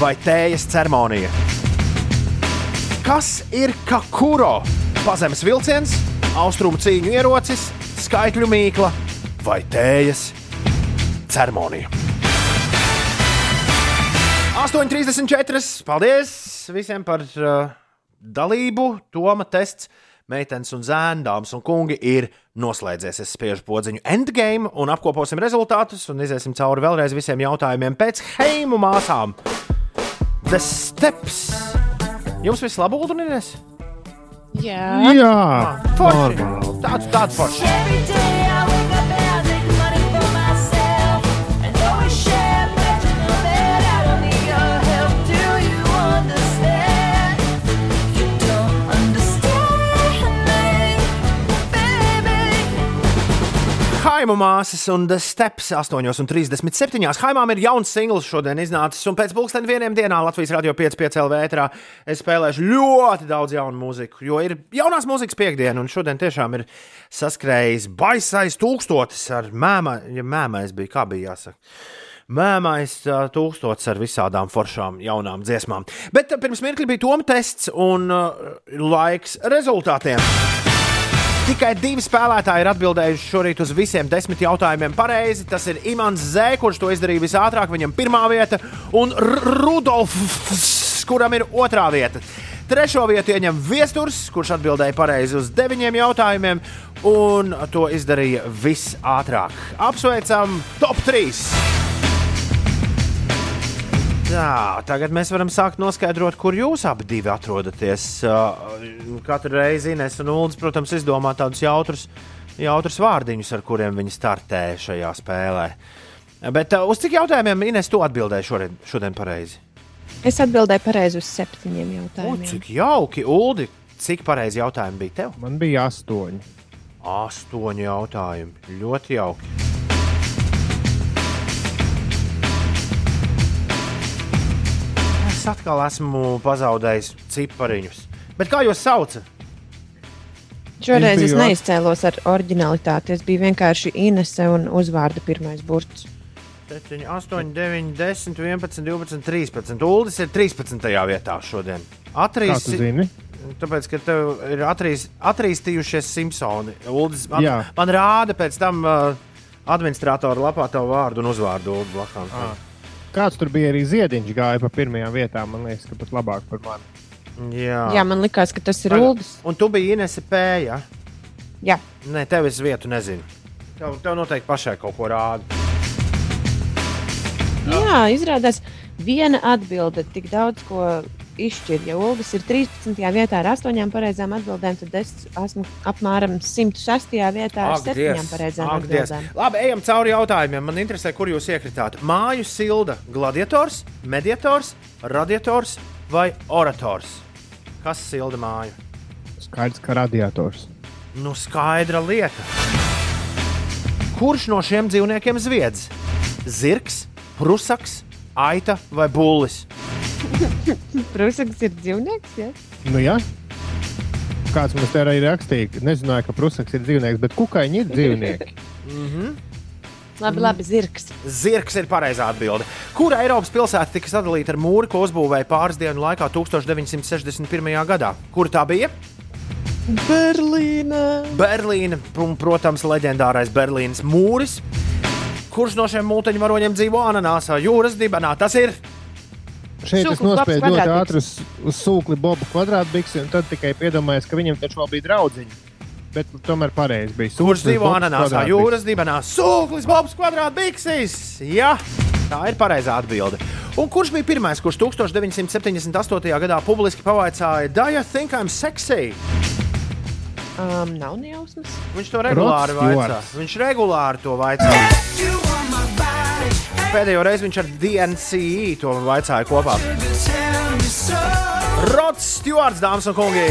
vai tējas ceremonija? Kas ir kakuro? Pazemes vilciens, austrumu cīņu ierocis, skaitļu mīkla vai tējas ceremonija? 8,34. Paldies visiem par uh, dalību. Toma tests, meitenes un zēni, dāmas un kungi ir noslēdzies. Es spiežu podziņu endgame un apkoposim rezultātus un iziesim cauri vēlreiz visiem jautājumiem pēc heimu māsām. The Steps. Jums viss labi, Ulriņš? Jā, Jā. forši. Tāds, tāds forši. Haimu māsas un The Steps 8,37. Haimām ir jauns singls šodien iznācis, un pēc pusdienas vieniem dienā Latvijas radio 5,5 LV ētrā es spēlēšu ļoti daudz jaunu mūziku, jo ir jaunās mūzikas piekdiena, un šodien tiešām ir saskrējis baisais tūkstotis ar mēmā, ja mēmais bija, kā bija jāsaka. Mēmais ā, tūkstotis ar visādām foršām, jaunām dziesmām. Bet pirms mirkli bija Toma tests un laiks rezultātiem. Tikai divi spēlētāji ir atbildējuši šorīt uz visiem desmit jautājumiem pareizi. Tas ir Imants Zē, kurš to izdarīja visātrāk, viņam pirmā vieta, un Rudolfs, kuram ir otrā vieta. Trešo vietu ieņem Viesturs, kurš atbildēja pareizi uz deviņiem jautājumiem, un to izdarīja visātrāk. Apsveicam top 3! Tā, tagad mēs varam sākt noskaidrot, kur jūs abi divi atrodaties. Uh, Katru reizi Ines un Ulas, protams, izdomā tādus jautrus, jautrus vārdiņus, ar kuriem viņi startē šajā spēlē. Bet uh, uz cik jautājumiem Ines tu atbildēji šodien, šodien pareizi? es atbildēju pareizi uz septiņiem O, jautājumiem. cik jauki, Ulu, cik pareizi jautājumi bija tev? Man bija astoņi. Astoņi jautājumi. Ļoti jauki. Es atkal esmu pazaudējis cipariņus. Bet kā jūs saucat? Šoreiz Es es biju at- neizcēlos ar originalitāti. Es biju vienkārši Inese un uzvārda pirmais burts. 7, 8, 9, 10, 11, 12, 13. Uldis ir 13. vietā šodien. Kā tu Atrīs, zini? tāpēc, ka tev ir atrīs, atrīstījušies Simpsoni. Uldis, man, Jā. man rāda pēc tam uh, administratora lapā tavu vārdu un uzvārdu Uldi blakām. Ah. Kāds tur bija arī ziediņš, gāja pa pirmajām vietām. Man liekas, ka pat labāk par mani. Jā. Jā, man likās, ka tas ir Uldis. Un tu biji Inese P. Ja? Jā. Nē, tev es vietu nezinu. Tev, tev noteikti pašai kaut ko rāda. Jā, izrādās, viena atbilde tik daudz ko izšķir. Ja Olgas ir 13. vietā ar 8 pareizām atbildēm, tad es esmu apmēram 106. vietā ar Ak, 7 Dievs, pareizām ak, Dievs. atbildēm. Labi, ejam cauri jautājumiem. Man interesē, kur jūs iekritāt. Māju silda, gladiators, mediators, radiators vai orators? Kas silda māju? Skaidrs, ka radiators. Nu, skaidra lieta. Kurš no šiem dzīvniekiem zviedz? Zirgs, prusaks, aita vai bullis? Prusaks ir dzīvnieks. Ja? Nu, jā. Kāds mums te arī rakstīja, ka nezināja, ka prusaks ir dzīvnieks, bet kukaiņi ir dzīvnieki. Mm -hmm. Labi, labi, zirgs. Zirgs ir pareizā atbilde. Kura Eiropas pilsēta tika sadalīta ar mūri, ko uzbūvēja pāris dienu laikā 1961. gadā? Kur tā bija? Berlīna. Berlīna, protams, leģendārais Berlīnas mūris. Kurš no šiem mūteņvaroņiem dzīvo ananāsā jūras dibenā? Tas ir Šeit es Sūklis Bobs nospēju ļoti ātri uz, sūkli Bobu kvadrātbiksi, un tad tikai piedomājos, ka viņam taču vēl bija draudziņi. Bet tomēr pareizi bija. Kurš Sūklis dzīvo Bobs ananāsā jūras dibenā? Sūklis Bobs kvadrātbikses! Jā, tā ir pareizā atbilde. Un kurš bija pirmais, kurš 1978. gadā publiski pavaicāja, you think I'm sexy? Um, nav nejausmas. Viņš to regulāri Rods vaicā. Viņš regulāri to vaicā. Pēdējo reizi viņš ar DNCE to vaicāja kopā. Rods Stewarts, dāmas un kungi!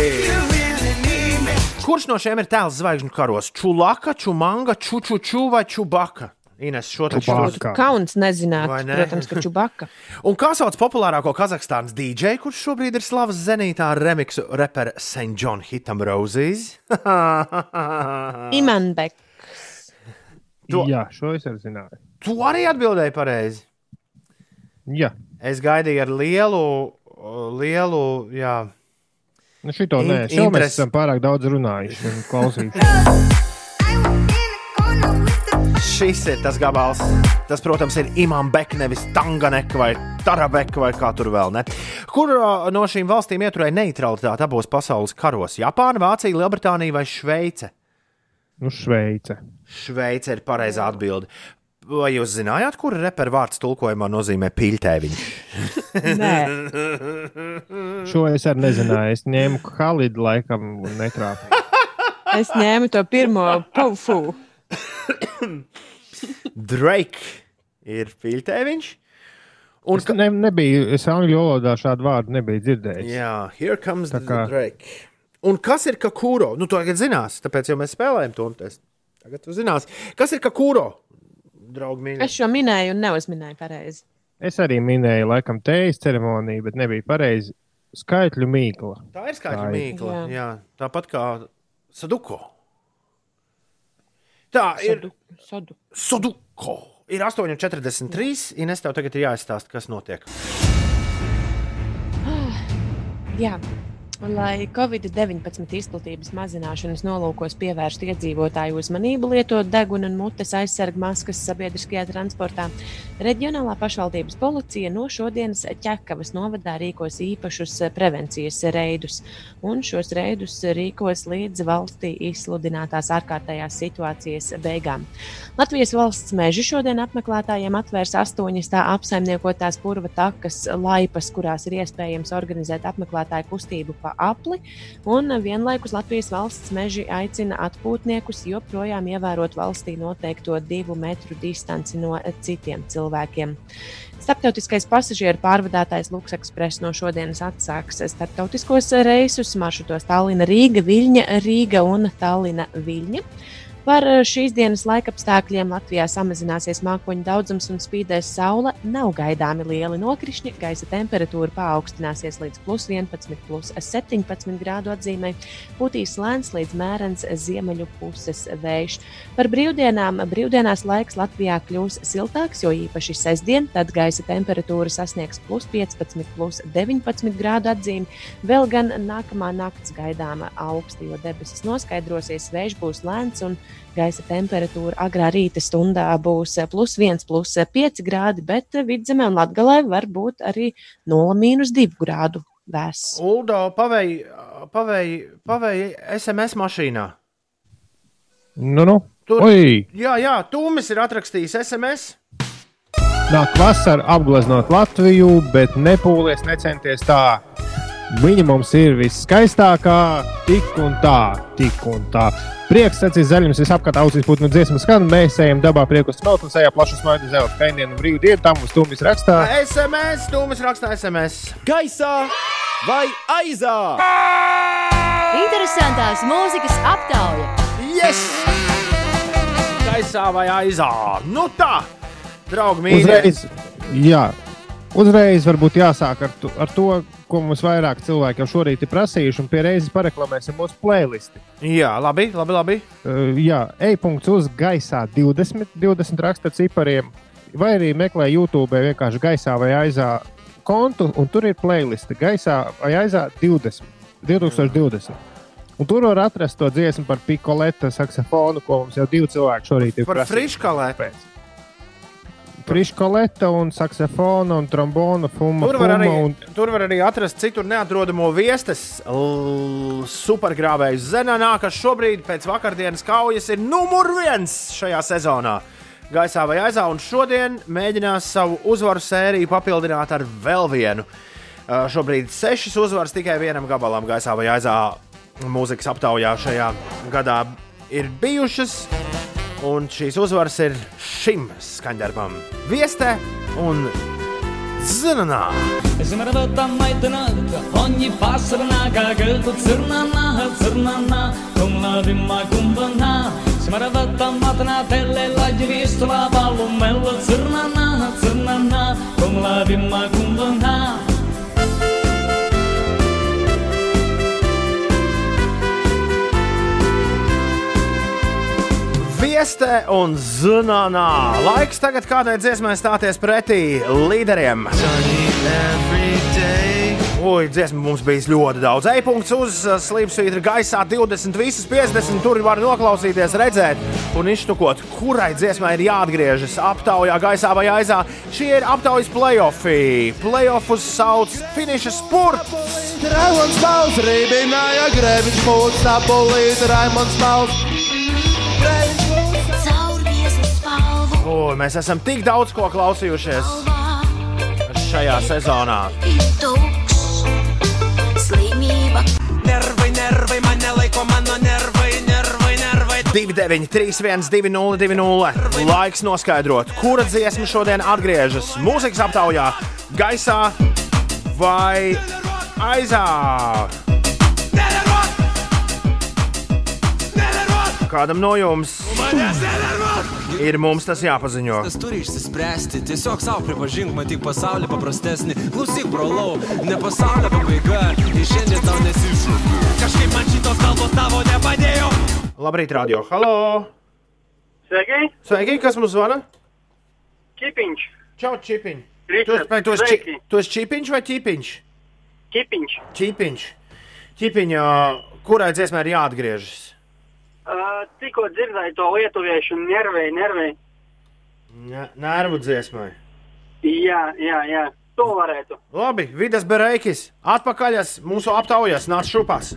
Kurš no šiem ir tēls zvaigžņu karos? Čulaka, Čumanga, Čučuču vai Čubaka? Ines, šo taču Čubaka. Kauns nezināt, ne? protams, ka čubaka. Un kā sauc populārāko Kazahstānas DJ, kurš šobrīd ir slavas zenītā ar remixu repera St. John Hitam Roses? Imanbek. To- Jā, šo es arī zināju. Tu arī atbildēji pareizi. Jā, Es gaidīju ar lielu, lielu, jā. nu šito In- nē. Šo mēs interesi. esam pārāk daudz runājuši un klausījuši. Šis ir tas gabals. Tas, protams, ir Imants Beks, nevis Tanganeka vai Tarabeka vai kā tur vēl. Ne? Kur no šīm valstīm ieturēja neutralitāti abos pasaules karos? Japāna, Vācija, Lielbritānija vai Šveice? Nu, Šveice. Šveice ir pareizā atbilde. Vai jūs zinājāt, kur reperu vārds tulkojumā nozīmē pīļtēviņš? Nē, Šo es arī nezināju. Es ņēmu Halidu laikam un netrāpīju. es ņēmu to pirmo pufu. Drake ir pīļtēviņš. Un Es ne, nebiju, es angļu valodā šādu vārdu nebiju dzirdējis. Jā, here comes the kā- Drake. Un kas ir kakūro? Nu, to tagad zinās, tāpēc jau mēs spēlējam to. un es- Tagad tu zinās, kas ir kakūro? Draugi, mīļie. Es šo minēju un neuzminēju pareizi. Es arī minēju, laikam, tējas ceremoniju, bet nebija pareizi. Skaitļu mīkla. Tā ir skaidra Tā ir. mīkla. Jā. Jā. Tāpat kā Saduko. Tā ir Sodu. sodu. Saduko. Ir 8,43. Ines, tev tagad ir jāizstāsta, kas notiek. Jā. Lai Covid-19 izplatības mazināšanas nolūkos pievērstu iedzīvotāju uzmanību, lietot deguna un mutes aizsargu maskas sabiedriskajā transportā, reģionālā pašvaldības policija no šodienas ķekavas novadā rīkos īpašus prevencijas reidus, un šos reidus rīkos līdz valstī izsludinātās ārkārtējās situācijas beigām. Latvijas valsts meži šodien apmeklētājiem atvērs astoņas tā apsaimniekotās purva takas laipas, kurās ir iespējams organizēt apmeklētāju kustību pa apli, un vienlaikus Latvijas valsts meži aicina atpūtniekus joprojām ievērot valstī noteikto divu metru distanci no citiem cilvēkiem. Starptautiskais pasažieru pārvadātājs Lukas Express no šodienas atsāks starptautiskos reisus maršrutos Tallina Rīga, Viļņa, Rīga un Tallina Viļņa. Par šīs dienas laikapstākļiem Latvijā samazināsies mākoņu daudzums un spīdēs saule. Nav gaidāmi lieli nokrišņi, gaisa temperatūra paaugstināsies līdz plus 11, plus 17 grādu atzīmē. Putīs lēns līdz mērens ziemeļu puses vējš. Par brīvdienām brīvdienās laiks Latvijā kļūs siltāks, jo īpaši sestdien, tad gaisa temperatūra sasniegs plus 15, plus 19 grādu atzīmi. Vēl gan nākamā naktis gaidāma augsta, jo debesis noskaidrosies, vējš būs lēns un gaisa temperatūra agrā rīta stundā būs plus 1, plus 5 grādi, bet vidzemē un latgalē var būt arī 0,2 grādu vēss. Uldo pavēja pavēj, pavēj SMS mašīnā. Nu, nu. Tur, Oi! jā, jā, Tūmis ir atrakstījis SMS. Nāk vasara apgleznot Latviju, bet nepūlies, necenties tā. Viņa mums ir viskaistākā, tik un tā, tik un tā. Prieks, sacīs zaļums, visapkārt ausīs putnu dziesmu skan. Mēs ejam dabā prieku smelt un sejā plašu smaidu zelta kainienu brīvu dienu. Tam mums tūmis rakstā. SMS, Tūmis rakstā SMS. Gaisā vai aizā? Interesantās mūzikas aptauja. Yes! Gaisā vai aizā? Nu tā, draugi mīļie. Uzreiz, jā, uzreiz varbūt jāsāk ar to, ar to, ko mums vairāk cilvēki jau šorīt ir prasījuši, un pie reizes pareklamēsim mūsu playlisti. Jā, labi, labi. labi. Uh, jā, e-punkts uz gaisā 20, 20 raksta cipariem, vai arī meklē YouTube vienkārši gaisā vai aizā kontu, un tur ir playliste gaisā vai aizā 20, 2020. Un tur var atrast to dziesmu par pikoleta saksofonu, ko mums jau divi cilvēki šorīt ir Par friškalē. Friškoleta un saksofona un trombona fuma. Tur var, arī, fuma un... tur var arī atrast citur neatrodamo viestas supergrāvēju Zenanā, kas šobrīd pēc vakardienas kaujas ir numur viens šajā sezonā. Gaisā vai aizā, un šodien mēģinās savu uzvaru sēriju papildināt ar vēl vienu. Šobrīd sešas uzvaras tikai vienam gabalam gaisā vai aizā mūzikas aptaujā šajā gadā ir bijušas. Un šīs uzvaras ir šim skaņdarbam, viestē un zinanā. Zmaravata maitanata, ogni passernaga, gelto zirnana, zirnana, con la dimma kumbana. Zmaravata matana, telle la givistola, palumella, zirnana, zirnana, con Viestē un zvanā. Laiks tagad kādai dziesmai stāties pretī līderiem. Ui, dziesmu mums bija ļoti daudz. E-punkts uz uh, slīpsvītra gaisā 20, visas 50. Tur var noklausīties, redzēt un iztukot, kurai dziesmai ir jāatgriežas aptaujā, gaisā vai aizā. Šie ir aptaujas playoffi. Playoffus sauc finiša spurts. Raimons Pauls rībināja greviņš mūs, sapulīt Raimons Pauls. O, mēs esam tik daudz ko klausījušies šajā sezonā. Nervai, nervai, man nelaiko mano nervai, nervai, nervai. 29, 3, 1, 2, 0, 2, 0. Laiks noskaidrot, kura dziesma šodien atgriežas mūzikas aptaujā, gaisā vai aizā. Kādam no jums ir mums tas jāpaziņo? Kas turi išsispręsti, tiesiog savo pripažink, matyk pasaulį paprastesnį. Klausyk, brolau, ne pasaulio pabaiga, ir šiandien tau nesišūkiu. Kažkaip man šitos kalbos tavo nepadėjo. Labrīt, radio. Halo! Sveiki! Sveiki, kas mums zvana? Čipiņš. Čau, Čipiņ. Tu, Ričards, vai tu esi, sveiki. či, tu esi čipiņš vai ķipiņš? Čipiņš. Čipiņš. Čipiņa, kurai dziesmai ir jāatgriežas? Uh, tikko dzirdēju to lietuviešu nervēju, nervēju. Ne- Nervu dziesmai. Jā, jā, jā. To varētu. Labi, Vidas Bereikis, atpakaļ mūsu aptaujas, nāc šupās.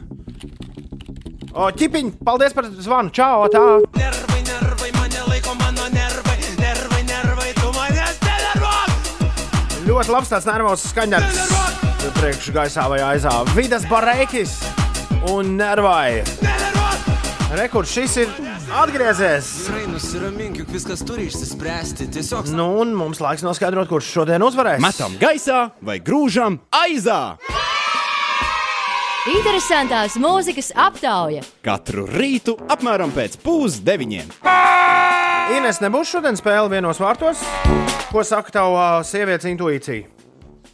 O, ķipiņ, paldies par zvanu. Čau, tā. Nervai, nervai, man nelaiko mano nervai, nervai, nervai, tu manęs nenervuok. Ļoti labs tāds nervozs skaņdarbs. Priekšā gaisā vai aizā. Vidas Bereikis un Nervai. Rekords šis ir atgriezies. Gerai, nusiramink, juk viskas turi išsispręsti. Tiesiog Nu, un mums laiks noskaidrot, kurš šodien uzvarēs. Metam gaisā vai grūžam aizā. Interesantās mūzikas aptauja. Katru rītu apmēram pēc pusdeviņiem. Ines, nebūs šodien spēle vienos vārtos. Ko saka tava sievietes intuīcija?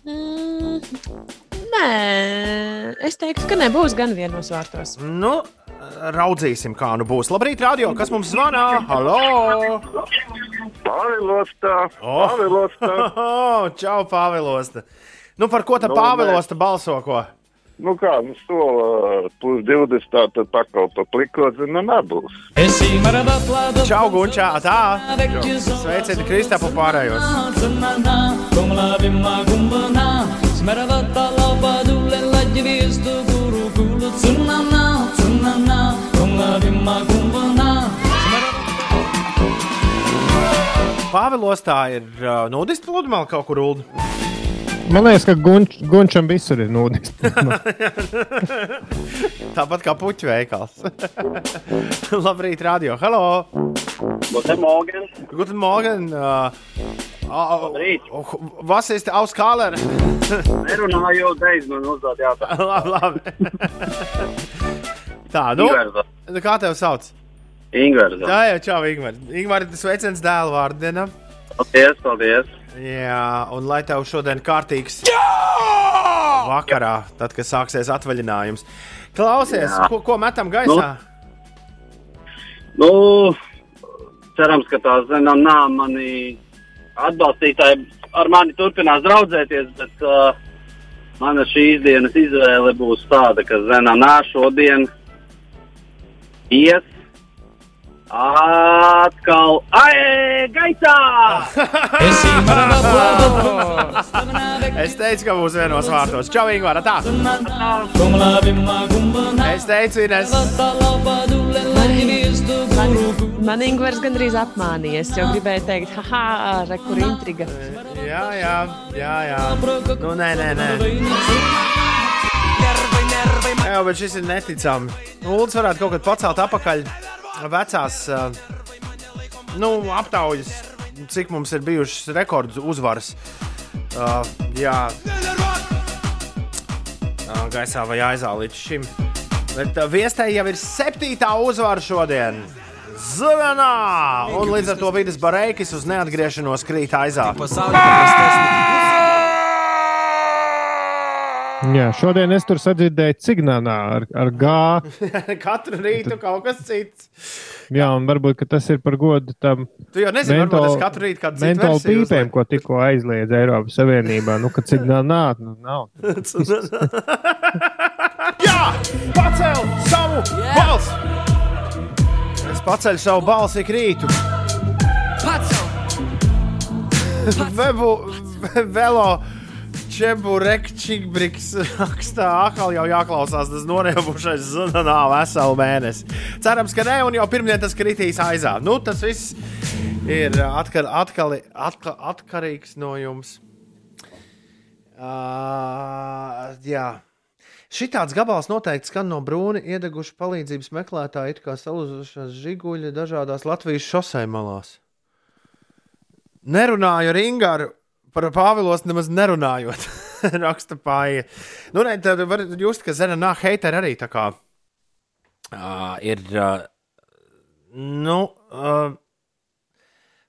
Mm, nē, es teiktu, ka nebūs gan vienos vārtos. Nu, raudzīsim, kā nu būs. Labrīt, radio, kas mums zvana? Halo! Pāvilostā! Pāvilostā! Oh, čau, Pāvilosta! Nu, par ko tā Nu, Pāvilosta balso? Ko? Nu kā, nu sola plus 20, tā tad pakal pa plikot, nu nebūs. Čau, Gunčā, tā! Sveiciet Kristapu pārējos! Zrnana, con la dimma kumbana. Smaravata lapadulle la givisto guru kulu. Zrnana, la dimma kumbana. Pāvilostā ir uh, nudistu pludmale kaut kur ulu. Man liekas, ka gunč, Gunčam visur ir nūdis. Tāpat kā puķu veikals. Labrīt, radio. Halo! Guten Morgen! Guten Morgen! Uh, Labrīt! Uh, was ist aus Kaler? Nerunāju, beidz man uzdot jautājumu. labi, labi. Tā, nu, nu, kā tev sauc? Ingverza. Jā, jā, čau, Ingūna. Ingūna, tas sveiciens dēlu vārdienam. Paldies, paldies! Jā, un lai tev šodien kārtīgs vakarā, tad, kad sāksies atvaļinājums. Klausies, Jā. ko, ko metam gaisā? Nu, cerams, ka tā zinām, nā, mani atbalstītāji ar mani turpinās draudzēties, bet uh, mana šīs dienas izvēle būs tāda, ka zinām, nā, šodien ies atkal ai, gaitā! Es teicu, ka būs vienos vārtos. Čau, Ingūna, tā! Es teicu, Ines. Man, man Ingūns gandrīz apmānījies, jo gribēju teikt, haha, re, kur intriga. Jā, jā, jā. jā. Nu, nē, nē, nē. Jā, bet šis ir neticami. Uldis varētu kaut kad pacelt apakaļ vecās nu, aptaujas, cik mums ir bijušas rekords uzvaras. Uh, jā, uh, gaisā vai aizā līdz šim. Bet uh, viestē jau ir septītā uzvara šodien. Zvanā! Un līdz ar to vidas bareikis uz neatgriešanos krīt aizā. Jā, šodien es tur sadzirdēju cignānā ar, ar gāzi. Katru rītu kaut kas cits. Jā, un varbūt ka tas ir par godu tam. Tu jau nezini, varbūt es katru rītu kādu citu mentālu pīpēm, ko tikko aizliedz Eiropas Savienībā. Nu, ka cignānā nu, nav. Jā, pacēl savu yeah. balsi! Es paceļu savu balsi ik rītu. Vebu, velo čeburekčibriks rakstā, atkal jau jāklausās tas noriebušais zvanā veselu mēnesi. Cerams, ka ne, un jau pirmdien tas kritīs aizā. Nu, tas viss ir atkal, atkal, atkal, atkarīgs no jums. Uh, jā. Šitāds gabals noteikti skan no brūni iedeguša palīdzības meklētāja, it kā salūzušās žiguļi dažādās Latvijas šosei malās. Nerunāju ar Ingūru par Pāvilos nemaz nerunājot. Raksta pāri. Nu, ne, tad var just, ka Zenā heiteri arī tā kā uh, ir. Uh, nu, uh,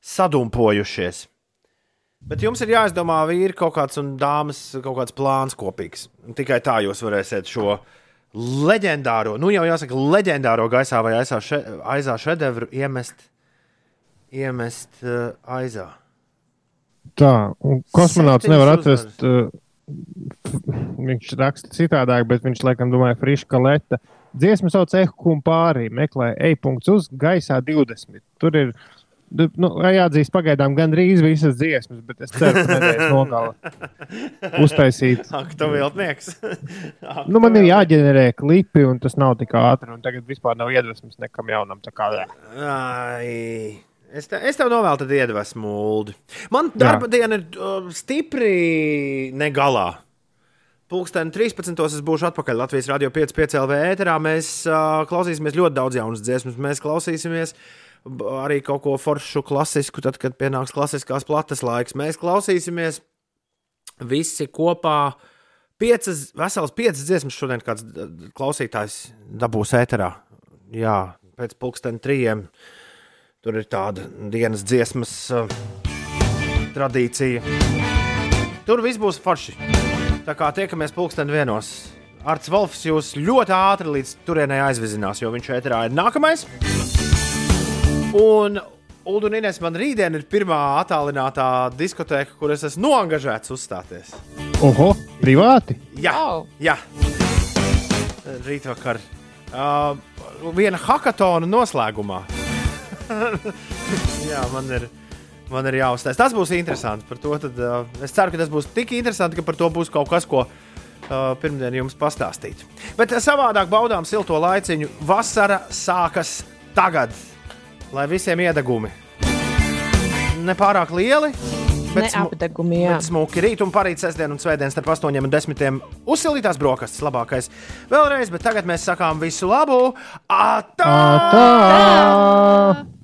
sadumpojušies. Bet jums ir jāizdomā, vīri, kaut kāds un dāmas, kaut kāds plāns kopīgs. Tikai tā jūs varēsiet šo leģendāro, nu jau jāsaka, leģendāro gaisā vai aizā, še, aizā šedevru iemest, iemest uh, aizā. Tā, un kosmonauts nevar atrast. Uh, viņš raksta citādāk, bet viņš laikam domāja, Friška Leta. Dziesmu sauc Ehu pārī, meklē e-punkts uz gaisā 20. Tur ir, nu, jāatzīst, pagaidām gandrīz visas dziesmas, bet es ceru, ka nedēļas nogala uztaisīt. Ak, tu viltnieks. Ak, Nu, man ir jāģenerē klipi, un tas nav tik ātri, un tagad vispār nav iedvesmas nekam jaunam. tā kā. Ai. Es, te, es tev novēlu tādu iedvesmu, Ulu. Man darba diena ir uh, stipri negalā. Pūksteni 13. es būšu atpakaļ Latvijas Rādio 5,5 LV ēterā. Mēs uh, klausīsimies ļoti daudz jaunas dziesmas. Mēs klausīsimies arī kaut ko foršu, klasisku, tad, kad pienāks klasiskās plates laiks. Mēs klausīsimies visi kopā. Piecas, vesels piecas dziesmas šodien kāds klausītājs dabūs ēterā. Jā, pēc pulksten trījiem. Tur ir tāda dienas dziesmas uh, tradīcija. Tur viss būs forši. Tā kā tiekamies pulksten vienos. Arts Volfs jūs ļoti ātri līdz turienei aizvizinās, jo viņš ēterā ir nākamais. Un Inês man rītdien ir pirmā attālinātā diskoteka, kur es esmu noangažēts uzstāties. Oho, privāti! Jā, jā. rītvakar. Uh, viena hackathona noslēgumā. jā, man ir, man ir jāuzstājas. Tas būs interesanti. Tad, uh, es ceru, ka tas būs tik interesanti, ka par to būs kaut kas, ko uh, pirmdien jums pastāstīt. Bet uh, savādāk baudām silto laiciņu. Vasara sākas tagad, lai visiem iedegumi. nepārāk lieli. Neapdegumi, jā. smuki rīt un parīt sestdien un svētdien starp 8 un 10. Uzsilītās brokastis labākais. Vēlreiz, bet tagad mēs sakām visu labu! Atā! Tā!